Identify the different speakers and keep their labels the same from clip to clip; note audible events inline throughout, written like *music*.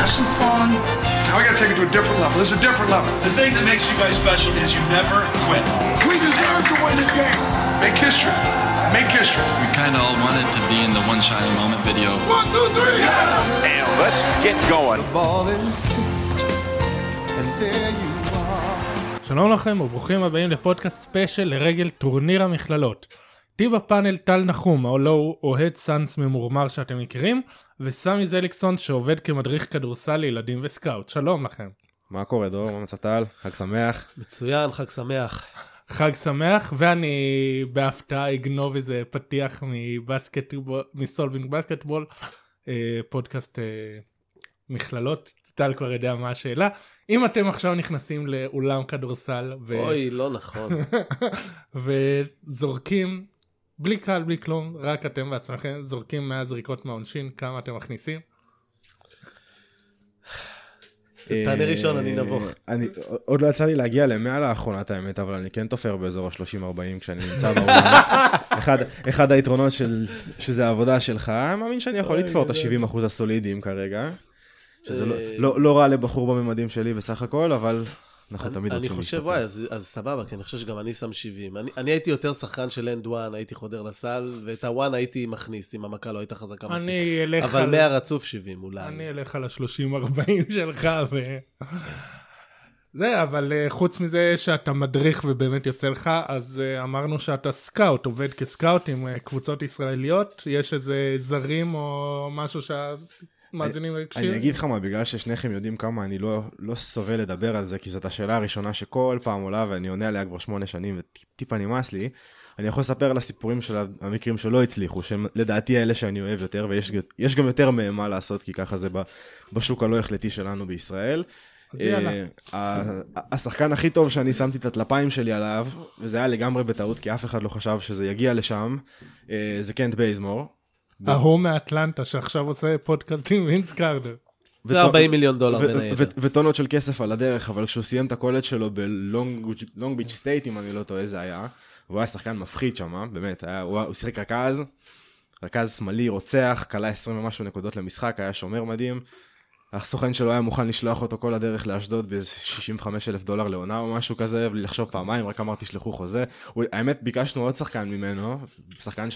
Speaker 1: have some fun. Now we gotta take it to a different level. This is a different level.
Speaker 2: The thing that makes you guys special is you never quit.
Speaker 1: We deserve to win the game. Make history. Make history.
Speaker 3: We kind of all wanted to be in the One Shining Moment video.
Speaker 1: One, two, three.
Speaker 4: And let's get going.
Speaker 5: שלום לכם וברוכים הבאים לפודקאסט ספיישל לרגל טורניר המכללות. איתי בפאנל טל נחום, הלו הוא אוהד סאנס ממורמר שאתם מכירים, וסמי זליקסון שעובד כמדריך כדורסל לילדים וסקאוט. שלום לכם.
Speaker 6: מה קורה דור? מה מצא חג שמח.
Speaker 7: מצוין, חג שמח.
Speaker 5: חג שמח, ואני בהפתעה אגנוב איזה פתיח מבסקטבול, מסולבינג בסקטבול, אה, פודקאסט אה, מכללות, טל כבר יודע מה השאלה. אם אתם עכשיו נכנסים לאולם כדורסל ו...
Speaker 7: אוי, לא נכון. *laughs*
Speaker 5: וזורקים, בלי קהל, בלי כלום, רק אתם בעצמכם, זורקים 100 זריקות מהעונשין, כמה אתם מכניסים?
Speaker 7: תענה ראשון, אני נבוך.
Speaker 6: אה, אני, עוד לא יצא לי להגיע למאה לאחרונת האמת, אבל אני כן תופר באזור ה-30-40 כשאני נמצא באולם. *laughs* אחד, אחד היתרונות של, שזה העבודה שלך, אני מאמין שאני יכול לתפור את ה-70% הסולידיים כרגע. שזה לא,
Speaker 7: אה,
Speaker 6: לא, לא רע לבחור בממדים שלי בסך הכל, אבל אנחנו תמיד
Speaker 7: אני
Speaker 6: רוצים
Speaker 7: חושב, וואי, אז, אז סבבה, כי אני חושב שגם אני שם 70. אני, אני הייתי יותר שחקן של and one, הייתי חודר לסל, ואת ה one הייתי מכניס, אם המכה לא הייתה חזקה מספיק.
Speaker 5: אני אלך
Speaker 7: אבל
Speaker 5: על...
Speaker 7: 100 רצוף 70 אולי.
Speaker 5: אני אלך על ה-30-40 *laughs* שלך ו... *laughs* זה, אבל uh, חוץ מזה שאתה מדריך ובאמת יוצא לך, אז uh, אמרנו שאתה scout, עובד כ scout עם uh, קבוצות ישראליות, יש איזה זרים או משהו שהמאזינים יקשיבו?
Speaker 6: אני אגיד לך מה, בגלל ששניכם יודעים כמה אני לא, לא סובל לדבר על זה, כי זאת השאלה הראשונה שכל פעם עולה ואני עונה עליה כבר שמונה שנים וטיפה נמאס לי, אני יכול לספר על הסיפורים של המקרים שלא הצליחו, שהם לדעתי האלה שאני אוהב יותר, ויש גם יותר מהם מה לעשות, כי ככה זה בשוק הלא החלטי שלנו בישראל.
Speaker 5: אז יאללה.
Speaker 6: אה, השחקן הכי טוב שאני שמתי את הטלפיים שלי עליו, וזה היה לגמרי בטעות, כי אף אחד לא חשב שזה יגיע לשם, אה, זה קנט בייזמור.
Speaker 5: ההוא מאטלנטה שעכשיו עושה פודקאסט עם וינס קארטר.
Speaker 7: זה 40 מיליון דולר בין היתר.
Speaker 6: וטונות של כסף על הדרך, אבל כשהוא סיים את הקולג' שלו בלונג ביץ' סטייט, אם אני לא טועה, זה היה, והוא היה שחקן מפחיד שם, באמת, היה, הוא, הוא שיחק רכז, רכז שמאלי, רוצח, קלע 20 ומשהו נקודות למשחק, היה שומר מדהים. הסוכן שלו היה מוכן לשלוח אותו כל הדרך לאשדוד ב-65 אלף דולר לעונה או משהו כזה, בלי לחשוב פעמיים, רק אמרתי שלחו חוזה. הוא, האמת, ביקשנו עוד שחקן ממנו, שחקן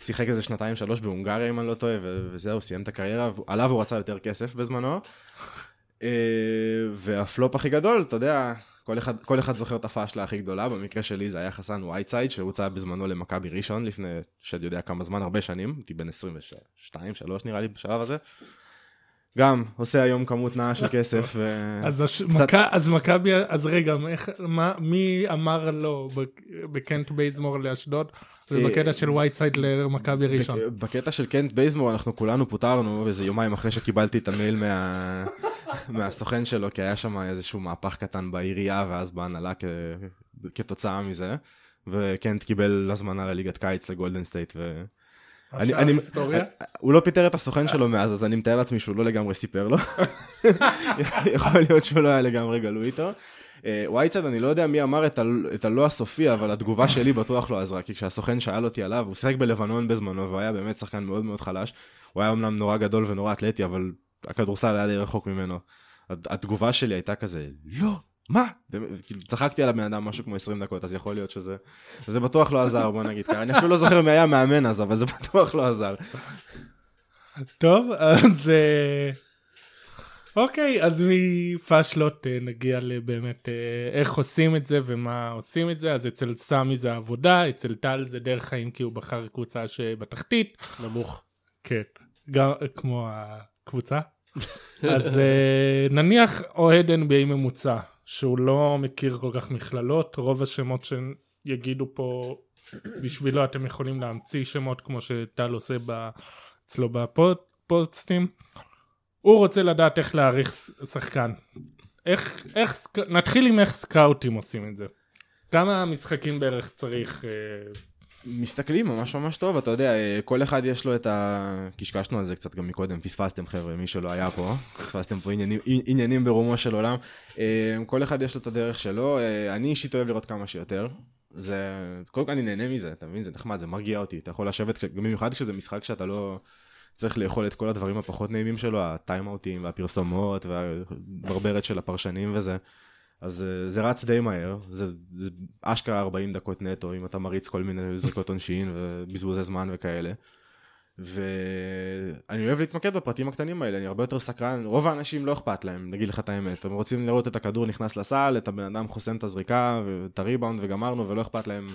Speaker 6: ששיחק איזה שנתיים שלוש בהונגריה אם אני לא טועה, וזהו, סיים את הקריירה, עליו הוא רצה יותר כסף בזמנו. אה, והפלופ הכי גדול, אתה יודע, כל אחד, כל אחד זוכר את הפאשלה הכי גדולה, במקרה שלי זה היה חסן וייטסייד, שהוצע בזמנו למכבי ראשון לפני, שאני יודע כמה זמן, הרבה שנים, הייתי בן 22, 3 נראה לי בשלב הזה. גם עושה היום כמות נאה של כסף. ו...
Speaker 5: אז הש-
Speaker 6: קצת-
Speaker 5: מכ- אז מכבי, אז רגע, איך- מה- מי אמר לא ב- בקנט בייזמור לאשדוד, ובקטע של וייטסייד למכבי ראשון?
Speaker 6: בק- בקטע של קנט בייזמור אנחנו כולנו פוטרנו איזה יומיים אחרי שקיבלתי את המייל מה... *laughs* מהסוכן שלו כי היה שם איזשהו מהפך קטן בעירייה ואז בהנהלה כ... כתוצאה מזה וקנט קיבל הזמנה לליגת קיץ לגולדן סטייט ו... אני, אני,
Speaker 5: היסטוריה?
Speaker 6: הוא לא פיטר את הסוכן שלו מאז אז אני מתאר לעצמי שהוא לא לגמרי סיפר לו. *laughs* יכול להיות שהוא לא היה לגמרי גלוי איתו. אה, וייצד אני לא יודע מי אמר את, ה- את הלא הסופי אבל התגובה שלי בטוח לא עזרה כי כשהסוכן שאל אותי עליו הוא שיחק בלבנון בזמנו והוא היה באמת שחקן מאוד מאוד חלש. הוא היה אמנם נורא גדול ונורא אתלטי אבל הכדורסל היה די רחוק ממנו. הת- התגובה שלי הייתה כזה לא מה? כאילו, צחקתי על הבן אדם משהו כמו 20 דקות אז יכול להיות שזה זה בטוח לא עזר בוא נגיד ככה אני אפילו לא זוכר מי היה מאמן אז אבל זה בטוח לא עזר.
Speaker 5: טוב, אז... אה, אוקיי, אז מפאשלות אה, נגיע לבאמת אה, איך עושים את זה ומה עושים את זה, אז אצל סמי זה עבודה, אצל טל זה דרך חיים כי הוא בחר קבוצה שבתחתית.
Speaker 7: נמוך.
Speaker 5: כן, גם כמו הקבוצה. אז נניח אוהד NBA ממוצע, שהוא לא מכיר כל כך מכללות, רוב השמות שיגידו פה בשבילו אתם יכולים להמציא שמות כמו שטל עושה. אצלו בפוסטים. הוא רוצה לדעת איך להעריך שחקן. איך, איך, נתחיל עם איך סקאוטים עושים את זה. כמה משחקים בערך צריך... אה,
Speaker 6: מסתכלים ממש ממש טוב, אתה יודע, אה, כל אחד יש לו את ה... קשקשנו על זה קצת גם מקודם, פספסתם חבר'ה, מי שלא היה פה, פספסתם פה עניינים, עניינים ברומו של עולם. אה, כל אחד יש לו את הדרך שלו, אה, אני אישית אוהב לראות כמה שיותר. זה, קודם כל אני נהנה מזה, אתה מבין? זה נחמד, זה מרגיע אותי, אתה יכול לשבת, במיוחד כשזה משחק שאתה לא... צריך לאכול את כל הדברים הפחות נעימים שלו, הטיימאוטים והפרסומות והברברת של הפרשנים וזה. אז אה, זה רץ די מהר, זה, זה אשכרה 40 דקות נטו, אם אתה מריץ כל מיני זריקות עונשין ובזבוזי זמן וכאלה. ואני אוהב להתמקד בפרטים הקטנים האלה, אני הרבה יותר סקרן, רוב האנשים לא אכפת להם, נגיד לך את האמת, הם רוצים לראות את הכדור נכנס לסל, את הבן אדם חוסם את הזריקה, ואת הריבאונד וגמרנו, ולא אכפת להם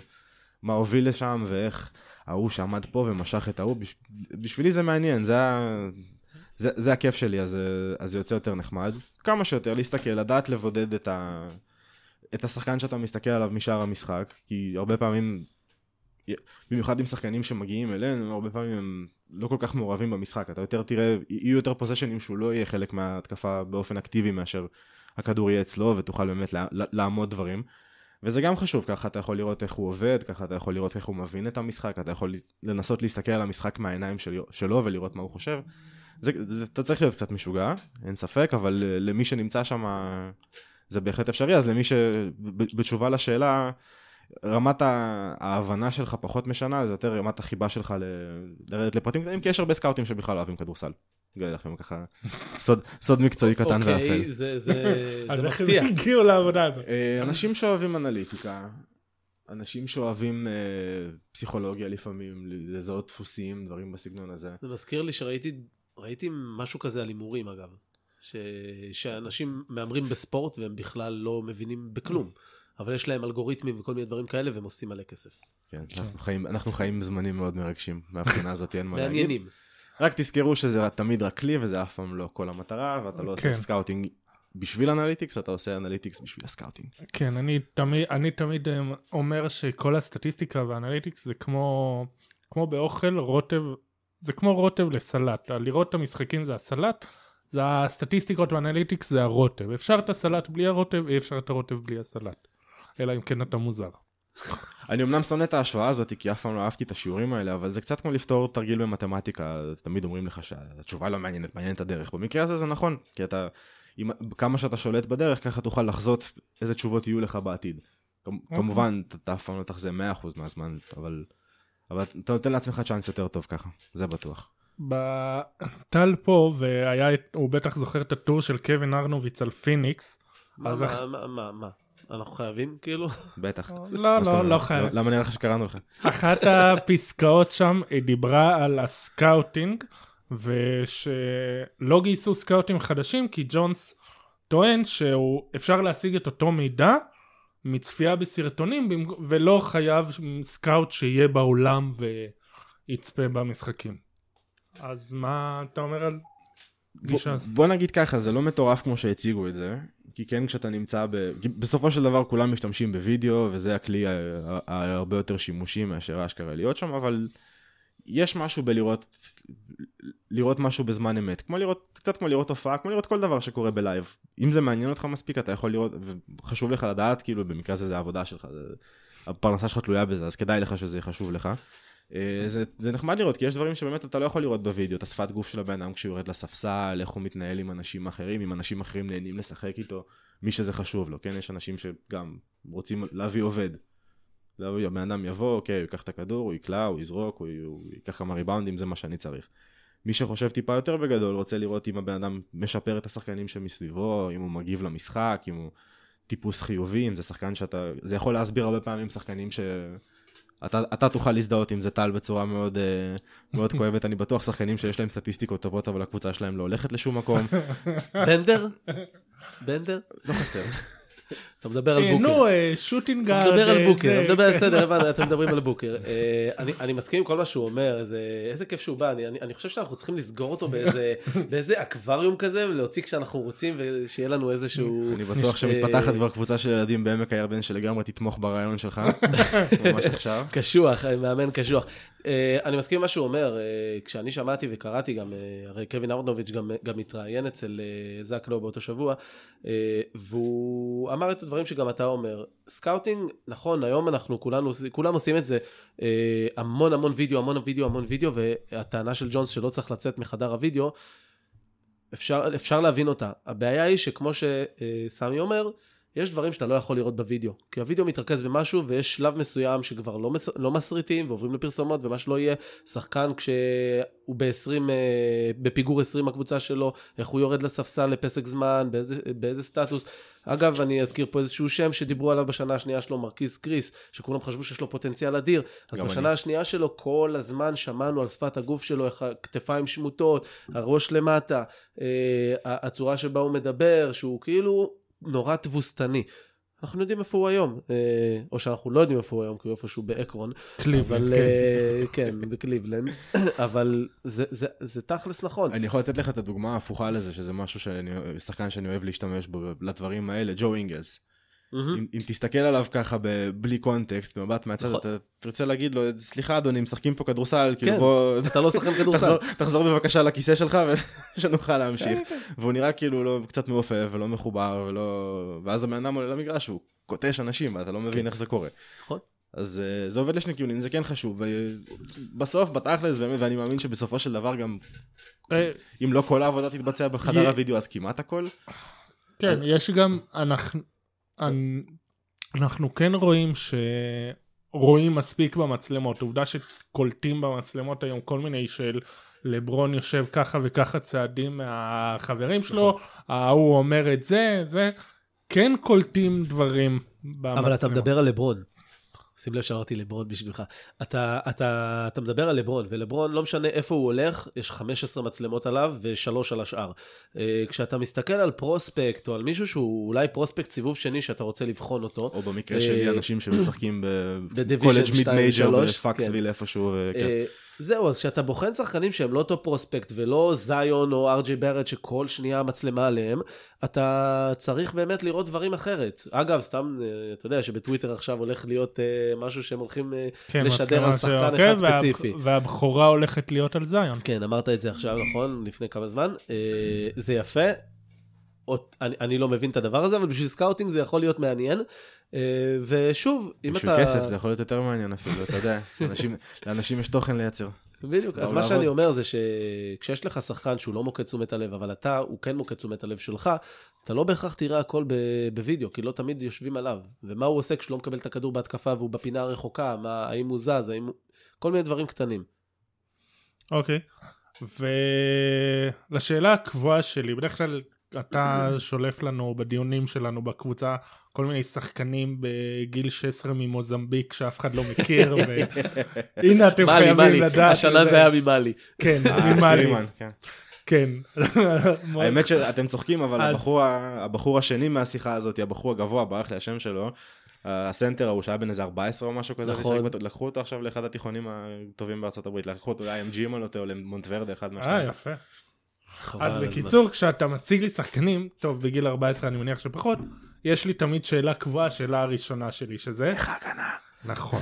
Speaker 6: מה הוביל לשם, ואיך ההוא שעמד פה ומשך את ההוא, בש... בשבילי זה מעניין, זה. זה, זה הכיף שלי, אז, אז זה יוצא יותר נחמד. כמה שיותר להסתכל, לדעת לבודד את, ה... את השחקן שאתה מסתכל עליו משאר המשחק, כי הרבה פעמים במיוחד עם שחקנים שמגיעים אלינו, הרבה פעמים הם לא כל כך מעורבים במשחק, אתה יותר תראה, יהיו יותר פוזיישנים שהוא לא יהיה חלק מההתקפה באופן אקטיבי מאשר הכדור יהיה אצלו ותוכל באמת לעמוד דברים. וזה גם חשוב, ככה אתה יכול לראות איך הוא עובד, ככה אתה יכול לראות איך הוא מבין את המשחק, אתה יכול לנסות להסתכל על המשחק מהעיניים של, שלו ולראות מה הוא חושב. זה, זה, אתה צריך להיות קצת משוגע, אין ספק, אבל למי שנמצא שם זה בהחלט אפשרי, אז למי שבתשובה לשאלה, רמת ההבנה שלך פחות משנה, זה יותר רמת החיבה שלך לרדת לפרטים קטנים, כי יש הרבה סקאוטים שבכלל אוהבים כדורסל. אגלה לכם ככה סוד, סוד מקצועי קטן
Speaker 7: אוקיי,
Speaker 6: ואפל.
Speaker 7: אוקיי, זה, זה, *laughs* זה
Speaker 5: אז איך
Speaker 7: מפתיע.
Speaker 5: הם הגיעו לעבודה הזאת?
Speaker 6: אה, אנשים שאוהבים אנליטיקה, אנשים שאוהבים אה, פסיכולוגיה לפעמים, לזהות דפוסים, דברים בסגנון הזה.
Speaker 7: זה מזכיר לי שראיתי ראיתי משהו כזה על הימורים אגב. ש... שאנשים מהמרים בספורט והם בכלל לא מבינים בכלום. אבל יש להם אלגוריתמים וכל מיני דברים כאלה והם עושים מלא כסף.
Speaker 6: כן, אנחנו חיים, אנחנו חיים בזמנים מאוד מרגשים, מהבחינה הזאת אין מה להגיד.
Speaker 7: מעניינים.
Speaker 6: רק תזכרו שזה תמיד רק כלי וזה אף פעם לא כל המטרה, ואתה לא עושה
Speaker 5: כן.
Speaker 6: scouting בשביל analytics, אתה עושה analytics בשביל ה scouting.
Speaker 5: כן, אני תמיד, אני תמיד אה, אומר שכל הסטטיסטיקה וה analytics זה כמו, כמו באוכל, רוטב, זה כמו רוטב לסלט. לראות את המשחקים זה הסלט, זה הסטטיסטיקות וה analytics זה הרוטב. אפשר את הסלט בלי הרוטב, אי אפשר את הרוטב בלי הסלט. אלא אם כן אתה מוזר. *laughs*
Speaker 6: אני אמנם שונא את ההשוואה הזאת, כי אף פעם לא אהבתי את השיעורים האלה, אבל זה קצת כמו לפתור תרגיל במתמטיקה, תמיד אומרים לך שהתשובה לא מעניינת, מעניינת הדרך. במקרה הזה זה נכון, כי אתה, אם, כמה שאתה שולט בדרך, ככה תוכל לחזות איזה תשובות יהיו לך בעתיד.
Speaker 5: אוקיי.
Speaker 6: כמובן, אתה אף פעם לא תחזה 100% מהזמן, אבל, אבל אתה נותן לעצמך צ'אנס יותר טוב ככה, זה בטוח.
Speaker 5: טל פה, והוא בטח זוכר את הטור של קווין ארנוביץ על פיניקס.
Speaker 7: מה,
Speaker 5: אז
Speaker 7: מה, מה, מה, מה? אנחנו חייבים כאילו?
Speaker 6: בטח.
Speaker 5: לא, לא? לא חייב.
Speaker 6: למה נראה לך שקראנו לך?
Speaker 5: אחת הפסקאות שם היא דיברה על ה scouting, ושלא גייסו scoutים חדשים, כי ג'ונס טוען שאפשר להשיג את אותו מידע מצפייה בסרטונים, ולא חייב scout שיהיה בעולם ויצפה במשחקים. אז מה אתה אומר על גישה הזאת?
Speaker 6: בוא נגיד ככה, זה לא מטורף כמו שהציגו את זה, כי כן כשאתה נמצא ב... בסופו של דבר כולם משתמשים בווידאו, וזה הכלי הרבה יותר שימושי מאשר אשכרה להיות שם, אבל יש משהו בלראות לראות משהו בזמן אמת, כמו לראות, קצת כמו לראות הופעה, כמו לראות כל דבר שקורה בלייב. אם זה מעניין אותך מספיק, אתה יכול לראות, וחשוב לך לדעת, כאילו במקרה הזה זה העבודה שלך, זה, הפרנסה שלך תלויה בזה, אז כדאי לך שזה חשוב לך. אה, זה, זה נחמד לראות, כי יש דברים שבאמת אתה לא יכול לראות בווידאו, את השפת גוף של הבן אדם כשהוא יורד לספסל, איך הוא מתנהל עם אנשים אחרים, אם אנשים אחרים נהנים לשחק איתו, מי שזה חשוב לו, כן? יש אנשים שגם רוצים להביא עובד. הבן אדם יבוא, אוקיי, הוא ייקח את הכדור, הוא יקלע, הוא יזרוק, הוא, הוא ייקח כמה ריבאונדים, זה מה שאני צריך. מי שחושב טיפה יותר בגדול, רוצה לראות אם הבן אדם משפר את השחקנים שמסביבו, אם הוא מגיב למשחק, אם הוא טיפוס חיובי, אם זה שחקן שאתה... זה יכול להסביר הרבה פעמים שחקנים ש... אתה, אתה תוכל להזדהות עם זה טל בצורה מאוד, אה, מאוד כואבת, אני בטוח שחקנים שיש להם סטטיסטיקות טובות אבל הקבוצה שלהם לא הולכת לשום מקום, *laughs*
Speaker 7: בנדר? בנדר?
Speaker 6: לא חסר.
Speaker 7: אתה מדבר על
Speaker 5: אה,
Speaker 7: בוקר.
Speaker 5: נו, אה, שוטינג
Speaker 7: אתה. מדבר על
Speaker 5: אה,
Speaker 7: בוקר, אתה מדבר, בסדר, הבנתי, אתם מדברים על בוקר. אני- מסכים עם כל מה שהוא אומר, איזה- כיף שהוא בא, אני- אני אני חושב שאנחנו צריכים לסגור אותו באיזה- אקווריום כזה, ולהוציא כשאנחנו רוצים, ושיהיה לנו איזשהו...
Speaker 6: אני בטוח שמתפתחת כבר קבוצה של ילדים בעמק הירדן שלגמרי תתמוך ברעיון שלך, *laughs* ממש עכשיו.
Speaker 7: קשוח, מאמן קשוח. אני מסכים עם מה שהוא אומר, כשאני שמעתי וקראתי גם, הרי קווין ארנוביץ' גם, גם התראיין אצל זאק לואו באותו שבוע, והוא אמר את הדברים שגם אתה אומר. scouting, נכון, היום אנחנו כולנו, כולם עושים את זה, אה, המון המון וידאו, המון וידאו, המון וידאו, והטענה של ג'ונס שלא צריך לצאת מחדר הוידאו, אפשר, אפשר להבין אותה. הבעיה היא שכמו שסמי אומר, יש דברים שאתה לא יכול לראות בווידאו, כי הווידאו מתרכז במשהו ויש שלב מסוים שכבר לא, מס... לא מסריטים ועוברים לפרסומות ומה שלא יהיה, שחקן כשהוא ב-20, אה, בפיגור 20 הקבוצה שלו, איך הוא יורד לספסל לפסק זמן, באיזה, באיזה סטטוס. אגב, אני אזכיר פה איזשהו שם שדיברו עליו בשנה השנייה שלו, מרקיז קריס, שכולם חשבו שיש לו פוטנציאל אדיר. אז בשנה
Speaker 6: אני.
Speaker 7: השנייה שלו, כל הזמן שמענו על שפת הגוף שלו, איך הכתפיים שמוטות, הראש למטה, אה, הצורה שבה הוא מדבר, שהוא כאילו נורא תבוסתני. אנחנו יודעים איפה הוא היום, אה, או שאנחנו לא יודעים איפה הוא היום, כי הוא איפשהו באקרון.
Speaker 5: קליבלנד, כן.
Speaker 7: אה, כן, בקליבלנד. *coughs* אבל זה, זה, זה תכלס נכון.
Speaker 6: אני יכול לתת לך את הדוגמה ההפוכה לזה, שזה משהו שאני, שחקן שאני אוהב להשתמש בו לדברים האלה, ג'ו אינגלס.
Speaker 7: מהמם.
Speaker 6: אם, אם תסתכל עליו ככה ב- בלי context, במבט מהצד,
Speaker 7: נכון.
Speaker 6: אתה תרצה להגיד לו, סליחה אדוני, משחקים פה כדורסל, כאילו
Speaker 7: כן,
Speaker 6: בוא...
Speaker 7: אתה לא שחקן *laughs* כדורסל.
Speaker 6: תחזור, תחזור בבקשה לכיסא שלך ושנוכל *laughs* להמשיך.
Speaker 7: כן,
Speaker 6: והוא נראה כאילו לא, קצת מעופף ולא מחובר ולא... ואז הבן אדם עולה למגרש והוא קוטש אנשים ואתה לא מבין איך זה קורה.
Speaker 7: נכון.
Speaker 6: אז אה, זה עובד לשני כיוונים, זה כן חשוב. ובסוף, בתכלס, באמת, ואני מאמין שבסופו של דבר גם,
Speaker 5: אה,
Speaker 6: אם לא כל העבודה תתבצע בחדר הוידאו, אז כמעט הכל.
Speaker 5: כן, יש גם, אנחנו, אנ- אנחנו כן רואים שרואים מספיק במצלמות. עובדה שקולטים במצלמות היום כל מיני של לברון יושב ככה וככה צעדים מהחברים שלו, ההוא אומר את זה, זה, כן קולטים דברים במצלמות.
Speaker 7: אבל אתה מדבר על לברון. שים לב שאמרתי לברון בשבילך. אתה, אתה, אתה מדבר על לברון, ולברון, לא משנה איפה הוא הולך, יש 15 מצלמות עליו ושלוש על השאר. אה, כשאתה מסתכל על prospect, או על מישהו שהוא אולי prospect סיבוב שני שאתה רוצה לבחון אותו,
Speaker 6: או במקרה
Speaker 7: אה,
Speaker 6: שלי, אנשים שמשחקים בקולג' *coughs*
Speaker 7: mid-major
Speaker 6: בפקסוויל איפשהו.
Speaker 7: זהו, אז כשאתה בוחן שחקנים שהם לא אותו prospect ולא זיון או אר ג'יי בארט שכל שנייה המצלמה עליהם, אתה צריך באמת לראות דברים אחרת. אגב, סתם, אה, אתה יודע שבטוויטר עכשיו הולך להיות אה, משהו שהם הולכים אה,
Speaker 5: כן,
Speaker 7: לשדר על
Speaker 5: מצלמה
Speaker 7: שחקן
Speaker 5: שעוקב,
Speaker 7: אחד
Speaker 5: וה-
Speaker 7: ספציפי.
Speaker 5: והבכורה הולכת להיות על זיון.
Speaker 7: כן, אמרת את זה עכשיו, נכון? לפני כמה זמן. זה יפה. אני, אני לא מבין את הדבר הזה, אבל בשביל scouting זה יכול להיות מעניין. אה, ושוב, אם
Speaker 6: בשביל
Speaker 7: אתה...
Speaker 6: כסף זה יכול להיות יותר מעניין אפילו, אתה יודע. *laughs* לאנשים- לאנשים יש תוכן לייצר.
Speaker 7: בדיוק, אז מה שאני. אומר זה שכשיש לך שחקן שהוא לא מוקד תשומת הלב, אבל אתה, הוא כן מוקד תשומת הלב שלך, אתה לא בהכרח תראה הכל ב- בווידאו, כי לא תמיד יושבים עליו. ומה הוא עושה כשהוא לא מקבל את הכדור בהתקפה והוא בפינה הרחוקה, מה, האם הוא זז, האם הוא... כל מיני דברים קטנים.
Speaker 5: אוקיי. ולשאלה הקבועה שלי, בדרך כלל אתה שולף לנו בדיונים שלנו בקבוצה כל מיני שחקנים בגיל 16 ממוזמביק שאף אחד לא מכיר, והנה *laughs* אתם חייבים לדעת.
Speaker 7: השנה זה היה ממאלי.
Speaker 5: כן,
Speaker 6: אה,
Speaker 5: ממאלי,
Speaker 6: כן.
Speaker 5: כן. *laughs*
Speaker 6: האמת שאתם צוחקים, אבל הבחור השני מהשיחה הזאת, הבחור הגבוה, ברח לי השם שלו, הסנטר ההוא שהיה בן איזה 14 או משהו כזה,
Speaker 7: נכון.
Speaker 6: בת- לקחו אותו עכשיו לאחד התיכונים הטובים בארצות הברית, לקחו אותו ל-IMG אם אני לא טועה, או למונטוורדה, אחד
Speaker 5: אה,
Speaker 6: מהשניים.
Speaker 5: יפה. אז בקיצור, כשאתה מציג לי שחקנים, טוב, בגיל 14 אני מניח שפחות, יש לי תמיד שאלה קבועה, השאלה הראשונה שלי, שזה... איך ההגנה? נכון.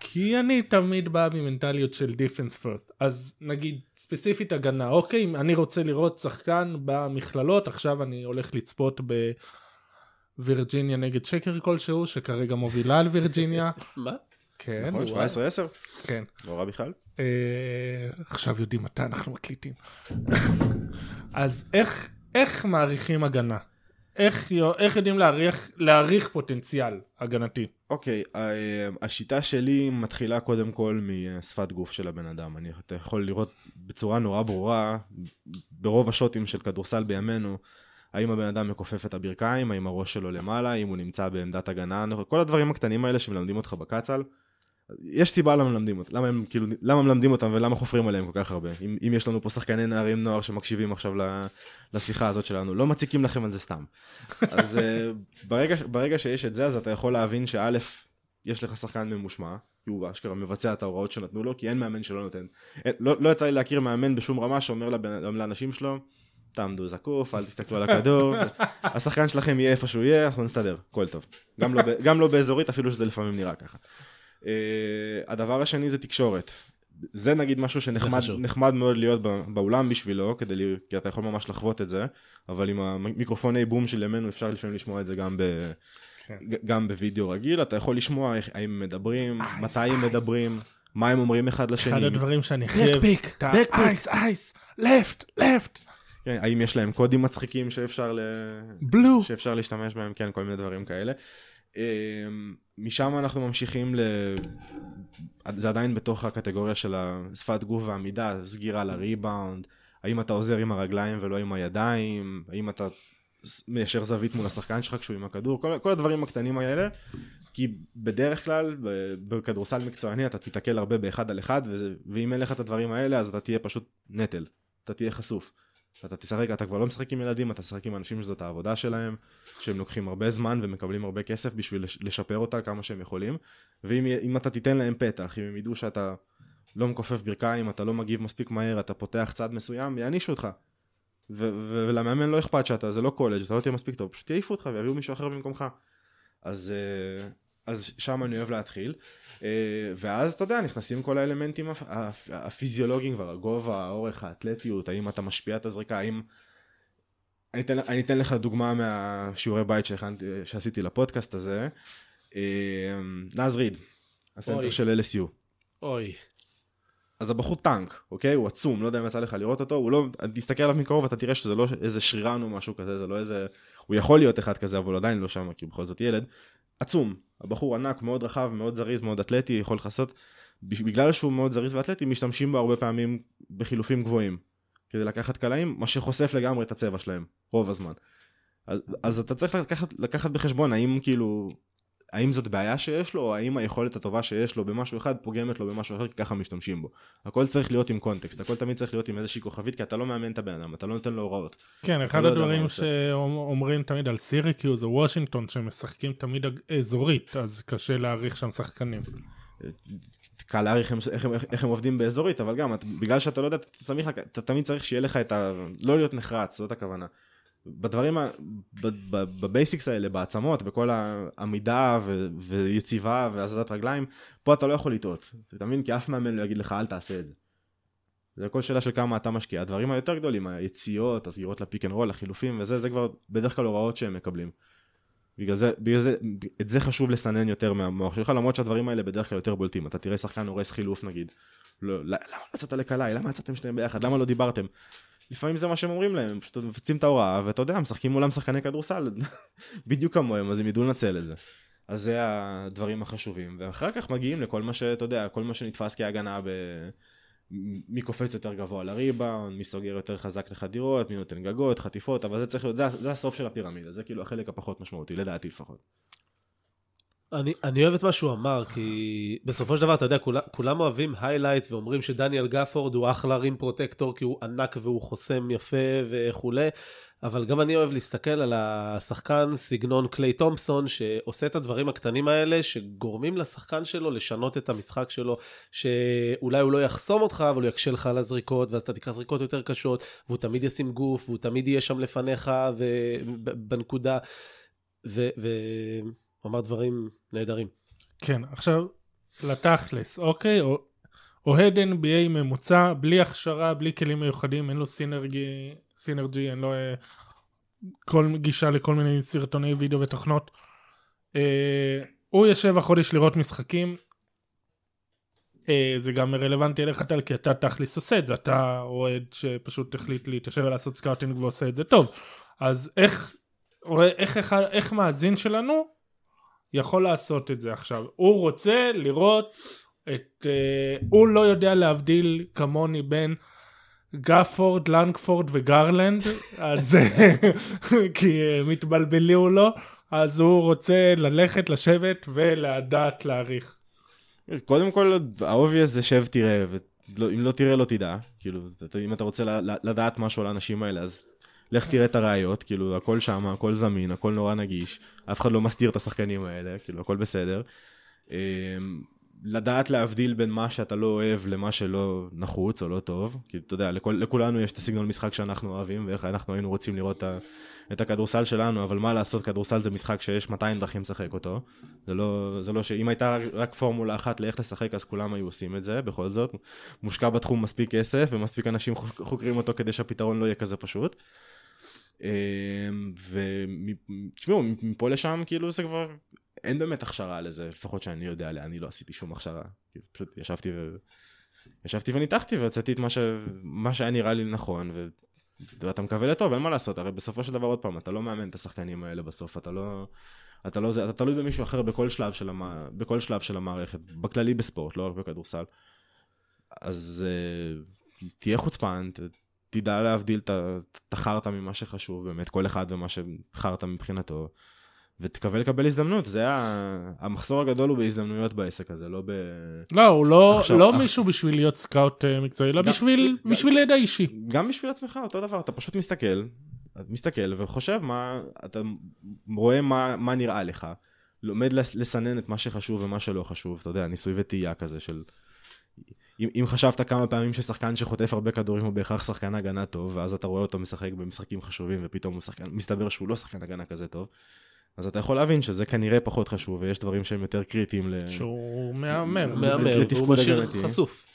Speaker 5: כי אני תמיד בא ממנטליות של דיפנס פרסט. אז נגיד, ספציפית הגנה, אוקיי, אם אני רוצה לראות שחקן במכללות, עכשיו אני הולך לצפות בווירג'יניה נגד שקר כלשהו, שכרגע מובילה על וירג'יניה. *laughs*
Speaker 7: מה?
Speaker 5: כן,
Speaker 6: נכון, 17-10,
Speaker 5: כן.
Speaker 6: לא רע בכלל.
Speaker 5: אה, עכשיו יודעים מתי אנחנו מקליטים. אז איך, איך מעריכים הגנה? איך, איך יודעים להעריך, להעריך פוטנציאל הגנתי?
Speaker 6: אוקיי, ה- השיטה שלי מתחילה קודם כל משפת גוף של הבן אדם. אני, אתה יכול לראות בצורה נורא ברורה, ברוב השוטים של כדורסל בימינו, האם הבן אדם מכופף את הברכיים, האם הראש שלו למעלה, האם הוא נמצא בעמדת הגנה, כל הדברים הקטנים האלה שמלמדים אותך בקצ"ל. יש סיבה למה מלמדים אותם, למה הם כאילו, למה מלמדים אותם ולמה חופרים עליהם כל כך הרבה. אם, אם יש לנו פה שחקני נערים נוער שמקשיבים עכשיו לשיחה הזאת שלנו, לא מציקים לכם על זה סתם. אז אה, *laughs* ברגע, ברגע שיש את זה, אז אתה יכול להבין שא', יש לך שחקן ממושמע, כי הוא אשכרה מבצע את ההוראות שנתנו לו, כי אין מאמן שלא נותן. אין, לא, לא יצא לי להכיר מאמן בשום רמה שאומר לבן, לאנשים שלו, תעמדו זקוף, אל תסתכלו על הכדור, *laughs* השחקן שלכם יהיה איפה שהוא יהיה, אנחנו נסתדר, הכל טוב. גם לא, גם לא באזורית, אפילו שזה לפעמים נראה ככה. Uh, הדבר השני זה תקשורת. זה נגיד משהו שנחמד מאוד להיות בא- באולם בשבילו, כדי, כי אתה יכול ממש לחוות את זה, אבל עם המיקרופוני בום של ימינו אפשר לפעמים לשמוע את זה גם, ב,
Speaker 5: כן.
Speaker 6: גם בווידאו רגיל, אתה יכול לשמוע איך, האם הם מדברים, מתי הם מדברים, מה הם אומרים אחד לשני.
Speaker 5: אחד הדברים שאני את ה-
Speaker 7: backpick.
Speaker 5: אייס, אייס, לפט, לפט.
Speaker 6: כן, האם יש להם קודים מצחיקים שאפשר, ל... שאפשר להשתמש בהם, כן, כל מיני דברים כאלה. משם אנחנו ממשיכים ל... זה עדיין בתוך הקטגוריה של השפת גוף ועמידה, סגירה לריבאונד, האם אתה עוזר עם הרגליים ולא עם הידיים, האם אתה מיישר זווית מול השחקן שלך כשהוא עם הכדור, כל, כל הדברים הקטנים האלה, כי בדרך כלל בכדורסל מקצועני אתה תיתקל הרבה באחד על אחד, וזה, ואם אין לך את הדברים האלה אז אתה תהיה פשוט נטל, אתה תהיה חשוף. אתה תשחק, אתה כבר לא משחק עם ילדים, אתה תשחק עם אנשים שזאת העבודה שלהם, שהם לוקחים הרבה זמן ומקבלים הרבה כסף בשביל לש- לשפר אותה כמה שהם יכולים, ואם אם אתה תיתן להם פתח, אם הם ידעו שאתה לא מכופף ברכיים, אתה לא מגיב מספיק מהר, אתה פותח צד מסוים, יענישו אותך. ולמאמן לא אכפת שאתה, זה לא קולג', אתה לא תהיה מספיק טוב, פשוט יעיפו אותך ויביאו מישהו אחר במקומך. אז, אה, אז שם אני אוהב להתחיל. אה, ואז אתה יודע, נכנסים כל האלמנטים הפ- הפ- הפיזיולוגיים כבר, הגובה, האורך, האתלטיות, האם אתה משפיע את הזריקה, האם... אני אתן, אני אתן לך דוגמה מהשיעורי בית שהכנתי, שעשיתי לפודקאסט הזה. אה, נאז ריד, הסנטר
Speaker 7: אוי.
Speaker 6: של LSU.
Speaker 7: אוי.
Speaker 6: אז הבחור טנק, אוקיי? הוא עצום, לא יודע אם יצא לך לראות אותו, הוא לא... תסתכל עליו מקרוב ואתה תראה שזה לא איזה שרירן או משהו כזה, זה לא איזה... הוא יכול להיות אחד כזה, אבל עדיין לא שם, כי בכל זאת ילד. עצום. הבחור ענק, מאוד רחב, מאוד זריז, מאוד אתלטי, יכול לכסות. בגלל שהוא מאוד זריז ואתלטי, משתמשים בו הרבה פעמים בחילופים גבוהים. כדי לקחת קלעים, מה שחושף לגמרי את הצבע שלהם, רוב הזמן. אז, אז אתה צריך לקחת, לקחת בחשבון האם כאילו, האם זאת בעיה שיש לו, או האם היכולת הטובה שיש לו במשהו אחד פוגמת לו במשהו אחר, כי ככה משתמשים בו. הכל צריך להיות עם context, הכל תמיד צריך להיות עם איזושהי כוכבית, כי אתה לא מאמן את הבן אדם, אתה לא נותן לו הוראות.
Speaker 5: כן, אחד
Speaker 6: לא
Speaker 5: הדברים. שאומרים תמיד על סיריקיוז או וושינגטון, שהם משחקים תמיד אזורית, אז קשה להעריך שם שחקנים.
Speaker 6: קל להעריך הם- איך, הם- איך הם עובדים באזורית, אבל גם, את- בגלל שאתה לא יודע, אתה, צריך, אתה תמיד צריך שיהיה לך את ה... לא להיות נחרץ, זאת הכוונה. בדברים, ב basics האלה, בעצמות, בכל העמידה ו- ויציבה והזזת רגליים, פה אתה לא יכול לטעות. אתה מבין? כי אף מאמן לא יגיד לך, אל תעשה את זה. זה הכל שאלה של כמה אתה משקיע. הדברים היותר גדולים, היציאות, הסגירות לפיק אנד רול, החילופים וזה, זה כבר בדרך כלל הוראות שהם מקבלים. בגלל זה, בגלל זה, את זה חשוב לסנן יותר מהמוח שלך, למרות שהדברים האלה בדרך כלל יותר בולטים. אתה תראה שחקן הורס חילוף נגיד. לא, למה לא יצאת לקלעי? למה יצאתם שניהם ביחד? למה לא דיברתם? לפעמים זה מה שהם אומרים להם, הם פשוט מפצים את ההוראה, ואתה יודע, משחקים מולם שחקני כדורסל, *laughs* בדיוק כמוהם, אז הם ידעו לנצל את זה. אז זה הדברים החשובים, ואחר כך מגיעים לכל מה שאתה יודע, כל מה שנתפס כהגנה ב... מי קופץ יותר גבוה לריבאונד, מי סוגר יותר חזק לחדירות, מי נותן גגות, חטיפות, אבל זה צריך להיות, זה, זה הסוף של הפירמידה, זה כאילו החלק הפחות משמעותי, לדעתי לפחות.
Speaker 7: אני, אני אוהב את מה שהוא אמר, כי בסופו של דבר, אתה יודע, כולם, כולם אוהבים highlight ואומרים שדניאל גפורד הוא אחלה rim protector, כי הוא ענק והוא חוסם יפה וכולי, אבל גם אני אוהב להסתכל על השחקן סגנון קליי תומפסון, שעושה את הדברים הקטנים האלה, שגורמים לשחקן שלו לשנות את המשחק שלו, שאולי הוא לא יחסום אותך, אבל הוא יקשה לך על הזריקות, ואז אתה תקרא זריקות יותר קשות, והוא תמיד ישים גוף, והוא תמיד יהיה שם לפניך, ובנקודה, ו... ו... הוא אמר דברים נהדרים.
Speaker 5: כן, עכשיו לתכלס, אוקיי? אוהד NBA ממוצע, בלי הכשרה, בלי כלים מיוחדים, אין לו Synergy, Synergy, אין לו אה, כל גישה לכל מיני סרטוני וידאו ותוכנות. אה, הוא יושב החודש לראות משחקים. אה, זה גם רלוונטי אליך טל, כי אתה תכלס עושה את זה, אתה אוהד שפשוט החליט להתיישב ולעשות scouting ועושה את זה טוב. אז איך, איך, איך, איך מאזין שלנו יכול לעשות את זה עכשיו. הוא רוצה לראות את... אה, הוא לא יודע להבדיל כמוני בין גפורד, לנגפורד וגרלנד, אז *laughs* כי אה, מתבלבלו לו, אז הוא רוצה ללכת, לשבת ולדעת להעריך.
Speaker 6: קודם כל, ה obvious זה שב תראה, ואם לא תראה לא תדע, כאילו, אם אתה רוצה לדעת משהו על האנשים האלה, אז לך תראה את הראיות, כאילו, הכל שם, הכל זמין, הכל נורא נגיש, אף אחד לא מסתיר את השחקנים האלה, כאילו, הכל בסדר. אמ, לדעת להבדיל בין מה שאתה לא אוהב למה שלא נחוץ או לא טוב, כי אתה יודע, לכל, לכולנו יש את הסגנון משחק שאנחנו אוהבים, ואיך אנחנו היינו רוצים לראות את, הכדורסל שלנו, אבל מה לעשות, כדורסל זה משחק שיש 200 דרכים לשחק אותו. זה לא, זה לא שאם הייתה רק, פורמולה אחת לאיך לשחק, אז כולם היו עושים את זה, בכל זאת. מושקע בתחום מספיק כסף, ומספיק אנשים חוק- חוקרים אותו כדי שהפתרון לא יהיה כזה פשוט. ותשמעו, מפה לשם, כאילו זה כבר, אין באמת הכשרה לזה, לפחות שאני יודע עליה, אני לא עשיתי שום הכשרה. כאילו, פשוט ישבתי ו... ישבתי וניתחתי והוצאתי את מה, ש... מה שהיה נראה לי נכון, ואתה מקווה לטוב, אין מה לעשות, הרי בסופו של דבר עוד פעם, אתה לא מאמן את השחקנים האלה בסוף, אתה לא... אתה לא זה, אתה תלוי במישהו אחר בכל שלב של, המ... בכל שלב של המערכת, בכללי בספורט, לא רק בכדורסל. אז uh, תהיה חוצפן, ת, תדע להבדיל את החרטא ממה שחשוב, באמת, כל אחד ומה שחרטא מבחינתו, ותקווה לקבל הזדמנות, זה היה, המחסור הגדול הוא בהזדמנויות בעסק הזה, לא ב...
Speaker 5: לא, הוא לא,
Speaker 6: עכשיו-
Speaker 5: לא
Speaker 6: אח-
Speaker 5: מישהו בשביל להיות סקאוט אה, מקצועי, אלא בשביל,
Speaker 6: גם-
Speaker 5: בשביל ידע אישי.
Speaker 6: גם בשביל עצמך, אותו דבר, אתה פשוט מסתכל, מסתכל וחושב מה, אתה רואה מה, מה נראה לך, לומד לס- לסנן את מה שחשוב ומה שלא חשוב, אתה יודע, ניסוי וטעייה כזה של... אם, אם חשבת כמה פעמים ששחקן שחוטף הרבה כדורים הוא בהכרח שחקן הגנה טוב, ואז אתה רואה אותו משחק במשחקים חשובים ופתאום הוא שחקן, מסתבר שהוא לא שחקן הגנה כזה טוב, אז אתה יכול להבין שזה כנראה פחות חשוב ויש דברים שהם יותר קריטיים ל...
Speaker 5: שהוא מהמר.
Speaker 7: מהמר, והוא משאיר. חשוף.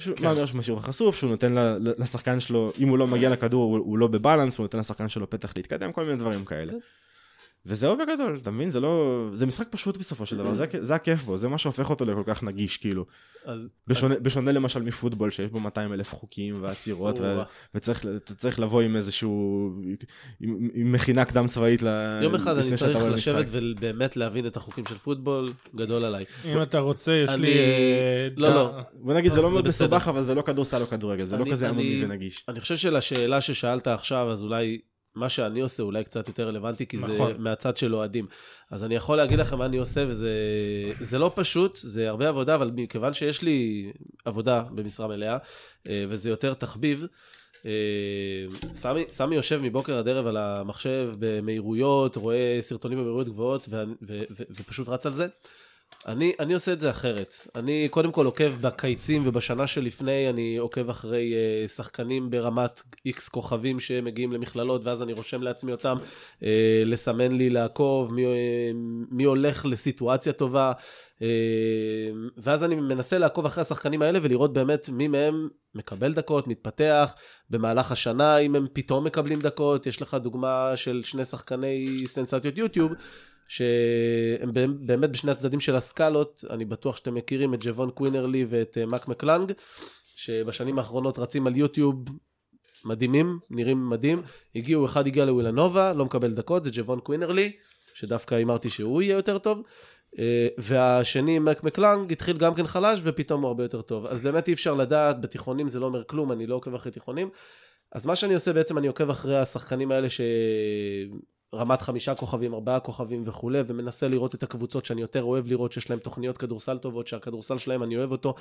Speaker 6: שהוא מהמר שמשאיר חשוף, שהוא נותן לשחקן שלו, אם הוא לא מגיע לכדור, הוא, הוא לא בבלנס, הוא נותן לשחקן שלו פתח להתקדם, כל מיני דברים כאלה. וזהו בגדול, אתה מבין? זה לא... זה משחק פשוט בסופו של דבר, זה, זה הכיף בו, זה מה שהופך אותו לכל כך נגיש, כאילו.
Speaker 7: אז
Speaker 6: בשונה, בשונה למשל מפוטבול, שיש בו 200 אלף חוקים ועצירות, ו-. וצריך צריך לבוא עם איזשהו... עם, עם מכינה קדם צבאית ל...
Speaker 7: יום אחד
Speaker 6: לפני
Speaker 7: אני צריך לשבת
Speaker 6: משחק.
Speaker 7: ובאמת להבין את החוקים של פוטבול, גדול עליי.
Speaker 5: אם אתה רוצה, יש
Speaker 7: אני-
Speaker 5: לי... אה,
Speaker 7: לא, לא.
Speaker 6: בוא נגיד, זה לא מאוד. מסובך, אבל זה לא כדורסל או כדורגל, זה לא כזה עממי ונגיש.
Speaker 7: אני חושב שלשאלה ששאלת עכשיו, אז אולי מה שאני עושה אולי קצת יותר רלוונטי, כי זה
Speaker 5: נכון.
Speaker 7: מהצד של אוהדים. אז אני יכול להגיד לכם מה אני עושה, וזה זה לא פשוט, זה הרבה עבודה, אבל מכיוון שיש לי עבודה במשרה מלאה, אה, וזה יותר תחביב, אה, סמי, סמי יושב מבוקר עד ערב על המחשב במהירויות, רואה סרטונים במהירויות גבוהות, ו, ו, ו, ופשוט רץ על זה. אני, אני עושה את זה אחרת. אני קודם כל עוקב בקיצים, ובשנה שלפני אני עוקב אחרי uh, שחקנים ברמת איקס כוכבים שמגיעים למכללות, ואז אני רושם לעצמי אותם, uh, לסמן לי, לעקוב, מי, uh, מי הולך לסיטואציה טובה, uh, ואז אני מנסה לעקוב אחרי השחקנים האלה ולראות באמת מי מהם מקבל דקות, מתפתח, במהלך השנה, אם הם פתאום מקבלים דקות. יש לך דוגמה של שני שחקני סנסציות יוטיוב. שהם באמת בשני הצדדים של הסקלות, אני בטוח שאתם מכירים את ג'וון קווינרלי ואת אה, מאק מקלנג, שבשנים האחרונות רצים על יוטיוב מדהימים, נראים מדהים. הגיעו, אחד הגיע לווילנובה, לא מקבל דקות, זה ג'וון קווינרלי, שדווקא הימרתי שהוא יהיה יותר טוב. אה, והשני, מאק מקלנג, התחיל גם כן חלש, ופתאום הוא הרבה יותר טוב. אז באמת אי אפשר לדעת, בתיכונים זה לא אומר כלום, אני לא עוקב אחרי תיכונים. אז מה שאני עושה בעצם, אני עוקב אחרי השחקנים האלה ש... רמת חמישה כוכבים, ארבעה כוכבים וכולי, ומנסה לראות את הקבוצות שאני יותר אוהב לראות, שיש להם תוכניות כדורסל טובות, שהכדורסל שלהם, אני אוהב אותו.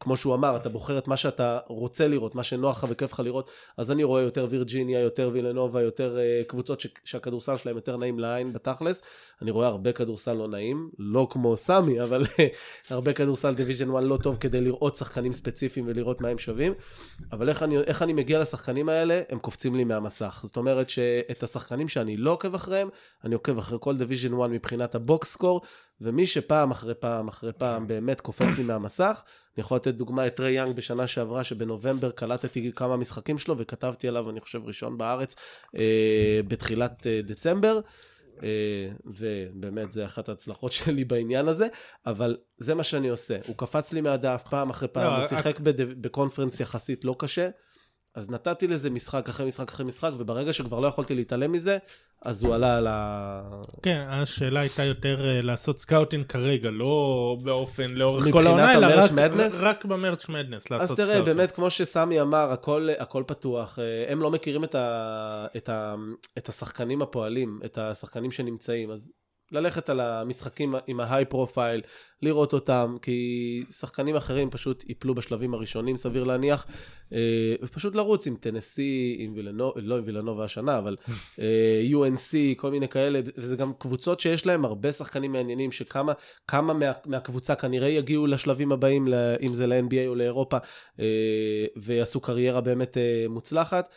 Speaker 7: אה, כמו שהוא אמר, אתה בוחר את מה שאתה רוצה לראות, מה שנוח לך וכיף לך לראות, אז אני רואה יותר וירג'יניה, יותר וילנובה, יותר אה, קבוצות ש- שהכדורסל שלהם יותר נעים לעין בתכלס. אני רואה הרבה כדורסל לא נעים, לא כמו סמי, אבל הרבה כדורסל Division 1 לא טוב כדי לראות שחקנים ספציפיים ולראות מה הם שווים. אבל איך אני, איך אני מגיע לשחקנים האלה? הם קופצים לי מהמסך. זאת אומרת שאת השחקנים שאני לא עוקב אחריהם, אני עוקב אחרי כל Division 1 מבחינת ה box score, ומי שפעם אחרי פעם אחרי פעם באמת קופץ לי מהמסך, אני יכול לתת דוגמה את ריי יאנג בשנה שעברה, שבנובמבר קלטתי כמה משחקים שלו וכתבתי עליו, אני חושב, ראשון בארץ, אה, בתחילת אה, דצמבר. אה, ובאמת זה אחת ההצלחות *laughs* שלי בעניין הזה, אבל זה מה שאני עושה. הוא קפץ לי מהדף פעם אחרי פעם,
Speaker 5: לא,
Speaker 7: הוא שיחק בד- בקונפרנס יחסית לא קשה, אז נתתי לזה משחק אחרי משחק אחרי משחק, וברגע שכבר לא יכולתי להתעלם מזה, אז הוא עלה על ה...
Speaker 5: כן, השאלה הייתה יותר אה, לעשות scouting כרגע, לא באופן לאורך כל העונה, אלא רק-
Speaker 7: Madness?
Speaker 5: רק ב March Madness
Speaker 7: אז
Speaker 5: לעשות
Speaker 7: תראה,
Speaker 5: scouting.
Speaker 7: באמת, כמו שסמי אמר, הכל, הכל פתוח. אה, הם לא מכירים את, ה, את, ה, את השחקנים הפועלים, את השחקנים שנמצאים. אז ללכת על המשחקים עם ה high profile, לראות אותם, כי שחקנים אחרים פשוט ייפלו בשלבים הראשונים, סביר להניח, אה, ופשוט לרוץ עם טנסי, עם וילנובה, לא עם וילנובה השנה, אבל אה, UNC, כל מיני כאלה, וזה גם קבוצות שיש להם הרבה שחקנים מעניינים, שכמה כמה מה, מהקבוצה כנראה יגיעו לשלבים הבאים, אם זה ל-NBA או לאירופה, אה, ויעשו קריירה באמת מוצלחת.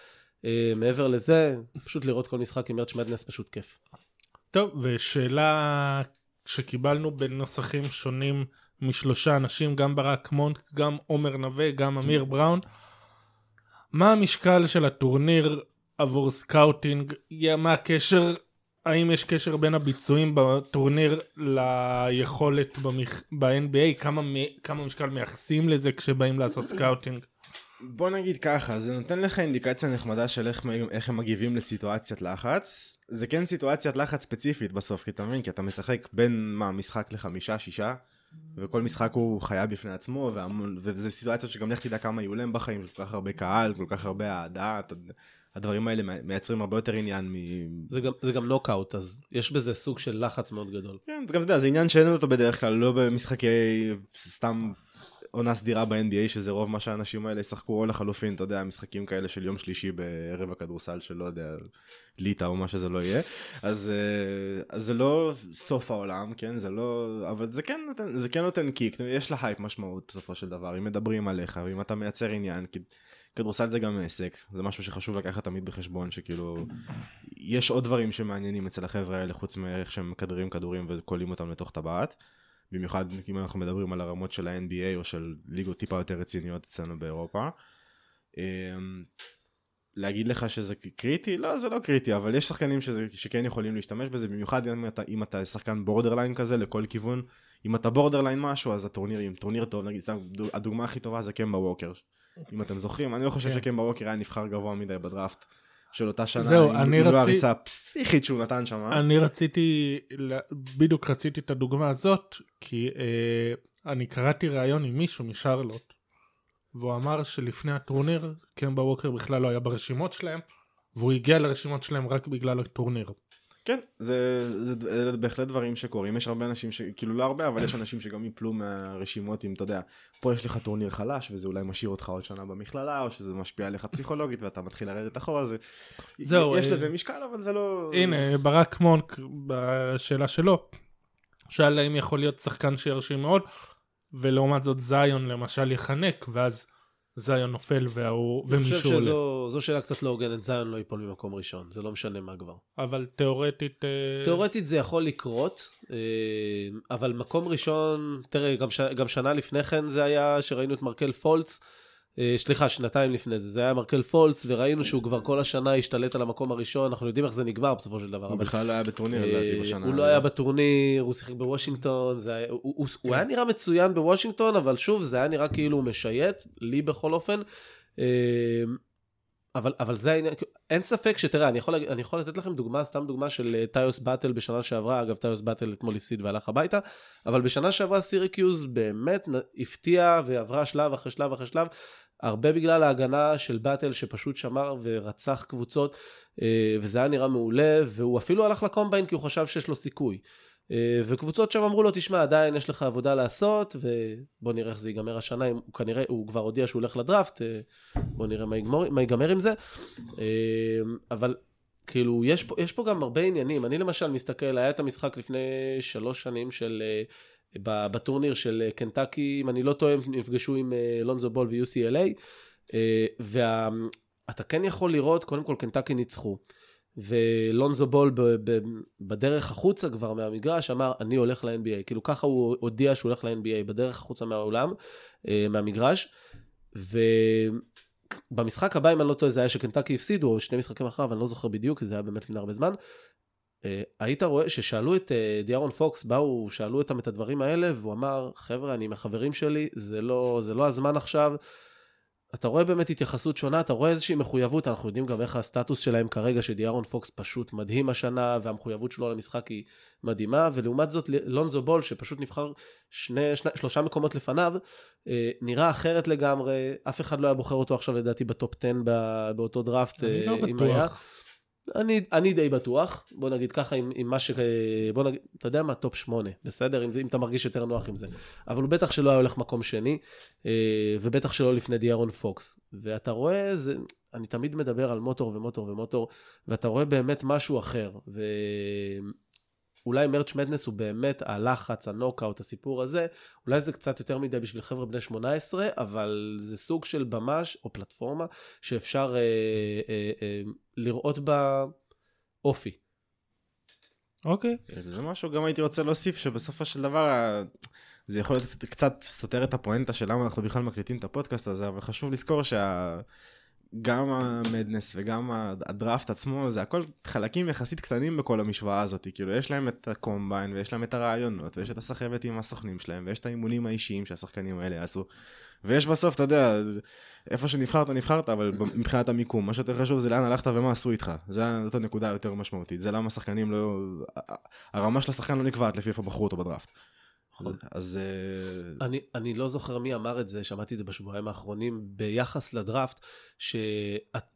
Speaker 7: מעבר לזה, פשוט לראות כל משחק עם מרץ' מדנס פשוט כיף.
Speaker 5: טוב, ושאלה שקיבלנו בנוסחים שונים משלושה אנשים, גם ברק מונק, גם עומר נווה, גם אמיר בראון. מה המשקל של הטורניר עבור scouting? מה הקשר, האם יש קשר בין הביצועים בטורניר ליכולת במכ... ב-NBA? כמה, כמה משקל מייחסים לזה כשבאים לעשות scouting?
Speaker 6: בוא נגיד ככה, זה נותן לך אינדיקציה נחמדה של איך, איך הם מגיבים לסיטואציית לחץ. זה כן סיטואציית לחץ ספציפית בסוף, כי אתה מבין? כי אתה משחק בין מה, משחק לחמישה, שישה, וכל משחק הוא חיה בפני עצמו, והמון, וזה סיטואציות שגם לך תדע כמה יהיו להם בחיים, כל כך הרבה קהל, כל כך הרבה אהדה, הדברים האלה מייצרים הרבה יותר עניין מ...
Speaker 7: זה גם, זה גם נוקאוט, אז יש בזה סוג של לחץ מאוד גדול.
Speaker 6: כן, וגם אתה יודע, זה עניין שאין אותו בדרך כלל, לא במשחקי סתם עונה סדירה ב-NBA, שזה רוב מה שהאנשים האלה ישחקו, או לחלופין, אתה יודע, משחקים כאלה של יום שלישי בערב הכדורסל של לא יודע, ליטא או מה שזה לא יהיה. אז, אה, אז זה לא סוף העולם, כן, זה לא, אבל זה כן נותן, זה כן נותן קיק, יש להייפ משמעות בסופו של דבר, אם מדברים עליך, ואם אתה מייצר עניין, כי כדורסל זה גם עסק, זה משהו שחשוב לקחת תמיד בחשבון, שכאילו, יש עוד דברים שמעניינים אצל החבר'ה האלה, חוץ מאיך שהם מכדרים כדורים וקולעים אותם לתוך טבעת. במיוחד אם אנחנו מדברים על הרמות של ה-NBA או של ליגות טיפה יותר רציניות אצלנו באירופה. אמ, להגיד לך שזה קריטי? לא, זה לא קריטי, אבל יש שחקנים שזה, שכן יכולים להשתמש בזה, במיוחד אם אתה, אם אתה שחקן borderline כזה לכל כיוון. אם אתה borderline משהו, אז הטורנירים, טורניר טוב, נגיד, סתם, הדוגמה הכי טובה זה קמבה ווקר. אם אתם זוכרים, אני לא חושב
Speaker 5: כן.
Speaker 6: שקמבה ווקר היה נבחר גבוה מדי בדראפט של אותה שנה,
Speaker 5: זהו,
Speaker 6: עם,
Speaker 5: אני
Speaker 6: עם לא
Speaker 5: רצי-
Speaker 6: הריצה הפסיכית שהוא נתן שם.
Speaker 5: אני רציתי, בדיוק רציתי את הדוגמה הזאת, כי אה, אני קראתי ראיון עם מישהו משרלוט, והוא אמר שלפני הטורניר, קמבה ווקר בכלל לא היה ברשימות שלהם, והוא הגיע לרשימות שלהם רק בגלל הטורניר.
Speaker 6: כן, זה, זה, זה בהחלט דברים שקורים, יש הרבה אנשים, ש, כאילו לא הרבה, אבל יש אנשים שגם יפלו מהרשימות אם אתה יודע, פה יש לך טורניר חלש וזה אולי משאיר אותך עוד שנה במכללה, או שזה משפיע עליך פסיכולוגית ואתה מתחיל לרדת אחורה, זה,
Speaker 5: זהו,
Speaker 6: יש
Speaker 5: אה,
Speaker 6: לזה משקל אבל זה לא...
Speaker 5: הנה, ברק מונק, בשאלה שלו, שאל האם יכול להיות שחקן שירשים מאוד, ולעומת זאת זיון למשל יחנק, ואז זיון נופל והוא,
Speaker 7: אני חושב. שזו זו שאלה קצת לא הוגנת, זיון לא ייפול ממקום ראשון, זה לא משנה מה כבר.
Speaker 5: אבל תיאורטית... אה,
Speaker 7: תיאורטית זה יכול לקרות, אה, אבל מקום ראשון, תראה, גם, ש... גם שנה לפני כן זה היה שראינו את מרקל פולץ, סליחה, שנתיים לפני זה, זה היה מרקל פולץ, וראינו שהוא כבר כל השנה השתלט על המקום הראשון, אנחנו יודעים איך זה נגמר בסופו של דבר.
Speaker 6: הוא בכלל לא היה בטורניר לדעתי
Speaker 7: אה,
Speaker 6: בשנה.
Speaker 7: הוא לא היה בטורניר, הוא שיחק בוושינגטון, הוא, הוא היה נראה מצוין בוושינגטון, אבל שוב, זה היה נראה כאילו הוא משייט, לי בכל אופן. אה, אבל, אבל זה העניין, אין ספק שתראה, אני יכול, אני יכול לתת לכם דוגמה, סתם דוגמה של אה, טיוס באטל בשנה שעברה, אגב טיוס באטל אתמול הפסיד והלך הביתה, אבל בשנה שעברה סיריקיוז באמת הפתיעה ועברה שלב אחרי שלב אחרי שלב, הרבה בגלל ההגנה של באטל שפשוט שמר ורצח קבוצות, אה, וזה היה נראה מעולה, והוא אפילו הלך לקומביין כי הוא חשב שיש לו סיכוי. אה, וקבוצות שם אמרו לו, תשמע, עדיין יש לך עבודה לעשות, ובוא נראה איך זה ייגמר השנה, אם הוא כנראה, הוא כבר הודיע שהוא הולך לדראפט, אה, בוא נראה מה, יגמור, מה ייגמר עם זה. אה, אבל כאילו, יש פה, יש פה גם הרבה עניינים. אני למשל מסתכל, היה את המשחק לפני שלוש שנים של... בטורניר של קנטקי, אם אני לא טועה, נפגשו עם לונזו בול ו-UCLA, ואתה כן יכול לראות, קודם כל קנטקי ניצחו, ולונזו בול בדרך החוצה כבר מהמגרש אמר, אני הולך ל-NBA, כאילו ככה הוא הודיע שהוא הולך ל-NBA, בדרך החוצה מהאולם, אה, מהמגרש, ובמשחק הבא, אם אני לא טועה, זה היה שקנטקי הפסידו, או שני משחקים אחריו, אני לא זוכר בדיוק, כי זה היה באמת לפני הרבה זמן. אה, היית רואה ששאלו את אה, דיארון פוקס, באו, שאלו אותם את הדברים האלה, והוא אמר, חבר'ה, אני עם החברים שלי, זה לא, זה לא הזמן עכשיו. אתה רואה באמת התייחסות שונה, אתה רואה איזושהי מחויבות, אנחנו יודעים גם איך הסטטוס שלהם כרגע, שדיארון פוקס פשוט מדהים השנה, והמחויבות שלו למשחק היא מדהימה, ולעומת זאת לונזו בול, שפשוט נבחר שני, שני, שלושה מקומות לפניו, אה, נראה אחרת לגמרי, אף אחד לא היה בוחר אותו עכשיו לדעתי ב top 10 ב- באותו דראפט,
Speaker 5: אני לא
Speaker 7: אה, אם היה. אני, אני די בטוח, בוא נגיד ככה, עם, עם מה ש... בוא נגיד, אתה יודע מה, top שמונה, בסדר? אם, אם אתה מרגיש יותר נוח עם זה. אבל הוא בטח שלא היה הולך מקום שני, אה, ובטח שלא לפני דיארון פוקס. ואתה רואה, זה, אני תמיד מדבר על motor ו motor ו motor, ואתה רואה באמת משהו אחר. ואולי March Madness הוא באמת הלחץ, הנוקאוט, הסיפור הזה, אולי זה קצת יותר מדי בשביל חבר'ה בני 18, אבל זה סוג של במה או פלטפורמה שאפשר אה, אה, אה, לראות בה אופי.
Speaker 5: אוקיי.
Speaker 6: זה משהו גם הייתי רוצה להוסיף שבסופו של דבר זה יכול להיות קצת סותר את הפואנטה של למה אנחנו בכלל מקליטים את הפודקאסט הזה אבל חשוב לזכור שגם המדנס וגם הדראפט עצמו זה הכל חלקים יחסית קטנים בכל המשוואה הזאת כאילו יש להם את הקומביין ויש להם את הרעיונות ויש את הסחבת עם הסוכנים שלהם ויש את האימונים האישיים שהשחקנים האלה יעשו ויש בסוף, אתה יודע, איפה שנבחרת, נבחרת, אבל מבחינת המיקום, מה שיותר חשוב זה לאן הלכת ומה עשו איתך. זאת הנקודה היותר משמעותית. זה למה שחקנים לא... הרמה של השחקן לא נקבעת לפי איפה בחרו אותו בדראפט.
Speaker 7: נכון.
Speaker 6: אז אה,
Speaker 7: אני, אני לא זוכר מי אמר את זה, שמעתי את זה בשבועיים האחרונים, ביחס לדראפט,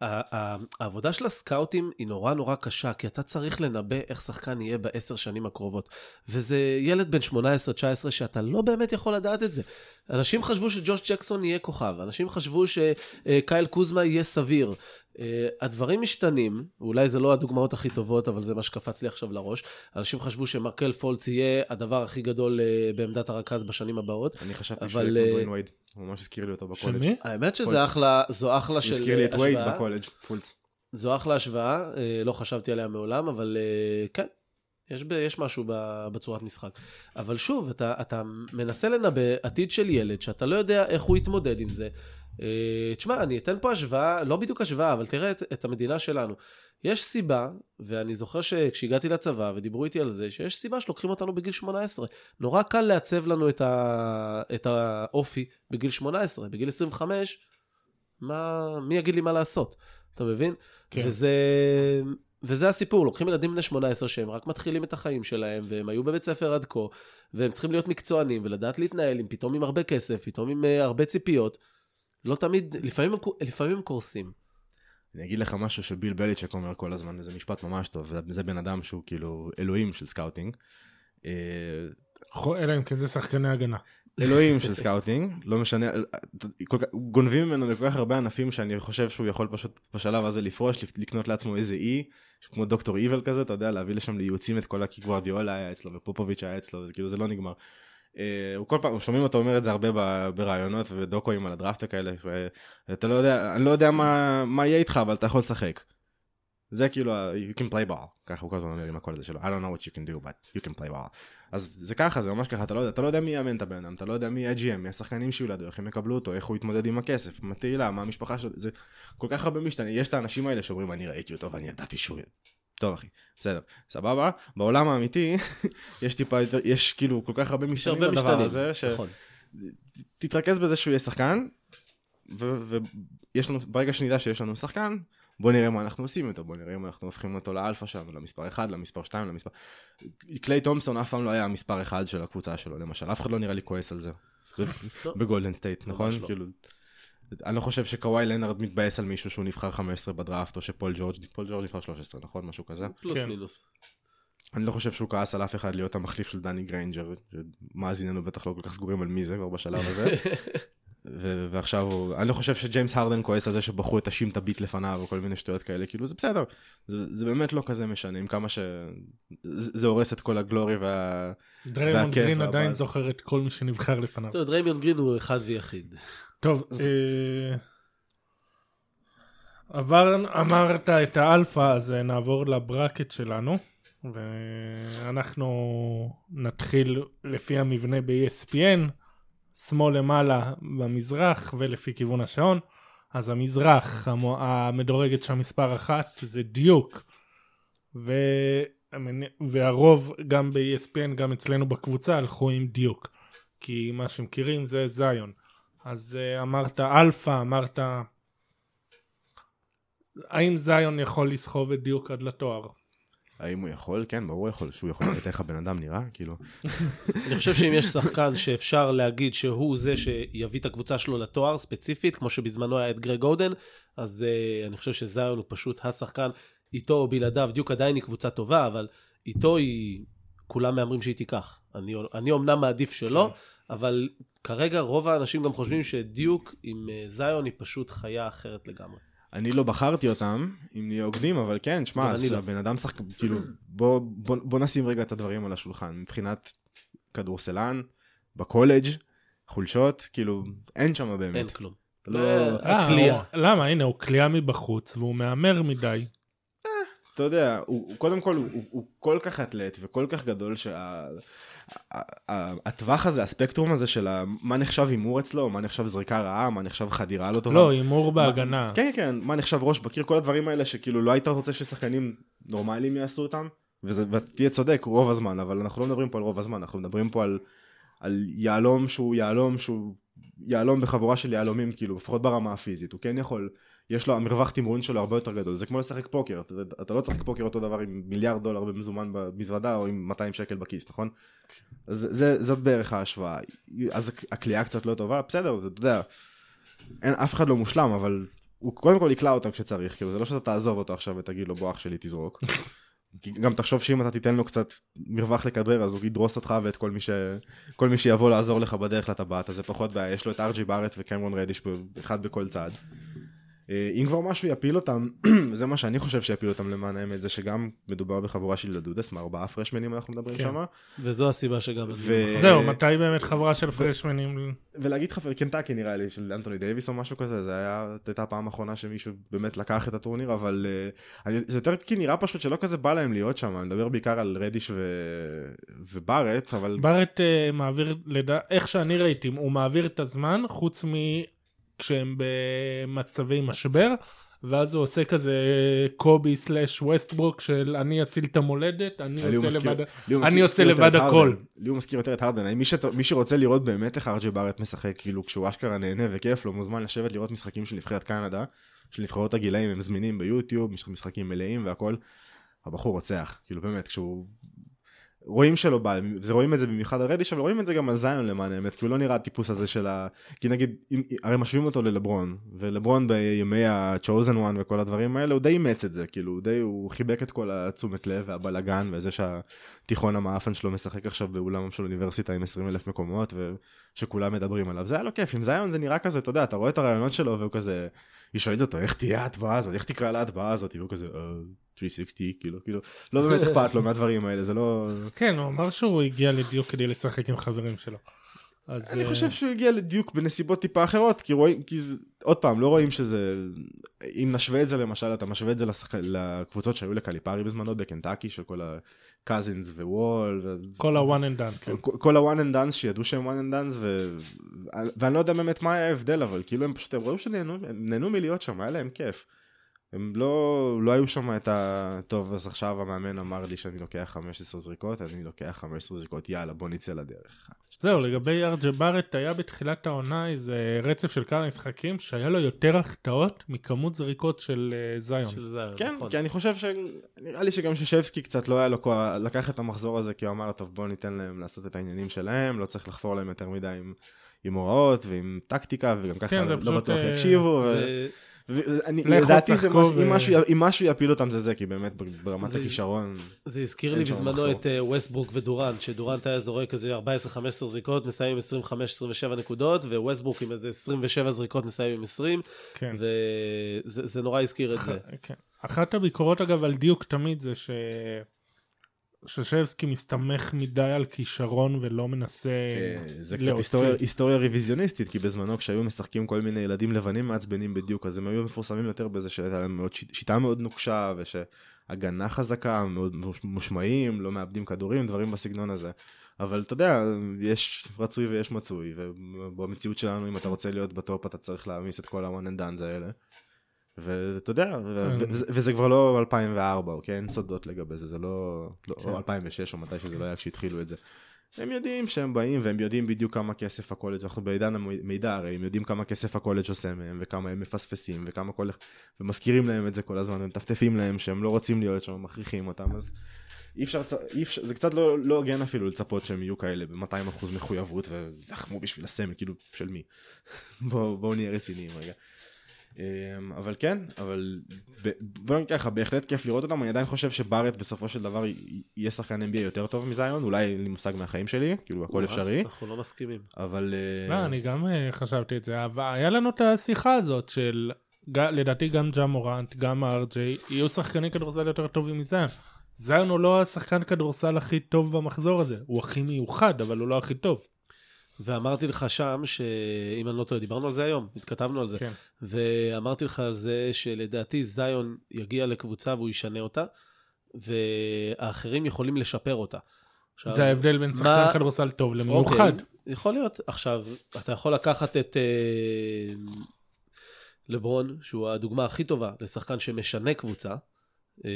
Speaker 7: שהעבודה של הסקאוטים היא נורא נורא קשה, כי אתה צריך לנבא איך שחקן יהיה בעשר שנים הקרובות. וזה ילד בן 18-19 שאתה לא באמת יכול לדעת את זה. אנשים חשבו שג'וש ג'קסון יהיה כוכב, אנשים חשבו שקייל קוזמה יהיה סביר. אה, הדברים משתנים, אולי זה לא הדוגמאות הכי טובות, אבל זה מה שקפץ לי עכשיו לראש. אנשים חשבו שמרקל פולץ יהיה הדבר הכי גדול אה, בעמדת הרכז בשנים הבאות.
Speaker 6: אני חשבתי
Speaker 7: אבל,
Speaker 6: שהוא יהיה כמו
Speaker 7: אה,
Speaker 6: דוויין וייד. הוא ממש הזכיר לי אותו
Speaker 5: של
Speaker 6: בקולג'.
Speaker 5: מי?
Speaker 7: האמת שזה
Speaker 6: פולץ.
Speaker 7: אחלה, זו אחלה
Speaker 6: הוא
Speaker 7: של
Speaker 6: הזכיר לי את וייד
Speaker 7: השוואה.
Speaker 6: בקולג', פולץ.
Speaker 7: זו אחלה השוואה, אה, לא חשבתי עליה מעולם, אבל אה, כן, יש, ב, יש משהו ב, בצורת משחק. אבל שוב, אתה, אתה מנסה לנבא עתיד של ילד שאתה לא יודע איך הוא יתמודד עם זה. אה, תשמע, אני אתן פה השוואה, לא בדיוק השוואה, אבל תראה את, את המדינה שלנו. יש סיבה, ואני זוכר שכשהגעתי לצבא ודיברו איתי על זה, שיש סיבה שלוקחים אותנו בגיל 18. נורא קל לעצב לנו את, ה, את האופי בגיל 18. בגיל 25, מה, מי יגיד לי מה לעשות? אתה מבין?
Speaker 5: כן.
Speaker 7: וזה, וזה הסיפור, לוקחים ילדים בני 18 שהם רק מתחילים את החיים שלהם, והם היו בבית ספר עד כה, והם צריכים להיות מקצוענים ולדעת להתנהל עם פתאום עם הרבה כסף, פתאום עם אה, הרבה ציפיות. לא תמיד, לפעמים, לפעמים קורסים.
Speaker 6: אני אגיד לך משהו שביל בליצ'ק אומר כל הזמן, וזה משפט ממש טוב, זה- זה בן אדם שהוא כאילו אלוהים של scouting. אה,
Speaker 5: אלא אם כן זה שחקני הגנה.
Speaker 6: אלוהים של scouting, לא משנה, כל כך- גונבים ממנו לכל כך הרבה ענפים שאני חושב שהוא יכול פשוט בשלב הזה לפרוש, לקנות לעצמו איזה אי, כמו דוקטור איבל כזה, אתה יודע, להביא לשם לייעוצים את כל ה... כי גוורדיאולה היה אצלו ופופוביץ' היה אצלו, זה כאילו זה לא נגמר. אה, הוא כל פעם, שומעים אותו אומר את זה הרבה ב- בראיונות ובדוקואים על הדראפט כאלה, ואתה לא יודע, אני לא יודע מה, מה יהיה איתך, אבל אתה יכול לשחק. זה כאילו, you can play ball, ככה הוא כל הזמן אומר עם הקול הזה שלו, I don't know what you can do, but you can play ball. אז זה ככה, זה ממש ככה, אתה לא יודע, אתה לא יודע מי יאמן את הבן אדם, אתה לא יודע מי יהיה GM, מי השחקנים שיהיו לידו, איך הם יקבלו אותו, איך הוא יתמודד עם הכסף, מה תהילה, מה המשפחה שלו, זה כל כך הרבה משתנה, יש את האנשים האלה שאומרים, אני ראיתי אותו ואני ידעתי שהוא... טוב אחי, בסדר, סבבה, בעולם האמיתי, *laughs* יש טיפה יותר, יש כאילו כל כך הרבה משתנים לדבר
Speaker 7: משתנים,
Speaker 6: הזה, ש...
Speaker 7: נכון.
Speaker 6: תתרכז בזה שהוא יהיה שחקן, ויש לנו, ברגע שנדע שיש לנו שחקן, בוא נראה מה אנחנו עושים איתו, בוא נראה אם אנחנו הופכים אותו לאלפא שלנו, למספר 1, למספר 2, למספר... קליי תומפסון אף פעם לא היה המספר 1 של הקבוצה שלו, למשל, אף אחד לא נראה לי כועס על זה. *laughs*
Speaker 7: לא.
Speaker 6: בגולדן סטייט, נכון?
Speaker 7: לא.
Speaker 6: כאילו... אני לא חושב שקוואי לנארד מתבאס על מישהו שהוא נבחר 15 בדראפט, או שפול ג'ורג', פול ג'ורג' נבחר 13, נכון? משהו כזה.
Speaker 7: פלוס
Speaker 5: כן.
Speaker 7: מינוס.
Speaker 6: אני לא חושב שהוא כעס על אף אחד להיות המחליף של דני גריינג'ר, שמאזיננו בטח לא כל כך סגורים על מי זה כבר בשלב הזה. *laughs* ו- ועכשיו הוא, אני לא חושב שג'יימס הרדן כועס על זה שבחרו את האשים תאביט לפניו וכל מיני שטויות כאלה, כאילו זה בסדר, זה, זה באמת לא כזה משנה, עם כמה ש... זה, זה הורס את כל ה glory וה...
Speaker 5: דריימונד
Speaker 6: והכיף
Speaker 5: גרין. עדיין זוכר את כל מי שנבחר לפניו.
Speaker 7: טוב, דריימונד גרין הוא אחד ויחיד.
Speaker 5: טוב, אה, עבר, אמרת את האלפא, אז אה, נעבור ל bracket שלנו, ואנחנו נתחיל לפי המבנה ב-ESPN, שמאל למעלה במזרח ולפי כיוון השעון. אז המזרח, המו- המדורגת שם מספר אחת, זה דיוק. ו... והרוב גם ב-ESPN, גם אצלנו בקבוצה, הלכו עם דיוק. כי מה שמכירים זה זיון. אז אה, אמרת אלפא, אמרת... האם זיון יכול לסחוב את דיוק עד לתואר?
Speaker 6: האם הוא יכול? כן, ברור יכול, שהוא יכול לראות איך הבן אדם נראה, כאילו.
Speaker 7: אני חושב שאם יש שחקן שאפשר להגיד שהוא זה שיביא את הקבוצה שלו לתואר ספציפית, כמו שבזמנו היה את גרג אודן, אז uh, אני חושב שזיון הוא פשוט השחקן, איתו או בלעדיו, דיוק עדיין היא קבוצה טובה, אבל איתו היא, כולם מהמרים שהיא תיקח. אני, אני אומנם מעדיף שלא, אבל כרגע רוב האנשים גם חושבים שדיוק עם uh, זיון היא פשוט חיה אחרת לגמרי.
Speaker 6: אני לא בחרתי אותם, אם נהיה הוגנים, אבל כן, שמע,
Speaker 7: לא.
Speaker 6: הבן אדם שחק... כאילו, בוא, בוא, בוא נשים רגע את הדברים על השולחן. מבחינת כדורסלן, בקולג', חולשות, כאילו, אין שם באמת.
Speaker 7: אין כלום.
Speaker 6: לא...
Speaker 5: אה,
Speaker 7: הקליעה.
Speaker 5: הוא- למה? הנה, הוא קליעה מבחוץ והוא מהמר מדי.
Speaker 6: אתה יודע, הוא, הוא קודם כל, הוא, הוא, כל כך אתלט וכל כך גדול שהטווח הזה, הספקטרום הזה של מה נחשב הימור אצלו, מה נחשב זריקה רעה, מה נחשב חדירה לא טובה.
Speaker 5: לא, הימור בהגנה.
Speaker 6: כן, כן, מה נחשב ראש בקיר, כל הדברים האלה שכאילו לא היית רוצה ששחקנים נורמליים יעשו אותם, ותהיה צודק רוב הזמן, אבל אנחנו לא מדברים פה על רוב הזמן, אנחנו מדברים פה על, על יהלום שהוא יהלום שהוא יהלום בחבורה של יהלומים, כאילו, לפחות ברמה הפיזית, הוא כן יכול, יש לו, המרווח תמרון שלו הרבה יותר גדול, זה כמו לשחק פוקר, אתה, אתה לא צריך פוקר אותו דבר עם מיליארד דולר במזומן במזוודה או עם 200 שקל בכיס, נכון? אז זה, זאת בערך ההשוואה. אז הכלייה קצת לא טובה, בסדר, זה, אתה יודע, אין, אף אחד לא מושלם, אבל הוא קודם כל יקלע אותם כשצריך, כאילו, זה לא שאתה תעזוב אותו עכשיו ותגיד לו בוא אח שלי תזרוק. *laughs* גם תחשוב שאם אתה תיתן לו קצת מרווח לכדרר אז הוא ידרוס אותך ואת כל מי, ש... כל מי שיבוא לעזור לך בדרך לטבעת אז זה פחות בעיה יש לו את ארג'י בארט וקמרון רדיש אחד בכל צד. אה, אם כבר משהו יפיל אותם, *clears throat* זה מה שאני חושב שיפיל אותם למען האמת, זה שגם מדובר בחבורה של לדודס, מארבעה פרשמנים אנחנו מדברים
Speaker 5: כן.
Speaker 6: שם.
Speaker 7: וזו הסיבה שגם...
Speaker 6: ו-
Speaker 5: זהו, מתי באמת חבורה של פרשמנים?
Speaker 6: ולהגיד לך קנטקי נראה לי, של אנטוני דייוויס או משהו כזה, זאת הייתה הפעם האחרונה שמישהו באמת לקח את הטורניר, אבל אני, זה יותר כי נראה פשוט שלא כזה בא להם להיות שם, אני מדבר בעיקר על רדיש ו... וברט, אבל...
Speaker 5: ברט uh, מעביר. איך שאני ראיתי, הוא מעביר את הזמן, חוץ מ... כשהם במצבי משבר, ואז הוא עושה כזה קובי סלאש ווסטברוק של אני אציל את המולדת, אני עושה
Speaker 6: מזכיר-
Speaker 5: לבד, אני עושה לבד הכל.
Speaker 6: לי הוא מזכיר יותר את הרדן, מי, שצ... מי שרוצה לראות באמת איך ארג'י בארט משחק, כאילו כשהוא אשכרה נהנה וכיף לו, מוזמן לשבת לראות משחקים של נבחרת קנדה, של נבחרות הגילאים, הם זמינים ביוטיוב, משחקים מלאים והכל. הבחור רוצח, כאילו באמת, כשהוא... רואים שלא בא, ורואים את זה במיוחד על רדיש, אבל רואים את זה גם על זיון למען האמת, כי הוא לא נראה הטיפוס הזה של ה... כי נגיד, אם- הרי משווים אותו ללברון, ולברון בימי ה-chosen one וכל הדברים האלה, הוא די אימץ את זה, כאילו, הוא די, הוא חיבק את כל התשומת לב והבלגן, וזה שהתיכון המאפן שלו משחק עכשיו באולם של אוניברסיטה עם 20 אלף מקומות, ושכולם מדברים עליו, זה היה לו כיף, עם זיון זה נראה כזה, אתה יודע, אתה רואה את הרעיונות שלו, והוא כזה, היא שואלת אותו, איך תהיה ההטבעה הזאת, איך תקרא להטבעה הזאת, והוא כזה, "אה, 360, כאילו, כאילו, לא באמת אכפת לו מהדברים האלה, זה לא...
Speaker 5: כן, הוא אמר שהוא הגיע לדיוק כדי לשחק עם חברים שלו. אז,
Speaker 6: אני
Speaker 5: אה,
Speaker 6: חושב שהוא הגיע לדיוק בנסיבות טיפה אחרות, כי רואים, כי זה, עוד פעם, לא רואים שזה, אם נשווה את זה למשל, אתה משווה את זה לשחק, לקבוצות שהיו לקליפרי בזמנו בקנטקי, של כל הקזינס ווול.
Speaker 5: כל ה-one and done, כן.
Speaker 6: כל ה-one and dance שידעו שהם one and dance, ו... ואני לא יודע באמת מה היה ההבדל, אבל כאילו הם פשוט, הם ראו שנהנו מלהיות שם, היה להם כיף. הם לא, לא היו שם את ה... טוב, אז עכשיו המאמן אמר לי שאני לוקח 15 זריקות, אני לוקח 15 זריקות, יאללה, בוא נצא לדרך.
Speaker 5: זהו, לגבי ארג'ה בארט, היה בתחילת העונה איזה רצף של כמה משחקים שהיה לו יותר החטאות מכמות זריקות של אה, זיון.
Speaker 7: של זיון,
Speaker 6: כן,
Speaker 7: נכון.
Speaker 6: כי אני חושב ש... נראה לי שגם ששבסקי קצת לא היה לו כוח, לקח את המחזור הזה כי הוא אמר, טוב בוא ניתן להם לעשות את העניינים שלהם, לא צריך לחפור להם יותר מדי עם, עם הוראות ועם טקטיקה, וגם ככה
Speaker 5: כן, זה
Speaker 6: לא
Speaker 5: פשוט,
Speaker 6: בטוח
Speaker 5: אה,
Speaker 6: יקשיבו. ו... ואני, לדעתי זה משהו, אם, משהו, אם משהו יפיל אותם זה זה, כי באמת ברמת
Speaker 7: זה-
Speaker 6: הכישרון,
Speaker 7: זה הזכיר לי בזמנו. את אה, ווסטברוק ודורנט, שדורנט היה זורק איזה 14-15 זריקות, מסיים עם 25-27 נקודות, וווסטברוק עם איזה 27 זריקות מסיים עם 20,
Speaker 5: כן.
Speaker 7: וזה זה נורא הזכיר את זה. *laughs*
Speaker 5: כן. אחת הביקורות אגב על דיוק תמיד זה ש... ששששבסקי מסתמך מדי על כישרון ולא מנסה
Speaker 6: אה, זה קצת
Speaker 5: להוציא.
Speaker 6: היסטוריה, היסטוריה רוויזיוניסטית, כי בזמנו כשהיו משחקים כל מיני ילדים לבנים מעצבנים בדיוק, אז הם היו מפורסמים יותר בזה שהייתה להם מאוד, שיט- שיטה מאוד נוקשה, ושהגנה חזקה, מאוד מוש- מושמעים, לא מאבדים כדורים, דברים בסגנון הזה. אבל אתה יודע, יש רצוי ויש מצוי, ובמציאות שלנו, אם אתה רוצה להיות בטופ, אתה צריך להעמיס את כל ה-one and done האלה. ואתה יודע,
Speaker 5: כן.
Speaker 6: וזה, וזה כבר לא 2004, אוקיי? אין סודות לגבי זה, זה לא, לא
Speaker 5: כן.
Speaker 6: או 2006 או מתי שזה לא היה כשהתחילו את זה. הם יודעים שהם באים והם יודעים בדיוק כמה כסף הקולג' אנחנו בעידן המידע הרי הם יודעים כמה כסף הקולג' עושה מהם וכמה הם מפספסים וכמה כל ומזכירים להם את זה כל הזמן ומטפטפים להם שהם לא רוצים להיות שם מכריחים אותם אז אי אפשר, אי אפשר זה קצת לא לא הוגן אפילו לצפות שהם יהיו כאלה ב-200% מחויבות ולחמו בשביל הסמל כאילו של מי *laughs* בואו בוא נהיה רציניים רגע. אמ, אבל כן, אבל ב- בוא נגיד ככה, בהחלט כיף לראות אותם, אני עדיין חושב שבארט בסופו של דבר יהיה שחקן NBA יותר טוב מזיון, אולי אין לי מושג מהחיים שלי, כאילו הכל אפשרי,
Speaker 7: אנחנו לא מסכימים.
Speaker 6: אבל... אה,
Speaker 5: לא, אני גם אה, חשבתי את זה, אבל היה לנו את השיחה הזאת של, לדעתי גם ג'ה מורנט, גם ארג'יי, יהיו שחקני כדורסל יותר טובים מזיין. זיין הוא לא השחקן כדורסל הכי טוב במחזור הזה, הוא הכי מיוחד, אבל הוא לא הכי טוב.
Speaker 7: ואמרתי לך שם, שאם אני לא טועה, דיברנו על זה היום, התכתבנו על זה.
Speaker 5: כן.
Speaker 7: ואמרתי לך על זה שלדעתי זיון יגיע לקבוצה והוא ישנה אותה, והאחרים יכולים לשפר אותה. עכשיו,
Speaker 5: זה ההבדל בין שחקן
Speaker 7: מה-
Speaker 5: כדורסל טוב למיוחד.
Speaker 7: אוקיי, יכול להיות. עכשיו, אתה יכול לקחת את אה, לברון, שהוא הדוגמה הכי טובה לשחקן שמשנה קבוצה, אה,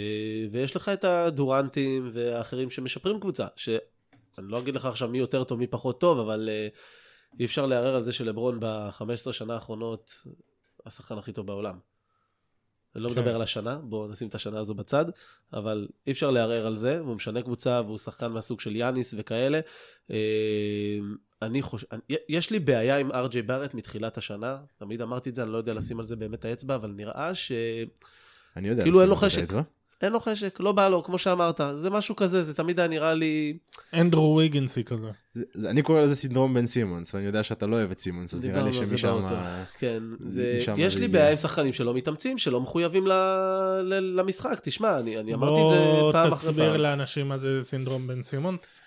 Speaker 7: ויש לך את הדורנטים והאחרים שמשפרים קבוצה, שאני לא אגיד לך עכשיו מי יותר טוב, מי פחות טוב, אבל אה, אי אפשר לערער על זה שלברון ב-15 שנה האחרונות, השחקן הכי טוב בעולם. אני לא
Speaker 5: כן.
Speaker 7: מדבר על השנה, בואו נשים את השנה הזו בצד, אבל אי אפשר לערער על זה, והוא משנה קבוצה, והוא שחקן מהסוג של יאניס וכאלה. אה, אני חושב, יש לי בעיה עם ארג'יי בארט מתחילת השנה, תמיד אמרתי את זה, אני לא יודע לשים על זה באמת האצבע, אבל נראה שאין
Speaker 6: אני יודע.
Speaker 7: כאילו אין לו
Speaker 6: את זה
Speaker 7: חשק.
Speaker 6: באצבע.
Speaker 7: לו חשק, לא בא לו, כמו שאמרת, זה משהו כזה, זה תמיד היה נראה לי...
Speaker 5: אנדרו ויגנסי כזה.
Speaker 6: זה- אני קורא לזה סינדרום בן סימונס, ואני יודע שאתה לא אוהב את סימונס, אז נראה לי שמשם...
Speaker 7: כן, זה...
Speaker 6: משם
Speaker 7: יש לי. בעיה עם שחקנים שלא מתאמצים, שלא מחויבים ל... ל... למשחק. תשמע, אני, אני אמרתי את זה
Speaker 5: בוא
Speaker 7: פעם אחרי
Speaker 5: תסביר
Speaker 7: פעם.
Speaker 5: לאנשים מה זה סינדרום בן סימונס.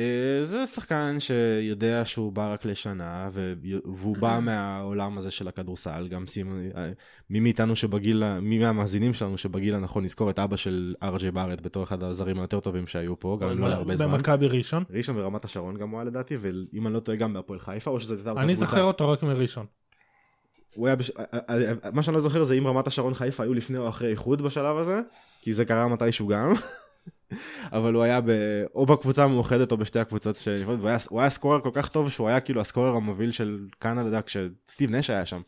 Speaker 6: אה, זה שחקן שיודע שהוא בא רק לשנה, והוא בא *coughs* מהעולם הזה של הכדורסל, גם סימון, אה, מי מאיתנו שבגיל, מי מהמאזינים שלנו שבגיל הנכון יזכור את אבא של ארג'י בארט בתור אחד הזרים היותר טובים שהיו פה, גם אם לא להרבה זמן.
Speaker 5: במכבי ראשון.
Speaker 6: ראשון ורמת השרון גם הוא היה לדעתי, ואם אני לא טועה גם בהפועל חיפה, או שזה הייתה אותה
Speaker 5: אני. זוכר אותו רק מראשון.
Speaker 6: הוא היה, בש... אה, מה שאני לא זוכר זה אם רמת השרון חיפה היו לפני או אחרי איחוד בשלב הזה, כי זה קרה מתישהו גם. *laughs* אבל הוא היה ב... או בקבוצה המאוחדת או בשתי הקבוצות של... והוא היה, הוא היה סקורר כל כך טוב שהוא היה כאילו הסקורר המוביל של קנדה כשסטיב נש היה שם.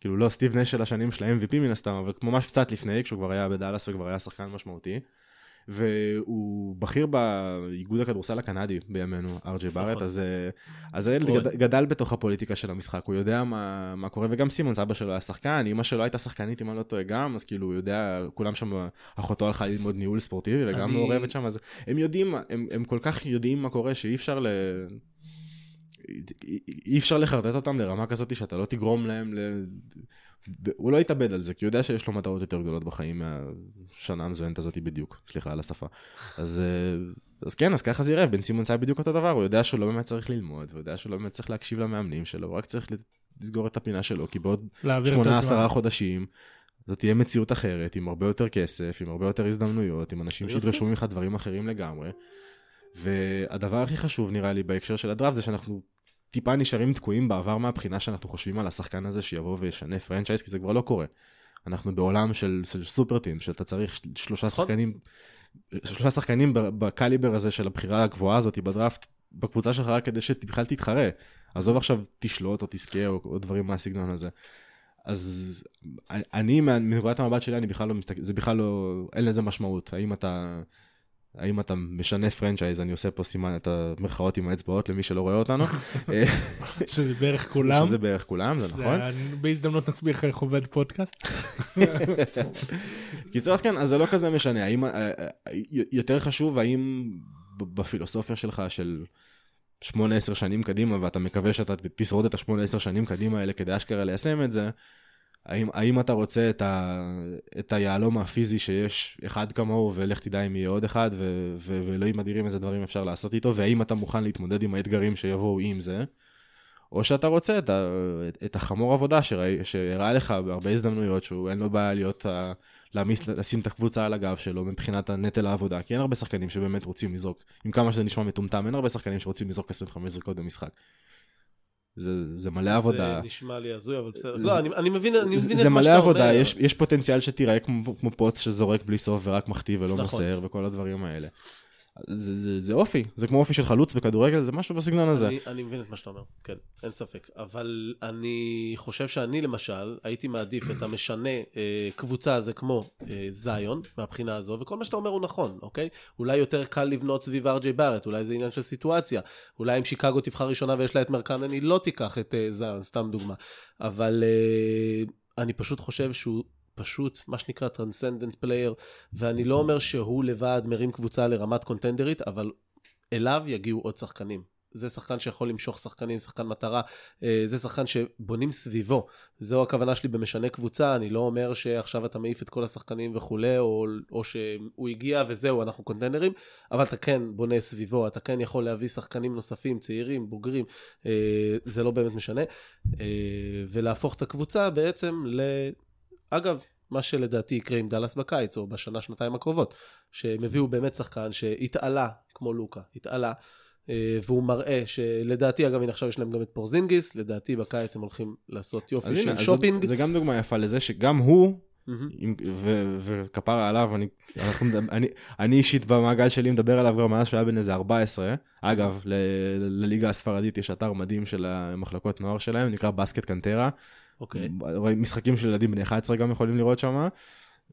Speaker 6: כאילו לא סטיב נש של השנים של ה-MVP מן הסתם, אבל ממש קצת לפני, כשהוא כבר היה בדאלאס וכבר היה שחקן משמעותי. והוא בכיר באיגוד הכדורסל הקנדי בימינו, ארג'י בארט,
Speaker 7: נכון.
Speaker 6: אז, אה, אז הילד. גד, גדל בתוך הפוליטיקה של המשחק, הוא יודע מה, מה קורה, וגם סימונס, אבא שלו היה שחקן, אמא שלו הייתה שחקנית, אם אני לא טועה גם, אז כאילו הוא יודע, כולם שם, אחותו הלכה ללמוד ניהול ספורטיבי וגם
Speaker 7: אני-
Speaker 6: מעורבת שם, אז הם יודעים, הם, הם כל כך יודעים מה קורה, שאי אפשר ל... אי אפשר לחרטט אותם לרמה כזאת שאתה לא תגרום להם ל... הוא לא יתאבד על זה, כי הוא יודע שיש לו מטרות יותר גדולות בחיים מהשנה המזוינת הזאת בדיוק, סליחה על השפה. אז, אה, אז כן, אז ככה זה יראה, בן סימונס היה בדיוק אותו דבר, הוא יודע שהוא לא באמת צריך ללמוד, הוא יודע שהוא לא באמת צריך להקשיב למאמנים שלו, הוא רק צריך לסגור את הפינה שלו, כי בעוד
Speaker 5: להעביר את
Speaker 6: שמונה
Speaker 5: הזמן.
Speaker 6: עשרה חודשים, זאת תהיה מציאות אחרת, עם הרבה יותר כסף, עם הרבה יותר הזדמנויות, עם אנשים שידרשו. ממך דברים אחרים לגמרי. והדבר הכי חשוב נראה לי בהקשר של הדראפט זה שאנחנו טיפה נשארים תקועים בעבר מהבחינה שאנחנו חושבים על השחקן הזה שיבוא וישנה פרנצ'ייז, כי זה כבר לא קורה. אנחנו בעולם של, של super team, שאתה צריך של- שלושה
Speaker 7: נכון.
Speaker 6: שחקנים, שלושה שחקנים בקליבר הזה של הבחירה הגבוהה הזאת בדראפט, בקבוצה שלך רק כדי שבכלל תתחרה. עזוב עכשיו תשלוט או תזכה או, או דברים מהסגנון הזה. אז אני, מנקודת המבט שלי, אני בכלל לא מסתכל, זה בכלל לא, אין לזה משמעות. האם אתה, האם אתה משנה franchise, אני עושה פה סימן את המרכאות עם האצבעות למי שלא רואה אותנו. אה,
Speaker 5: שזה בערך כולם.
Speaker 6: שזה בערך כולם, זה נכון.
Speaker 5: בהזדמנות נסביר לך איך עובד פודקאסט. *laughs*
Speaker 6: קיצור, אז כן, אז זה לא כזה משנה. האם, אה, אה, יותר חשוב, האם בפילוסופיה שלך של 8-10 שנים קדימה, ואתה מקווה שאתה תשרוד את ה-8-10 שנים קדימה האלה כדי אשכרה ליישם את זה, האם, האם אתה רוצה את, ה, את היהלום הפיזי שיש אחד כמוהו, ולך תדע אם יהיה עוד אחד, ו, ו, ואלוהים אדירים איזה דברים אפשר לעשות איתו, והאם אתה מוכן להתמודד עם האתגרים שיבואו עם זה, או שאתה רוצה את, ה, את, את החמור עבודה שראי, שהראה לך בהרבה הזדמנויות, שהוא אין לו בעיה להיות, ה, להעמיס, לשים את הקבוצה על הגב שלו מבחינת הנטל העבודה, כי אין הרבה שחקנים שבאמת רוצים לזרוק, עם כמה שזה נשמע מטומטם, אין הרבה שחקנים שרוצים לזרוק 25 זריקות במשחק. זה, זה מלא עבודה.
Speaker 7: זה נשמע לי הזוי, אבל בסדר.
Speaker 6: זה-
Speaker 7: לא, אני אני מבין אני
Speaker 6: זה,
Speaker 7: מבין
Speaker 6: זה
Speaker 7: את מה
Speaker 6: מלא
Speaker 7: שאתה
Speaker 6: עבודה,
Speaker 7: אומר.
Speaker 6: יש, יש פוטנציאל שתיראה כמו, כמו פוץ שזורק בלי סוף ורק מחטיא ולא
Speaker 7: נכון.
Speaker 6: מוסר וכל הדברים האלה. זה, זה, זה אופי, זה כמו אופי של חלוץ בכדורגל, זה משהו בסגנון הזה.
Speaker 7: אני, אני מבין את מה שאתה אומר, כן, אין ספק. אבל אני חושב שאני למשל, הייתי מעדיף את המשנה אה, קבוצה הזה כמו אה, זיון, מהבחינה הזו, וכל מה שאתה אומר הוא נכון, אוקיי? אולי יותר קל לבנות סביב אר ג'יי בארט, אולי זה עניין של סיטואציה. אולי אם שיקגו תבחר ראשונה ויש לה את מרקנן, היא לא תיקח את אה, זיון, סתם דוגמה. אבל אה, אני פשוט חושב שהוא... פשוט מה שנקרא transcendent player, ואני לא אומר שהוא לבד מרים קבוצה לרמת קונטנדרית, אבל אליו יגיעו עוד שחקנים. זה שחקן שיכול למשוך שחקנים, שחקן מטרה, אה, זה שחקן שבונים סביבו. זו הכוונה שלי במשנה קבוצה, אני לא אומר שעכשיו אתה מעיף את כל השחקנים וכולי, או, או שהוא הגיע וזהו, אנחנו קונטנדרים, אבל אתה כן בונה סביבו, אתה כן יכול להביא שחקנים נוספים, צעירים, בוגרים, אה, זה לא באמת משנה, אה, ולהפוך את הקבוצה בעצם ל... אגב, מה שלדעתי יקרה עם דאלאס בקיץ, או בשנה, שנתיים הקרובות, שהם הביאו באמת שחקן שהתעלה, כמו לוקה, התעלה, אה, והוא מראה שלדעתי, אגב, הנה עכשיו יש להם גם את פורזינגיס, לדעתי בקיץ הם הולכים לעשות יופי
Speaker 6: הנה,
Speaker 7: של
Speaker 6: אז
Speaker 7: שופינג.
Speaker 6: זאת- זה גם דוגמה יפה לזה שגם הוא וכפרה עליו, אני, אנחנו, אני, אני אישית במעגל שלי מדבר עליו כבר מאז שהוא היה בן איזה 14. אגב, ל- לליגה הספרדית יש אתר מדהים של המחלקות נוער שלהם, נקרא בסקט קנטרה.
Speaker 7: אוקיי.
Speaker 6: משחקים של ילדים בני 11 גם יכולים לראות שם.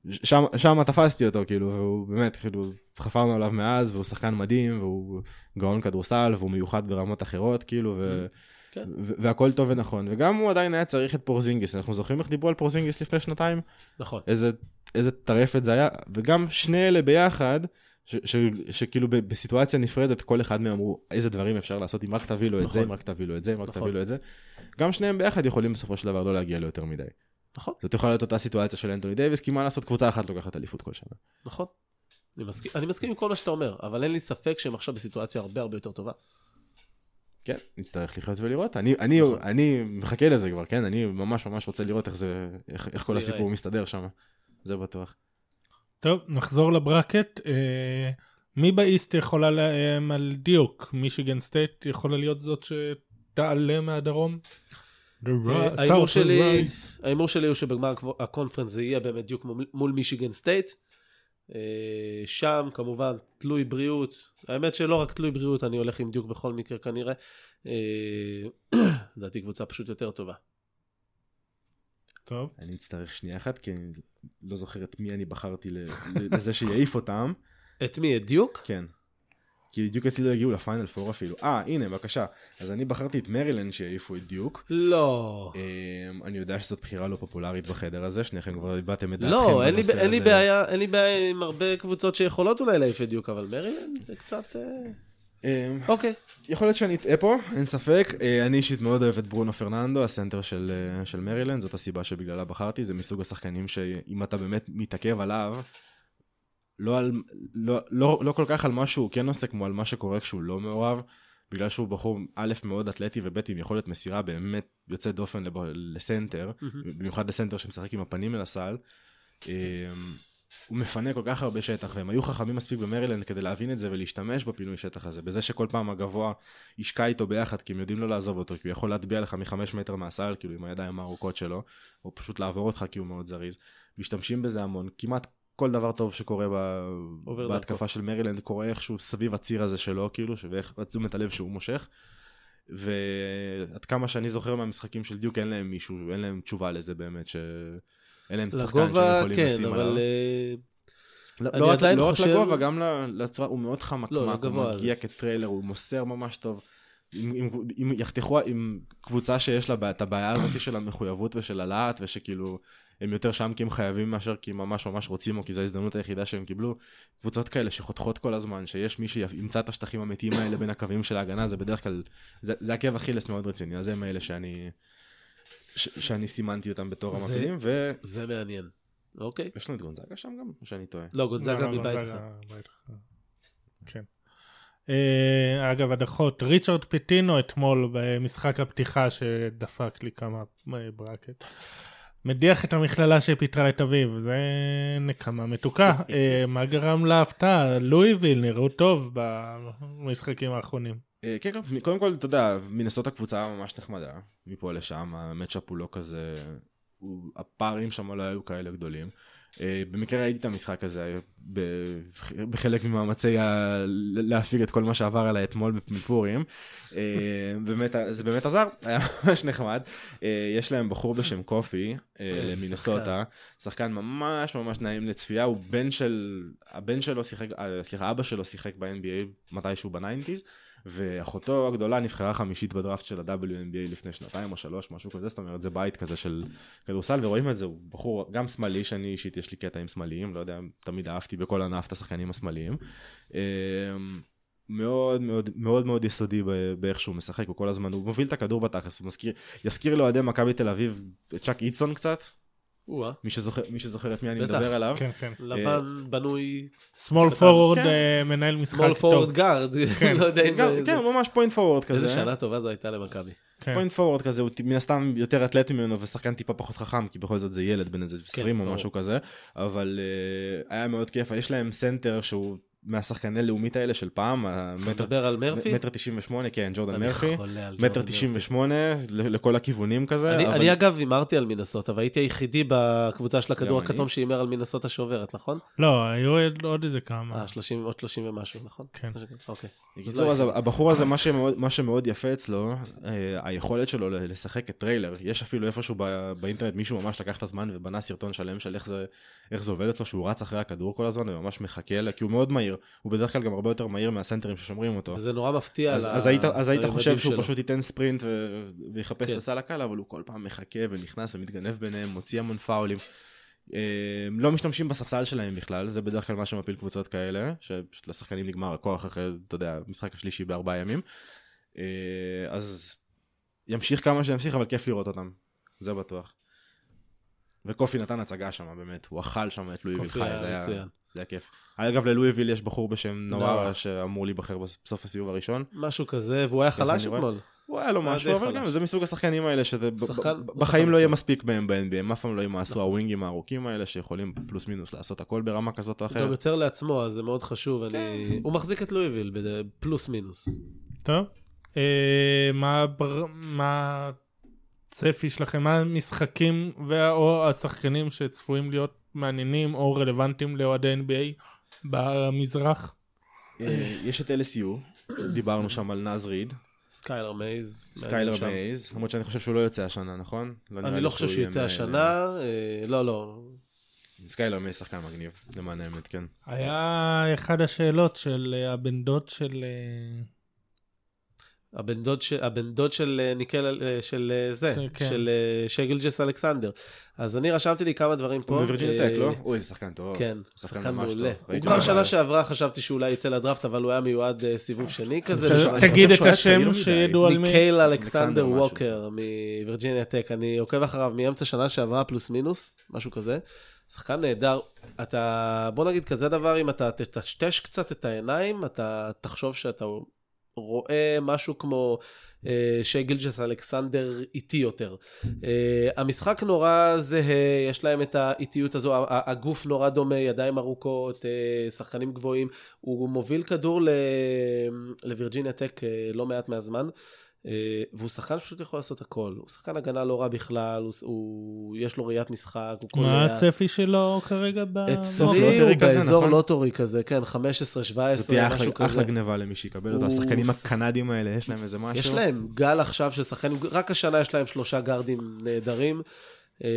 Speaker 6: שם, שם תפסתי אותו, כאילו, והוא באמת, כאילו, חפרנו עליו מאז, והוא שחקן מדהים, והוא גאון כדורסל, והוא מיוחד ברמות אחרות, כאילו, ו...
Speaker 7: כן.
Speaker 6: ו- והכל טוב ונכון, וגם הוא עדיין היה צריך את פורזינגיס, אנחנו זוכרים איך דיברו על פורזינגיס לפני שנתיים?
Speaker 7: נכון.
Speaker 6: איזה, איזה טרפת זה היה, וגם שני אלה ביחד, ש- ש- שכאילו ב- בסיטואציה נפרדת, כל אחד מהם אמרו איזה דברים אפשר לעשות, אם רק תביא לו את זה,
Speaker 7: נכון.
Speaker 6: אם רק תביא לו את זה, אם רק
Speaker 7: נכון.
Speaker 6: תביא לו את זה. גם שניהם ביחד יכולים בסופו של דבר לא להגיע ליותר מדי.
Speaker 7: נכון.
Speaker 6: זאת יכולה להיות אותה סיטואציה של אנטוני דייוויס, כי מה לעשות, קבוצה אחת לוקחת אליפות כל שנה.
Speaker 7: נכון. אני מסכים, אני מסכים עם כל מה שאתה אומר, אבל אין לי ספק שהם עכשיו בסיטואציה הרבה הרבה יותר טובה.
Speaker 6: כן, נצטרך לחיות ולראות. אני, אני,
Speaker 7: נכון.
Speaker 6: אני מחכה לזה כבר, כן? אני ממש ממש רוצה לראות איך זה, איך, איך כל הסיפור. מסתדר שם. זה בטוח.
Speaker 5: טוב, נחזור לברקט. אה, מי באיסט יכולה לאיים על דיוק? מישיגן סטייט יכולה להיות זאת שתעלה מהדרום?
Speaker 7: אה, ההימור שלי. ההימור שלי הוא שבגמר הקו- הקונפרנס זה יהיה באמת דיוק מול- מול מישיגן סטייט. אה, שם כמובן תלוי בריאות, האמת שלא רק תלוי בריאות, אני הולך עם דיוק בכל מקרה כנראה. אה, *clears throat* לדעתי קבוצה פשוט יותר טובה.
Speaker 5: טוב.
Speaker 6: אני אצטרך שנייה אחת, כי אני לא זוכר את מי אני בחרתי לזה שיעיף אותם. *laughs*
Speaker 7: את מי? את דיוק?
Speaker 6: כן. כי דיוק אצלי לא הגיעו ל Final Four אפילו. אה, הנה, בבקשה. אז אני בחרתי את מרילנד שיעיפו את דיוק.
Speaker 7: לא.
Speaker 6: אמ, אני יודע שזאת בחירה לא פופולרית בחדר הזה, שניכם כבר הבעתם את דעתכם
Speaker 7: לא, אין לי. בעיה, אין לי בעיה עם הרבה קבוצות שיכולות אולי להעיף את דיוק, אבל מרילנד זה קצת... אה, אוקיי.
Speaker 6: יכול להיות שאני אטעה פה, אין ספק. אה, אני אישית מאוד אוהב את ברונו פרננדו, הסנטר של, אה, של מרילנד, זאת הסיבה שבגללה בחרתי, זה מסוג השחקנים שאם אתה באמת מתעכב עליו, לא, על, לא, לא, לא כל כך על מה שהוא כן עושה, כמו על מה שקורה כשהוא לא מעורב, בגלל שהוא בחור א' מאוד אתלטי וב' עם יכולת מסירה באמת יוצאת דופן לב, לסנטר, במיוחד לסנטר שמשחק עם הפנים אל הסל. הוא מפנה כל כך הרבה שטח, והם היו חכמים מספיק במרילנד כדי להבין את זה ולהשתמש בפינוי שטח הזה, בזה שכל פעם הגבוה ישקע איתו ביחד, כי הם יודעים לא לעזוב אותו, כי הוא יכול להטביע לך מחמש מטר מהסל, כאילו עם הידיים הארוכות שלו, או פשוט לעבור אותך כי הוא מאוד זריז. משתמשים בזה המון, כמעט כל דבר טוב שקורה ב... בהתקפה של מרילנד קורה איכשהו סביב הציר הזה שלו, כאילו, ואיך תשומת הלב שהוא מושך. ועד כמה שאני זוכר מהמשחקים של דיוק, אין להם מישהו, אין להם תשובה לזה באמת, ש... אין להם שחקן שהם יכולים
Speaker 7: כן,
Speaker 6: לשים עליו.
Speaker 7: אה,
Speaker 6: לא,
Speaker 7: אני
Speaker 6: לא, רק, לא
Speaker 7: חושב-
Speaker 6: רק לגובה, גם לצורה, הוא מאוד חמקמק,
Speaker 7: לא,
Speaker 6: הוא מגיע כטריילר, הוא מוסר ממש טוב. אם, אם, אם יחתכו עם קבוצה שיש לה את הבעיה הזאת של המחויבות ושל הלהט, ושכאילו הם יותר שם כי הם חייבים מאשר כי הם ממש ממש רוצים, או כי זו ההזדמנות היחידה שהם קיבלו, קבוצות כאלה שחותכות כל הזמן, שיש מי שימצא את השטחים המתים האלה בין הקווים של ההגנה, זה בדרך כלל, זה, זה עקב אכילס מאוד רציני, אז הם האלה שאני, שאני סימנתי אותם בתור
Speaker 7: זה-
Speaker 6: המתאימים, ויש
Speaker 7: זה מעניין. אוקיי.
Speaker 6: לנו את גונזאגה שם גם, או שאני טועה?
Speaker 7: לא, גונזאגה
Speaker 5: לא, לא,
Speaker 7: מבית אחר.
Speaker 5: כן. אה, אגב, הדחות, ריצ'רד פטינו אתמול במשחק הפתיחה שדפק לי כמה אה, ברקט. מדיח את המכללה שפיטרה את אביו, זה נקמה מתוקה. *laughs* אה, מה גרם להפתעה? לואיביל נראו טוב במשחקים האחרונים.
Speaker 6: אה, כן, כן, קודם כל, אתה יודע, מנסות הקבוצה ממש נחמדה, מפה לשם, המצ'אפ הוא לא כזה, הוא, הפערים שם לא היו כאלה גדולים. אה, במקרה ראיתי את המשחק הזה בחלק ממאמצי ה- להפיג את כל מה שעבר עליי אתמול מפורים. אה, באמת, זה באמת עזר, היה ממש נחמד. יש להם בחור בשם קופי, למינסוטה, שחקן ממש ממש נעים לצפייה, הוא בן של, הבן שלו שיחק, סליחה, אבא שלו שיחק ב-NBA מתישהו ב nineties. ואחותו הגדולה נבחרה חמישית בדראפט של ה-WNBA לפני שנתיים או שלוש, משהו כזה, זאת אומרת זה בית כזה של כדורסל, ורואים את זה, הוא בחור גם שמאלי, שאני אישית יש לי קטע עם שמאליים, לא יודע, תמיד אהבתי בכל ענף את השחקנים השמאליים. אמ, מאוד מאוד מאוד מאוד יסודי באיך שהוא משחק, הוא כל הזמן, הוא מוביל את הכדור בתכלס, הוא מזכיר, יזכיר לאוהדי מכבי תל אביב את צ'אק אידסון קצת. מי שזוכר, מי שזוכר את מי אני. מדבר עליו.
Speaker 5: כן, כן.
Speaker 7: לבן בנוי
Speaker 5: שמאל
Speaker 7: קטן.
Speaker 5: פורוורד
Speaker 6: כן.
Speaker 5: אה, מנהל משחק
Speaker 7: small
Speaker 5: טוב.
Speaker 7: forward guard,
Speaker 5: כן. *laughs*
Speaker 7: לא יודע אם...
Speaker 6: כן, ממש point forward כזה.
Speaker 7: איזה שנה טובה זו הייתה למכבי.
Speaker 5: כן.
Speaker 6: point forward כזה, הוא מן הסתם יותר אתלט ממנו ושחקן טיפה פחות חכם, כי בכל זאת זה ילד בן איזה 20 או. משהו כזה, אבל uh, היה מאוד כיף, יש להם סנטר שהוא מהשחקני לאומית האלה של פעם, המטר-
Speaker 7: מדבר על מרפי?
Speaker 6: מטר 98, כן, ג'ורדן
Speaker 7: אני
Speaker 6: מרפי, מטר
Speaker 7: ג'ורדן
Speaker 6: 98 ל- לכל הכיוונים כזה,
Speaker 7: אני,
Speaker 6: אבל
Speaker 7: אני אגב הימרתי על מינסוטה, והייתי היחידי בקבוצה של הכדור הכתום. שהימר על מינסוטה שעוברת, נכון?
Speaker 5: לא, היו עוד איזה כמה.
Speaker 7: אה, 30, עוד 30 ומשהו, נכון?
Speaker 5: כן.
Speaker 7: אוקיי.
Speaker 6: בקיצור, אז הבחור הזה, מה שמאוד, מה שמאוד יפה אצלו, אה, היכולת שלו ל- לשחק את trailer. יש אפילו איפשהו ב- באינטרנט מישהו ממש לקח את הזמן ובנה סרטון שלם של איך זה, איך זה עובד אצלו, שהוא רץ אחרי הכדור כל הזמן וממש מחכה, כי הוא מאוד מהיר. הוא בדרך כלל גם הרבה יותר מהיר מהסנטרים ששומרים אותו.
Speaker 7: וזה נורא מפתיע
Speaker 6: אז,
Speaker 7: על
Speaker 6: אז, היית, אז היית חושב שהוא
Speaker 7: שלו.
Speaker 6: פשוט ייתן ספרינט ו... ויחפש
Speaker 7: כן.
Speaker 6: את הסל הקל, אבל הוא כל פעם מחכה ונכנס ומתגנב ביניהם, מוציא המון פאולים. אה, לא משתמשים בספסל שלהם בכלל, זה בדרך כלל מה שמפיל קבוצות כאלה, שפשוט לשחקנים נגמר הכוח אחרי, אתה יודע, משחק השלישי בארבעה ימים. אה, אז ימשיך כמה שימשיך, אבל כיף לראות אותם, זה בטוח. וקופי נתן הצגה שם, באמת, הוא אכל שם את לואיביל
Speaker 7: קופי
Speaker 6: חי,
Speaker 7: היה
Speaker 6: זה היה,
Speaker 7: מצוין.
Speaker 6: זה היה כיף. אגב, ללואיביל יש בחור בשם. נווארה שאמור להיבחר בסוף הסיבוב הראשון.
Speaker 7: משהו כזה, והוא היה חלש. אתמול.
Speaker 6: הוא היה לו
Speaker 7: היה
Speaker 6: משהו, אבל. גם זה מסוג השחקנים האלה שזה ב-
Speaker 7: שחקן-
Speaker 6: ב-
Speaker 7: הוא
Speaker 6: בחיים
Speaker 7: שחקן
Speaker 6: לא יהיה. מספיק בהם ב-NBA, הם אף פעם לא ימאסו הווינגים הארוכים האלה שיכולים פלוס מינוס לעשות הכל ברמה כזאת או
Speaker 7: הוא גם
Speaker 6: אחרת.
Speaker 7: יוצר לעצמו, אז זה מאוד חשוב. אני... הוא מחזיק את לואיביל, בד- פלוס מינוס.
Speaker 5: טוב. אה, מה הצפי שלכם? מה המשחקים וה- או השחקנים שצפויים להיות מעניינים או רלוונטיים לאוהדי NBA במזרח?
Speaker 6: אה, יש את LSU, דיברנו שם על נאז ריד,
Speaker 7: סקיילר מייז.
Speaker 6: סקיילר. מייז, למרות שאני חושב שהוא לא יוצא השנה, נכון? נראה
Speaker 7: אני לא חושב שהוא יוצא השנה, אה, לא, לא.
Speaker 6: סקיילר מייז שחקן מגניב, למען האמת, כן.
Speaker 5: היה אחד השאלות של אה, הבן דוד של...
Speaker 7: הבן דוד, ש... הבן דוד של אה, ניקל, אה, של אה, זה,
Speaker 5: כן.
Speaker 7: של אה, שיי גילג'ס אלכסנדר. אז אני רשמתי לי כמה דברים פה.
Speaker 6: הוא בווירג'יניה
Speaker 7: אה,
Speaker 6: טק, לא? אוי, איזה שחקן טוב.
Speaker 7: כן,
Speaker 6: שחקן
Speaker 7: מעולה. הוא כבר שנה. שעברה חשבתי שאולי יצא לדראפט, אבל הוא היה מיועד סיבוב שני כזה.
Speaker 5: תגיד את השם. שידעו על מי.
Speaker 7: ניקייל
Speaker 6: אלכסנדר.
Speaker 7: ווקר מווירג'יניה טק, אני עוקב אחריו מאמצע שנה שעברה פלוס מינוס, משהו כזה. שחקן נהדר. אתה, בוא נגיד כזה דבר, אם אתה תטשטש קצת את העיניים, אתה תחשוב שאתה רואה משהו כמו אה, שי גילג'ס אלכסנדר איטי יותר. אה, המשחק נורא זהה, יש להם את האיטיות הזו, הגוף נורא דומה, ידיים ארוכות, אה, שחקנים גבוהים. הוא מוביל כדור לווירג'יניה טק אה, לא מעט מהזמן. אה, והוא שחקן שפשוט יכול לעשות הכל. הוא שחקן הגנה לא רע בכלל, הוא, הוא, יש לו ראיית משחק, הוא
Speaker 5: מה
Speaker 7: קולע.
Speaker 5: הצפי שלו כרגע ב...
Speaker 7: אצלי
Speaker 6: lottery
Speaker 7: הוא
Speaker 6: כזה,
Speaker 7: באזור
Speaker 6: נכון?
Speaker 7: lottery כזה, כן, 15,
Speaker 6: זה
Speaker 7: 17,
Speaker 6: תהיה
Speaker 7: משהו
Speaker 6: אחלה- אחלה
Speaker 7: כזה.
Speaker 6: גניבה למי שיקבל אותו,
Speaker 7: הוא
Speaker 6: השחקנים
Speaker 7: ש-
Speaker 6: הקנדים האלה, יש להם איזה משהו.
Speaker 7: יש להם גל עכשיו של שחקנים, רק השנה יש להם שלושה גארדים נהדרים. אה,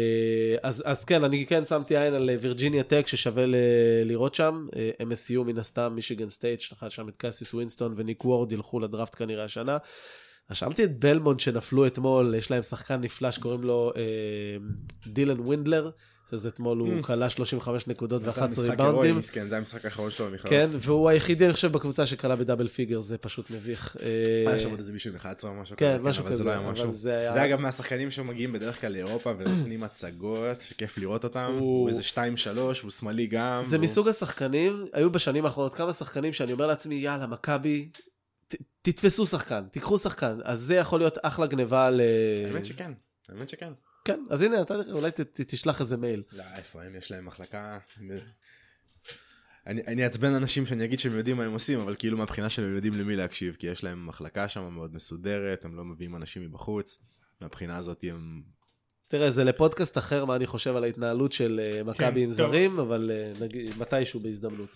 Speaker 7: אז, אז כן, אני כן שמתי עין על וירג'יניה טק ששווה ל- לראות שם. אה, MSU מן הסתם, מישיגן סטייט, יש לך שם את קאסיס ווינסטון וניק וורד ילכו לדראפט כנראה השנה. רשמתי את בלמונט שנפלו אתמול, יש להם שחקן נפלא שקוראים לו אה, דילן וינדלר, אז אתמול הוא קלע 35 נקודות
Speaker 6: זה
Speaker 7: ו-11
Speaker 6: המשחק הירואי,
Speaker 7: ריבאונדים.
Speaker 6: זה המשחק האחרון שלו בכלל.
Speaker 7: כן, והוא היחידי, אני חושב, בקבוצה שקלע ב double figure, זה פשוט מביך. אה,
Speaker 6: היה שם עוד איזה מישהו עם 11 או משהו
Speaker 7: כן,
Speaker 6: כזה,
Speaker 7: משהו
Speaker 6: אבל זה
Speaker 7: כזה,
Speaker 6: לא היה
Speaker 7: אבל
Speaker 6: משהו.
Speaker 7: זה היה-
Speaker 6: זה אגב מהשחקנים שמגיעים בדרך כלל לאירופה ונותנים הצגות, שכיף לראות אותם.
Speaker 7: הוא-
Speaker 6: איזה 2-3, הוא שמאלי גם.
Speaker 7: זה מסוג השחקנים, היו בשנים האחרונות כמה שחקנים שאני אומר לעצמי, יאללה, מכבי, תתפסו שחקן, תיקחו שחקן, אז זה יכול להיות אחלה גניבה ל...
Speaker 6: האמת שכן, האמת שכן.
Speaker 7: כן, אז הנה, אתה אולי ת- ת- תשלח איזה מייל.
Speaker 6: לא, איפה הם, יש להם מחלקה. אני אני אעצבן אנשים שאני אגיד שהם יודעים מה הם עושים, אבל כאילו מהבחינה שהם יודעים למי להקשיב, כי יש להם מחלקה שם מאוד מסודרת, הם לא מביאים אנשים מבחוץ. מהבחינה הזאת הם...
Speaker 7: תראה, זה לפודקאסט אחר מה אני חושב על ההתנהלות של אה, מכבי עם. זרים, אבל אה, נגיד, מתישהו בהזדמנות.